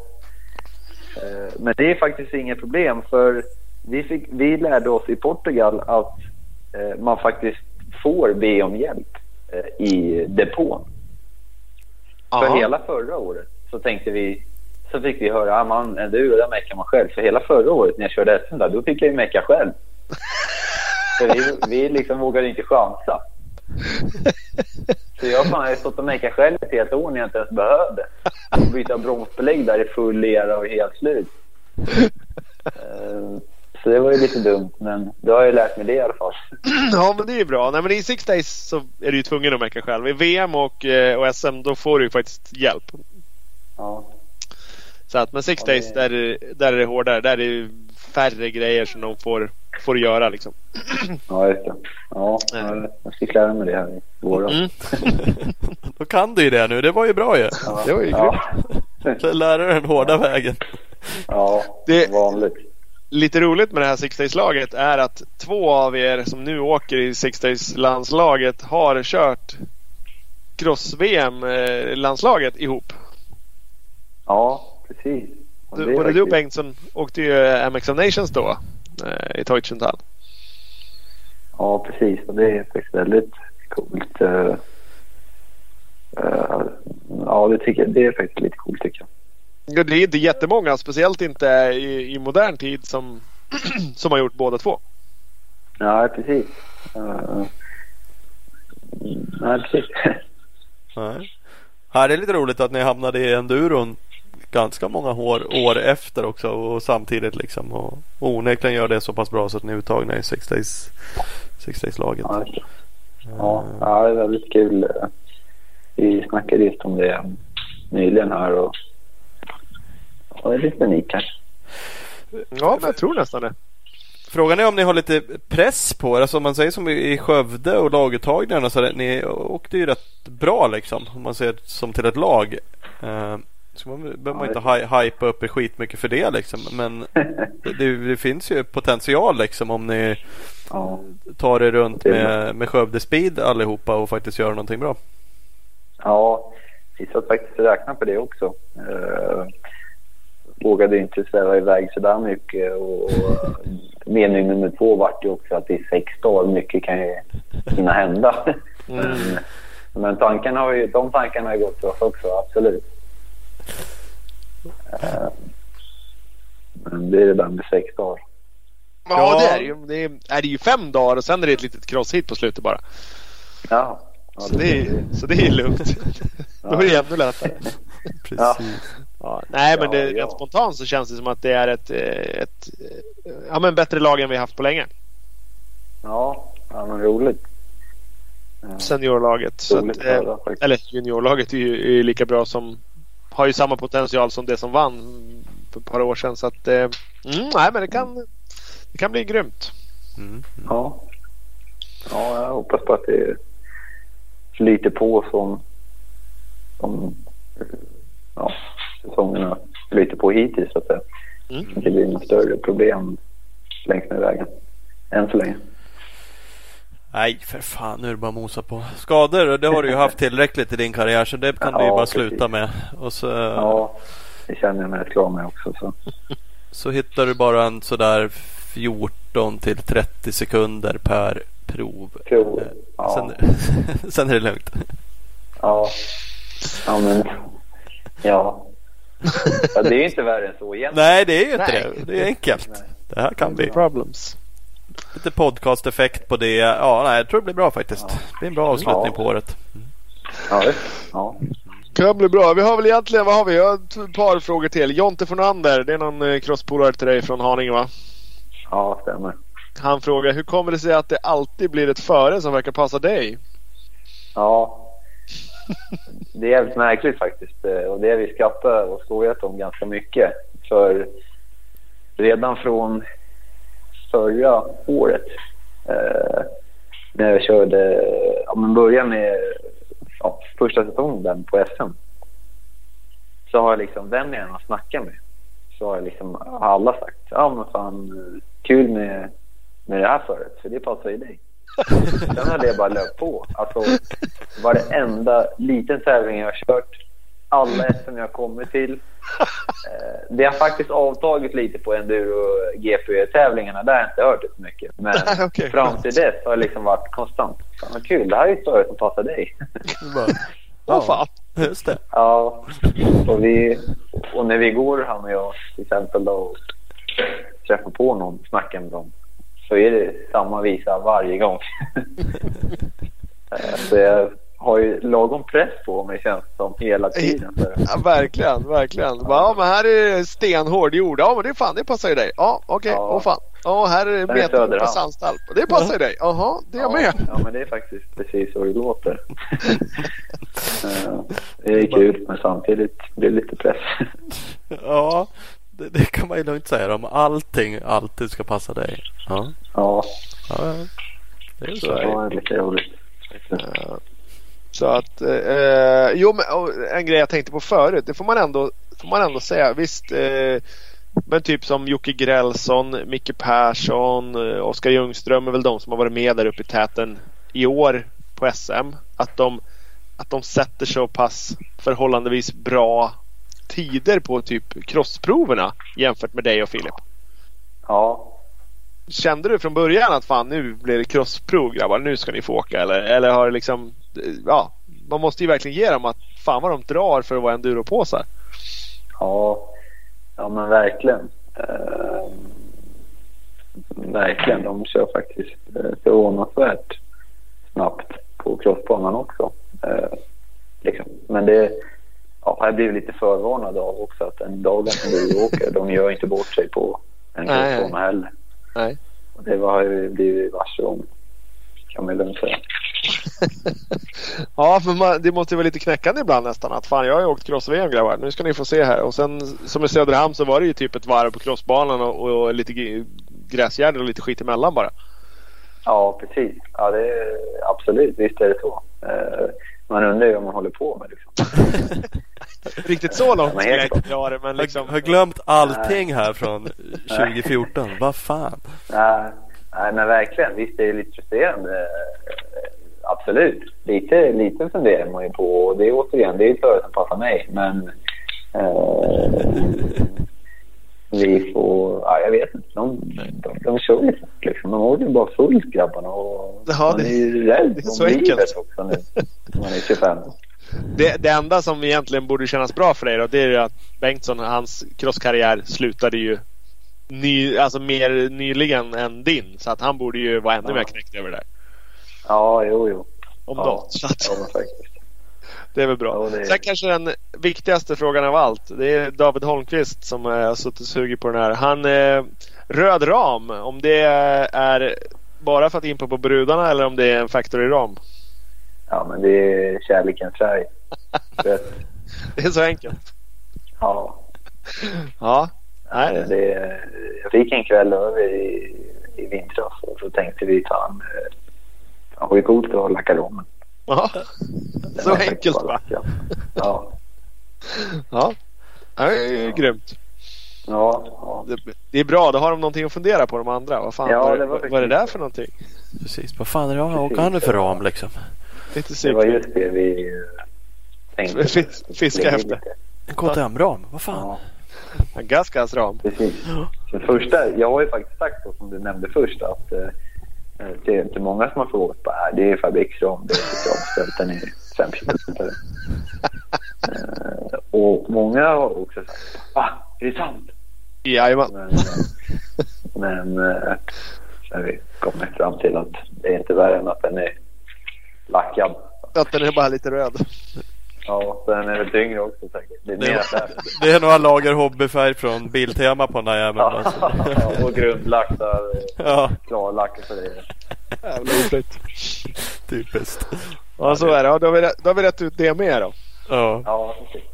Eh, Men det är faktiskt inget problem för vi, fick, vi lärde oss i Portugal att man faktiskt får be om hjälp i depån. För Jaha. hela förra året så tänkte vi så fick vi höra att man, du, där meckar man själv. För hela förra året när jag körde SM där, då fick jag ju mecka själv. För vi, vi liksom vågade inte chansa. Så jag fan, har stått och meckat själv ett helt år när jag inte ens behövde. Och byta bromsbelägg där i full lera och helt slut. Eh, Så det var ju lite dumt, men då har jag lärt mig det i alla fall. [CLEARS THROAT] Ja, men det är ju bra. Nej, men i Six Days så är du ju tvungen att mecka själv. I VM och, eh, och SM då får du ju faktiskt hjälp. Ja, Så att, men Six Ja, Days där, är- där är det hårdare. Där är det färre grejer som de får, får göra liksom. [CLEARS THROAT] ja just det. Ja, jag fick lära mig det här i våras. Mm. [LAUGHS] Då kan du ju det nu. Det var ju bra ju. Ja. Det var ju ja. Lära dig den hårda vägen. ja, Det- vanligt. Lite roligt med det här Six Days-laget är att två av er som nu åker i Six Days-landslaget har kört cross-VM-landslaget ihop. Ja, precis. Och Du, både du och faktiskt- Bengtsson åkte ju MX of Nations då. eh, i Teutschenthal. Ja, precis. Och det är faktiskt väldigt coolt. Uh, uh, ja, det, tycker jag, det är faktiskt lite coolt tycker jag. Ja, Det är inte jättemånga, speciellt inte i, i modern tid som, [CLEARS THROAT] som har gjort båda två. Ja, precis. Uh, nej, precis. [LAUGHS] Nej. Här är det lite roligt att ni hamnade i enduron ganska många år, år efter också och samtidigt liksom och, och onekligen gör det så pass bra så att ni är uttagna i Six Days, six days laget. Ja, det. ja, ja, det är väldigt kul. Vi snackade just om det nyligen här och ja, det är lite unikt här. Ja, men jag tror nästan det. Frågan är om ni har lite press på er. Alltså om man säger som i Skövde och laguttagningarna så det, ni åkte ju rätt bra liksom. Om man ser som till ett lag. Så man behöver man inte hy- hypa upp er skitmycket för det liksom. Men det, det finns ju potential liksom om ni Ja, tar er runt med, med Skövde Speed allihopa och faktiskt gör någonting bra. ja vi satt faktiskt och räknade på det också. Uh, vågade inte sväva iväg sådär mycket och, och mening nummer två vart ju också att det är sex dagar. Mycket kan ju hinna hända. Men, men tankarna har ju, de tankarna har ju gått till oss också, absolut. Eh, Men det är det där med sex dagar. Ja, Ja. det är det ju. Det är, är det ju fem dagar och sen är det ett litet crosshit på slutet bara. Ja, ja Så det är, så det är lugnt. [LAUGHS] Då är det ännu lättare. Precis. Ja, nej, men Ja, det, ja. rent spontant så känns det som att det är ett, eh, ett eh, ja, men bättre lag än vi haft på länge. ja, ja men roligt. Eh, Seniorlaget. Så roligt att, att eh, eller juniorlaget är ju, är ju lika bra som har ju samma potential som det som vann för ett par år sedan. Så att, eh, mm, nej, men det kan, det kan bli grymt. Mm. Ja. ja, jag hoppas på att det flyter på som, som ja, säsongerna flyter på hittills så att säga. Mm. Det inte blir något större problem längs med vägen. Än så länge. Nej för fan nu är det bara att mosa på. Skador det har du ju haft tillräckligt i din karriär så det kan du ju Ja, bara precis. sluta med. Och så, Ja, det känner jag mig rätt klar med också. Så. [LAUGHS] så hittar du bara en sådär 14 till 30 sekunder per prov. Prov. Eh, Ja. Sen, [LAUGHS] sen är det lugnt. Ja. ja, men ja. [LAUGHS] ja. Det är ju inte värre än så egentligen. Nej det är ju inte Nej. det. Det är enkelt. Nej. Det här kan bli Problems. Lite podcast-effekt på det. Ja, nej, jag tror det blir bra faktiskt. Ja. Det blir en bra avslutning Ja. på året. Ja, visst. ja. Kan bli bra. Vi har väl egentligen, vad har vi? Jag har ett par frågor till. Jonte Fornander, det är någon eh, crosspolare till dig från Haninge va? ja stämmer. Han frågar, hur kommer det sig att det alltid blir ett före som verkar passa dig? Ja. Det är jävligt märkligt faktiskt. eh, Och det vi skrattat och skojat om ganska mycket. För redan från förra året eh, när jag körde, ja men började med ja, första säsongen på SM. Så har jag liksom, vem jag än har snackat med, så har jag liksom alla sagt, ja men fan kul med, med det här föret, för det passar ju dig. [LAUGHS] Sen har det bara löpt på. Alltså, varenda liten tävling jag har kört, alla SM jag kommit till. Eh, det har faktiskt avtagit lite på enduro GP-tävlingarna. Där har jag inte hört så mycket. Men [LAUGHS] Okej. fram till dess har det liksom varit konstant. Fan vad kul, det här är ju före som passar dig. Åh fan. Just det. ja, och, vi, och när vi går, han och jag till exempel då, och träffar på någon, snackar med dem, så är det samma visa varje gång. [LAUGHS] Eh, så jag har ju lagom press på mig känns som hela tiden. Så, Ja, verkligen, verkligen. Ja, men här är stenhård jord. Ja, men det är fan, det passar ju dig. Ja, okej. Ja. Åh fan. Ja, här är är meter på sandstalp. Det passar ju dig. Jaha, det är jag ja, med. ja, men det är faktiskt precis så det låter. [LAUGHS] Eh, det är kul, men samtidigt blir det lite press. [LAUGHS] Ja, det, det kan man ju lugnt säga om allting alltid ska passa dig. Ja, ja, ja ja. det är så så. det var lite roligt. Så att, eh, jo men en grej jag tänkte på förut, det får man ändå, får man ändå säga. Visst, eh, men typ som Jocke Grälsson, Micke Persson, eh, Oskar Ljungström är väl de som har varit med där uppe i täten i år på SM. Att de, att de sätter så pass förhållandevis bra tider på typ crossproverna jämfört med dig och Filip. Ja, Kände du från början att fan nu blir det crossprov grabbar, nu ska ni få åka? Eller, eller har det liksom, ja, man måste ju verkligen ge dem att fan vad de drar för att vara enduropåsar. Ja, ja men verkligen. Uh, verkligen, de kör faktiskt uh, förvånansvärt snabbt på crossbanan också. Uh, liksom. Men det ja, jag blev lite förvarnad av också att den dagen som du åker, de gör inte bort sig på en crossbana heller. Nej. Och det var ju blivit varse om, kan man lugnt säga. Ja, för man, det måste vara lite knäckande ibland nästan. Att fan, jag har ju åkt cross-VM grabbar. Nu ska ni få se här. Och sen som i Söderhamn så var det ju typ ett varv på crossbanan och, och lite gräsgärder och lite skit emellan bara. Ja, precis. Ja, det är, absolut. Visst är det så. Uh, man undrar ju vad man håller på med liksom. [LAUGHS] Riktigt så långt skulle jag inte dra det. Men liksom... Jag har glömt allting här från 2014. vad fan? Nej, nej, men verkligen. Visst är det lite frustrerande. Absolut. Lite, lite funderar man ju på. Och det är återigen, det är ett företag som passar mig. Men eh, vi får, ja, jag vet inte. De, de, de kör ju liksom. De ju bara fullt grabbarna. Och ja, man är ju rädd det är så enkelt. också nu. Man är 25. Det, det enda som egentligen borde kännas bra för dig då, det är ju att Bengtsson, hans crosskarriär slutade ju ny, alltså mer nyligen än din. Så att han borde ju vara ännu ja. mer knäckt över det där. Ja, jo, jo. Om ja, något. Så att, ja. Det är väl bra. Ja, är... Sen kanske den viktigaste frågan av allt. Det är David Holmqvist som har suttit och sugit på den här. Han, eh, röd ram, om det är bara för att impa på brudarna eller om det är en factory-ram? Ja, men det är kärlekens [LAUGHS] färg. det är så enkelt? Ja. Ja. Nej. Det, jag fick en kväll över i, i vintras och så tänkte vi fan, det var ju coolt att lacka rommen. Ja, så enkelt va? Ja. ja. Ja, det är grymt. Ja, ja. Det, det, är bra, då har de någonting att fundera på de andra. Vad fan, ja, vad, det var vad är det där för någonting? Precis, vad fan är det åker han nu för ram liksom? Lite det var just det vi tänkte. Fis, fiska efter. En KTM-ram, vad fan? Ja. En Gaskas ram. Precis. Så första, jag har ju faktiskt sagt så som du nämnde först att eh, det är inte många som har frågat på det är fabriksram, det är inte avställt, den är 5 kilometer. eh, och många har också sagt va, är det sant? Jajamän. Men, men eh, så har vi kommit fram till att det är inte värre än att den är lackad. Att den är bara lite röd. Ja, den är väl tyngre också säkert. Det är, Det, det är några lager hobbyfärg från Biltema på den där jäveln. Ja, Alltså. [LAUGHS] och grundlack där. Ja, Klarlack för det. Jävla oflytt. typiskt. Ja, så är det. Ja, då, har vi, då har vi rätt ut det med då. Ja, Ja, precis.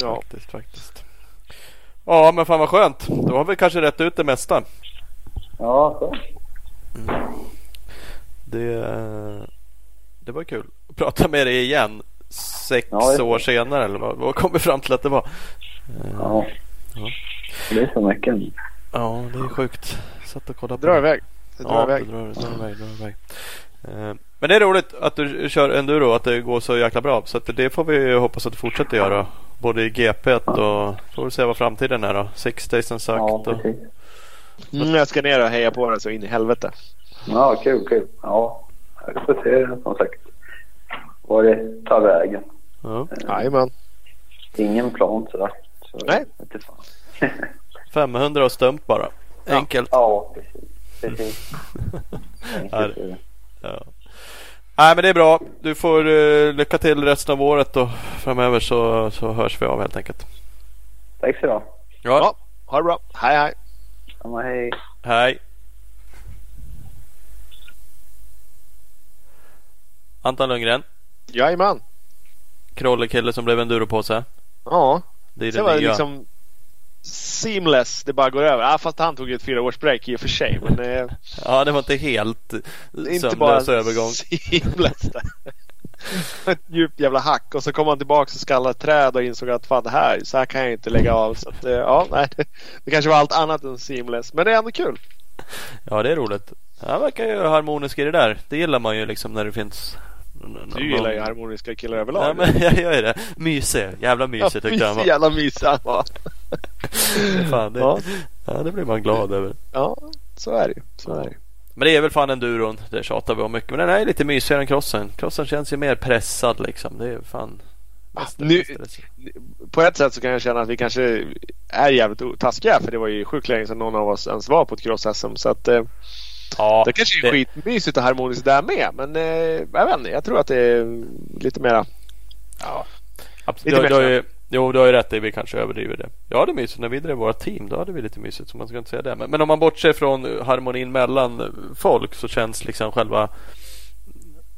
Ja. faktiskt, faktiskt. Ja, men fan vad skönt. Då har vi kanske rätt ut det mesta. Ja, så. Det, det var kul att prata med dig igen. Sex Ja, år senare eller vad, vad kom vi fram till att det var? Ja. Ja. Det är så mycket. Ja, det är sjukt. Satt och kollade på Dra det. iväg. Det drar Ja, iväg. det drar, drar iväg, drar iväg. Eh, Men det är roligt att du kör enduro och att det går så jäkla bra. Så att det får vi hoppas att du fortsätter göra. Både i GP och får vi se vad framtiden är då. Six days som sagt. Ja, och. Mm, jag ska ner och heja på det så in i helvete. Ja, kul, kul. Ja, vi får se som sagt vad det tar vägen. ja. Jajamän. Ingen plan sådär. Så, Nej. Inte fan. [LAUGHS] 500 och stump bara. Ja. Enkelt. ja, precis. precis. Enkelt. Ja. Nej men det är bra. Du får uh, lycka till resten av året och framöver så, så hörs vi av helt enkelt. Tack så du ha. Ja, ha det bra. Hej hej. Ja, hej. Hej. Anton Lundgren. Jajamän. Krollekille som blev enduropåse. Ja, Det är det det var nya. liksom seamless. Det bara går över. Ah, fast han tog ett fyra års break i och för sig. Men eh, [LAUGHS] Ja det var inte helt bara sömnlös övergång. seamless där. [LAUGHS] ett djupt jävla hack och så kom han tillbaka och skallade ett träd och insåg att fan det här, så här kan jag inte lägga av. Så att, eh, ja, [LAUGHS] nej, det, det kanske var allt annat än seamless. Men det är ändå kul. Ja det är roligt. Han verkar ju harmonisk i det där. Det gillar man ju liksom när det finns Du gillar ju harmoniska killar överlag. Ja men [LAUGHS] jag gör ju det. Mysig. Jävla mysig tyckte jag han var. Jävla mysig han var. [LAUGHS] Fan, det, Ja. ja. det blir man glad över. Ja, så är det. Så är det. Men det är väl fan enduron. Det tjatar vi om mycket. Men den är lite mysigare än crossen. Crossen känns ju mer pressad liksom. Det är fan. mest- nu- mest- På ett sätt så kan jag känna att vi kanske är jävligt taskiga för det var ju sjukt länge sedan någon av oss ens var på ett cross-SM. Så att eh, Ja, det kanske är det- skitmysigt och harmoniskt där med. Men eh, jag vet inte, jag tror att det är lite mera... Absolut. Lite Du, mer du, jo, du har ju rätt i. Vi kanske överdriver det. Ja, det är mysigt. När vi drev våra team då hade vi lite mysigt. Så man ska inte säga det. Men, men om man bortser från harmonin mellan folk så känns liksom själva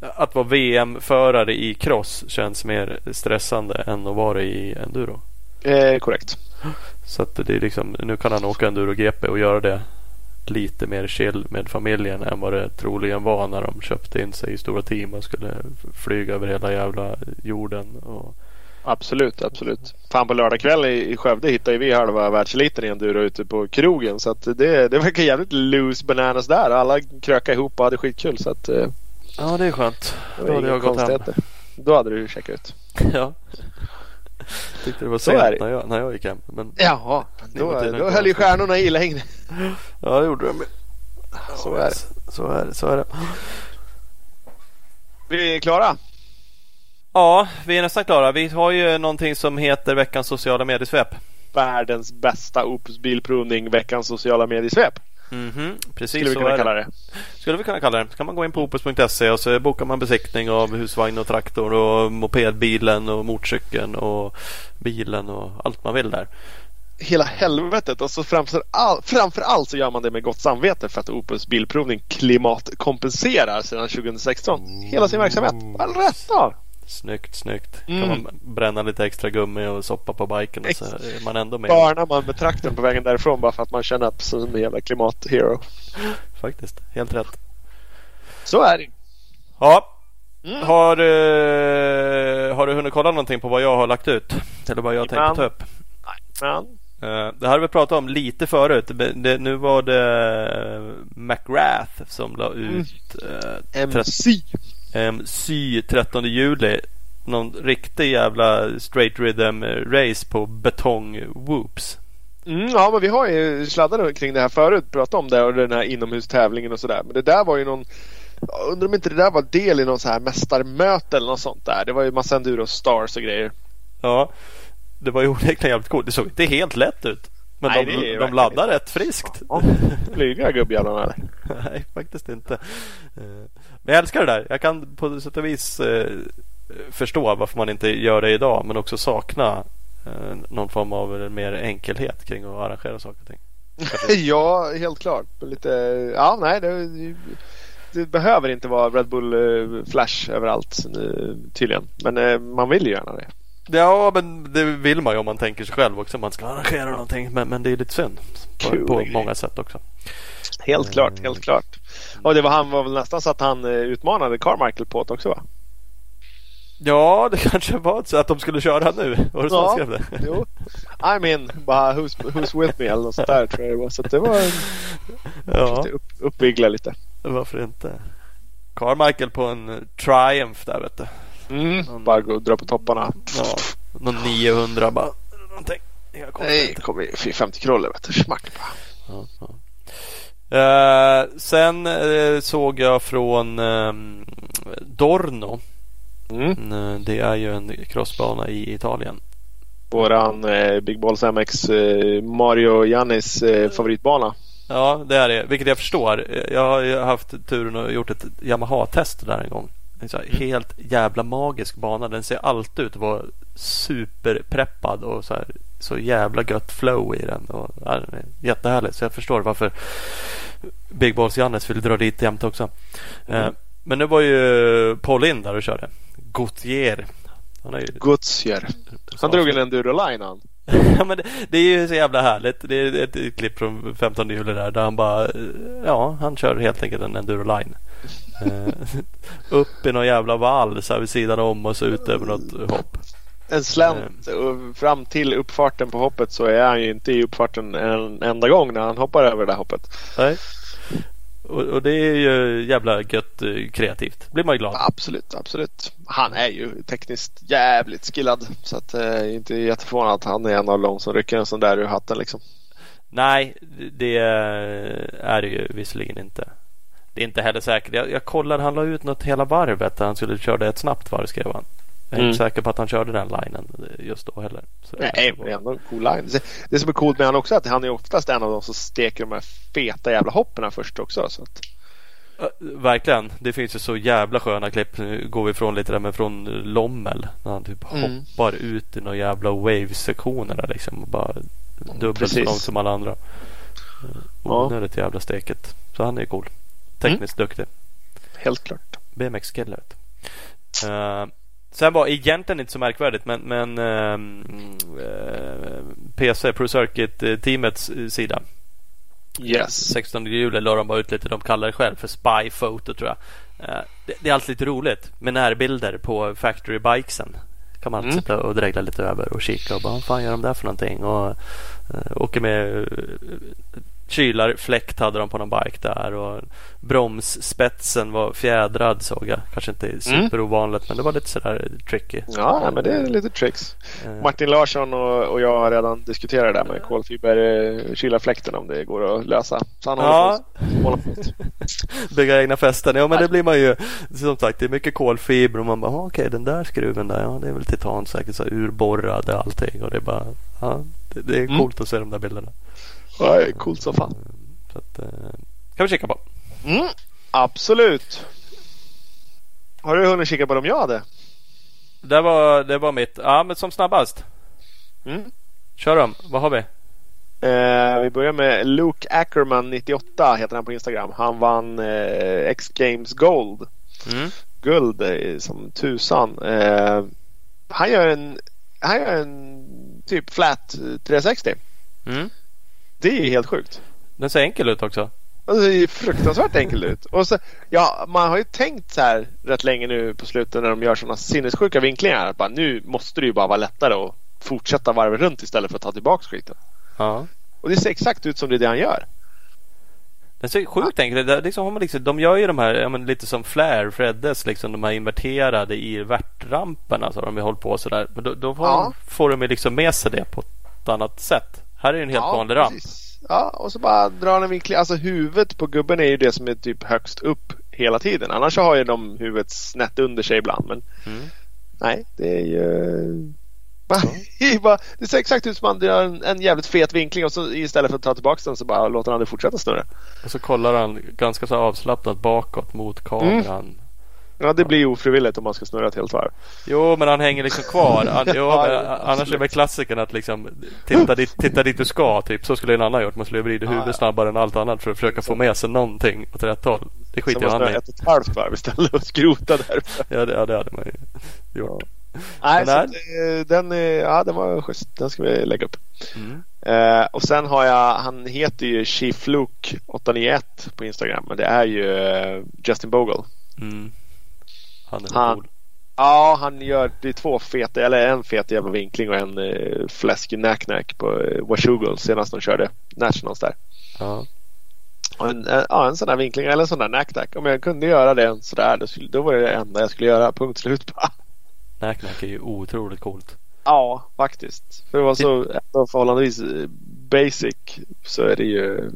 att vara VM-förare i cross känns mer stressande än att vara i enduro. Eh, korrekt. Så att det är liksom, nu kan han åka enduro GP och göra det lite mer chill med familjen än vad det troligen var när de köpte in sig i stora team och skulle flyga över hela jävla jorden. Och, Absolut, absolut. Fan på lördag kväll i, i Skövde hittade vi halva världseliten i enduro ute på krogen. Så det, det verkar jävligt loose bananas där. Alla krökade ihop och hade skitkul. Så att, eh, ja, det är skönt. det Då hade jag gått hem. Då hade du checkat ut. [LAUGHS] Ja. Tyckte det var Så sent är det. när jag, när jag gick hem. Men Jaha, då, då höll ju stjärnorna i längre. ja, det gjorde de. Så är det. Så är det. Så är det. Vi är klara. Ja, vi är nästan klara. Vi har ju någonting som heter veckans sociala mediesvep. Världens bästa Opus Bilprovning, veckans sociala mediesvep. Mhm, precis Skulle vi kunna kalla det. det. Skulle vi kunna kalla det. Så kan man gå in på opus.se och så bokar man besiktning av husvagn och traktor och mopedbilen och motorcykeln och bilen och allt man vill där. Hela helvetet och så framför, all, framför allt så gör man det med gott samvete för att Opus Bilprovning klimatkompenserar sedan 2016. Hela sin verksamhet. All rätt av. Snyggt, snyggt. Mm. Kan man bränna lite extra gummi och soppa på biken och så är man ändå med. Barnar man med traktorn på vägen därifrån bara för att man känner att som en jävla klimathero. Faktiskt, helt rätt. Så är det. Ja. Mm. Har, du har du hunnit kolla någonting på vad jag har lagt ut? Eller vad jag tänkte ta upp? Men, Eh, det här har vi pratat om lite förut. Det, det, nu var det McGrath som la ut eh, MC. MC 13 juli. Någon riktig jävla straight rhythm race på betong whoops. Mm, ja, men vi har ju sladdat kring det här förut. Pratat om det och den här inomhustävlingen och sådär. Men det där var ju någon... Undrar om inte det där var del i någon så här mästarmöte eller något sånt där. Det var ju massa enduro stars och grejer. Ja, det var ju onekligen jävligt coolt. Det såg inte helt lätt ut. Men Nej, de, de laddar inte. rätt friskt. Ja, Flyga gubbjävlarna eller? [LAUGHS] Nej, faktiskt inte. Eh, Men jag älskar det där. Jag kan på sätt och vis eh, förstå varför man inte gör det idag. Men också sakna eh, någon form av mer enkelhet kring att arrangera saker och ting. [LAUGHS] ja, helt klart. Lite... Ja, nej. Det, det behöver inte vara Red Bull Flash överallt tydligen. Men man vill ju gärna det. Ja, men det vill man ju om man tänker sig själv också. Man ska arrangera någonting. Men, men det är lite synd. På, på många sätt också. Helt klart, helt klart. Och det var han var väl nästan så att han eh, utmanade Carmichael på det också va? Ja, det [LAUGHS] kanske var så att de skulle köra nu. Var det så han Ja. skrev det? Jo. I'm in, bara who's, who's with me eller något sånt där tror jag det var. Så att det var en, Ja, upp, uppvigla lite. varför inte? Carmichael på en eh, Triumph där vet du. Mm. Bara gå och dra på topparna. Ja, någon 900 bara. Någonting. Nej, konstigheter. kom i 450 kronor vet du. Smack bara. Ja, ja. Eh, sen eh, såg jag från ehm, Dorno. Mm. Eh, det är ju en crossbana i Italien. Våran Big Balls MX Mario Jannis favoritbana. Ja, det är det. Vilket jag förstår. Jag har ju haft turen och gjort ett Yamaha-test där en gång. En så helt jävla magisk bana. Den ser alltid ut att vara superpreppad och så, här, så jävla gött flow i den. Och, ja, den är jättehärligt. Så jag förstår varför Big Balls Jannes vill dra dit jämt också. Mm. Eh, men nu var ju Paul in där och körde. Gautier. Han är ju Gutsjer. Han drog en enduro-line han. [LAUGHS] ja, men det, det är ju så jävla härligt. Det är ett, ett klipp från 15 juli där, där han bara eh, Ja, han kör helt enkelt en enduro line. Eh, [LAUGHS] upp i någon jävla vall så här vid sidan om och så ut över något hopp. En slänt och fram till uppfarten på hoppet så är han ju inte i uppfarten en enda gång när han hoppar över det där hoppet. Nej. Och, och det är ju jävla gött eh, kreativt. blir man ju glad. Absolut, absolut. Han är ju tekniskt jävligt skillad. Så att eh, inte jätteförvånad att han är en av de som rycker en sån där ur hatten liksom. Nej, det är det ju visserligen inte. Det är inte heller säkert. Jag, jag kollade, han la ut något hela varvet där han skulle köra ett snabbt varv skrev han. Jag är mm. inte säker på att han körde den linen just då heller. Så Nej, men ändå en cool line. Det som är coolt med honom också är att han är oftast en av de som steker de här feta jävla hoppen först också. Så att... Verkligen. Det finns ju så jävla sköna klipp. Nu går vi ifrån lite där men från Lommel. När han typ mm. hoppar ut i några jävla wave-sektioner liksom. Och bara dubbelt så långt som alla andra. Onödigt ja. jävla steket. Så han är cool. Tekniskt mm. duktig. Helt klart. BMX-kille. Uh, sen var egentligen inte så märkvärdigt men, men uh, uh, PC, Pro Circuit-teamets sida Yes. 16 juli la de bara ut lite, de kallar det själv för Spy Photo tror jag. Eh, det, det är alltid lite roligt med närbilder på Factory Bikesen. Kan man mm. sitta och dregla lite över och kika och bara vad fan gör de där för någonting? Och åker med kylarfläkt hade de på någon bike där och bromsspetsen var fjädrad såg jag. Kanske inte mm. superovanligt mm. men det var lite sådär tricky. Ja, men det är lite tricks. Uh. Martin Larsson och, och, jag har redan diskuterat det där med kolfiber kylarfläkten om det går att lösa. Så han ja. håller på [LAUGHS] Bygga egna fästen. Ja, men det blir man ju. Som sagt, det är mycket kolfiber och man bara okej, okay, den där skruven där, ja, det är väl titan säkert så urborrad och allting och det är bara, ja, det, det är mm. coolt mm. att se de där bilderna. Är coolt som fan. Så att, eh, kan vi kika på. Mm, absolut. Har du hunnit kika på dem jag hade? Det var, det var mitt. Ja, men som snabbast. Mm. Kör dem. Vad har vi? Eh, vi börjar med Luke Ackerman 98 heter han på Instagram. Han vann eh, X Games Gold. Mm. Guld eh, som tusan. Eh, han gör en han gör en typ flat 360. Mm. Det är helt sjukt. Den ser enkel ut också. Alltså, det ser fruktansvärt enkel ut. Och så, ja, man har ju tänkt så här rätt länge nu på slutet när de gör sådana sinnessjuka vinklingar. Att bara, nu måste det ju bara vara lättare att fortsätta varvet runt istället för att ta tillbaka skiten. Ja. Och det ser exakt ut som det är det han gör. Den ser sjukt enkel ut. Liksom, liksom, de gör ju de här ja, men lite som Flair, Freddes, liksom, de här inverterade i värtramperna. Så de har hållit på sådär. Men då, då får, ja. de, får de liksom med sig det på ett annat sätt. Här är det en helt ja, vanlig ramp. Ja, och så bara drar han en vinkling. Alltså huvudet på gubben är ju det som är typ högst upp hela tiden. Annars har ju de huvudet snett under sig ibland. Men mm. nej, det är ju... [LAUGHS] Ja. det ser exakt ut som att han gör en, en jävligt fet vinkling och så istället för att ta tillbaka den så bara låter han det fortsätta snurra. Och så kollar han ganska så avslappnat bakåt mot kameran. Mm. Ja, det blir ofrivilligt om man ska snurra ett helt varv. Jo, men han hänger liksom kvar. Han, jo, annars är väl klassikern att liksom titta dit, titta dit du ska. Typ. Så skulle en annan gjort. Man skulle vrida huvudet ja, snabbare än allt annat för att försöka få med sig någonting åt rätt håll. Det skiter han i. ett och ett halvt varv istället och skrota där. ja, det, ja, det hade man ju gjort. Nej, så det, den, ja, den var schysst. Den ska vi lägga upp. Mm. Eh, och sen har jag, han heter ju Chief Luke 891 på Instagram. Men det är ju eh, Justin Bogle. Mm. Han är han, cool. Ja, han gör det är två feta, eller en fet jävla vinkling och en eh, fläskig nack på eh, Washugal senast de körde Nationals där. Ja. Och en, en, ja, en sån där vinkling eller en sån där nack Om jag kunde göra det sådär då, skulle, då var det det enda jag skulle göra. Punkt slut bara. Nack är ju otroligt coolt. Ja, faktiskt. För det var så ändå förhållandevis eh, basic så är det ju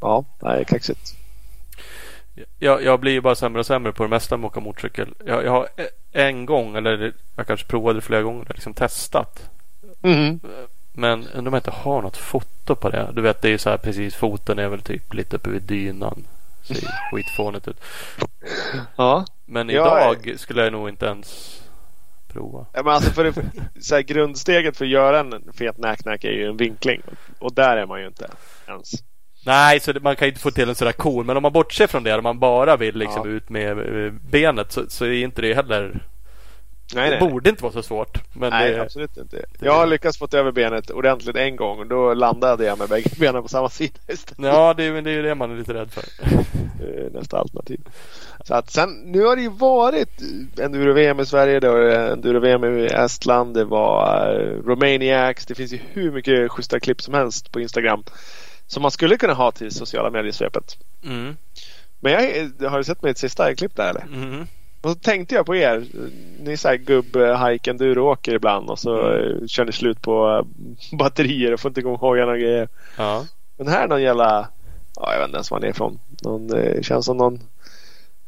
ja, nej, kaxigt. Jag, jag blir ju bara sämre och sämre på det mesta med att åka motorcykel. Jag, jag har en gång, eller jag kanske provade flera gånger, liksom testat. Mm. Men undrar om jag inte har något foto på det. Du vet, det är ju så här precis. Foten är väl typ lite uppe vid dynan. Ser [LAUGHS] skitfånigt ut. Ja. Men idag är... skulle jag nog inte ens prova. Ja, men alltså för det, så här, grundsteget för att göra en fet näknäck är ju en vinkling. Och där är man ju inte ens. Nej, så man kan inte få till en sådär cool. Men om man bortser från det, om man bara vill liksom ja. ut med benet så, så är inte det heller Nej, det nej. borde inte vara så svårt. Men nej, det, absolut inte. Jag har lyckats få över benet ordentligt en gång och då landade jag med bägge [LAUGHS] benen på samma sida istället. Ja, det är, det är ju det man är lite rädd för. Nästa alternativ. Så att sen, nu har det ju varit enduro-VM i Sverige, det var enduro-VM i Estland, det var uh, Romaniacs. Det finns ju hur mycket schyssta klipp som helst på Instagram. Som man skulle kunna ha till sociala medier-svepet. Mm. Men jag, har du sett mitt sista klipp där eller? Mm. Och så tänkte jag på er. Ni är så här gubb-hike enduro-åker ibland och så mm. kör ni slut på batterier och får inte igång hojarna och grejer. Ja. Men här är någon jävla, ja, jag vet inte ens var han är ifrån. Någon, eh, känns som någon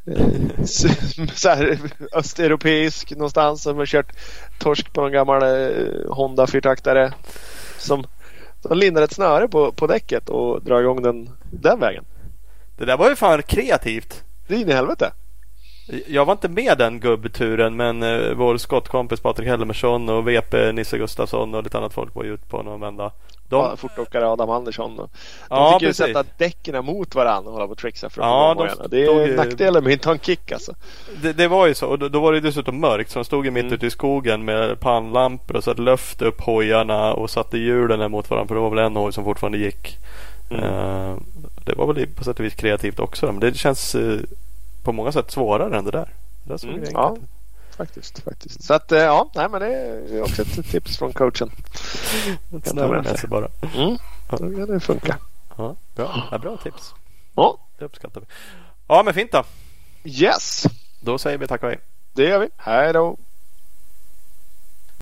eh, [LAUGHS] så här, östeuropeisk någonstans som har kört torsk på någon gammal eh, Honda fyrtaktare. Som, som lindar ett snöre på, på däcket och drar igång den den vägen. Det där var ju fan kreativt. Det är in i helvete. Jag var inte med den gubbturen men eh, vår skottkompis Patrik Helmersson och VP Nisse Gustafsson och lite annat folk var ju ute på någon vända. De, Ja, Fortåkare Adam Andersson. De Ja, fick ju precis. sätta däcken mot varandra och hålla på och trixa för att Ja, de. Det är ju- nackdelen med att inte ha en kick alltså. det, det var ju så och då, då var det dessutom mörkt så de stod ju mitt Mm. ute i skogen med pannlampor och satte luft upp hojarna och satte hjulen mot varandra för det var väl en hoj som fortfarande gick. Mm. Eh, det var väl på sätt och vis kreativt också men det känns eh, på många sätt svårare än det där. Det där såg Mm, ja. Faktiskt, faktiskt. Så att eh, ja, nej men det är också ett tips från coachen. [LAUGHS] Kan ta med sig bara. Mm. Då kan det funka. Ja, bra. Ja, bra tips. Ja, Det uppskattar vi. Ja men fint då. yes. Då säger vi tack och hej. Det gör vi. Hej då.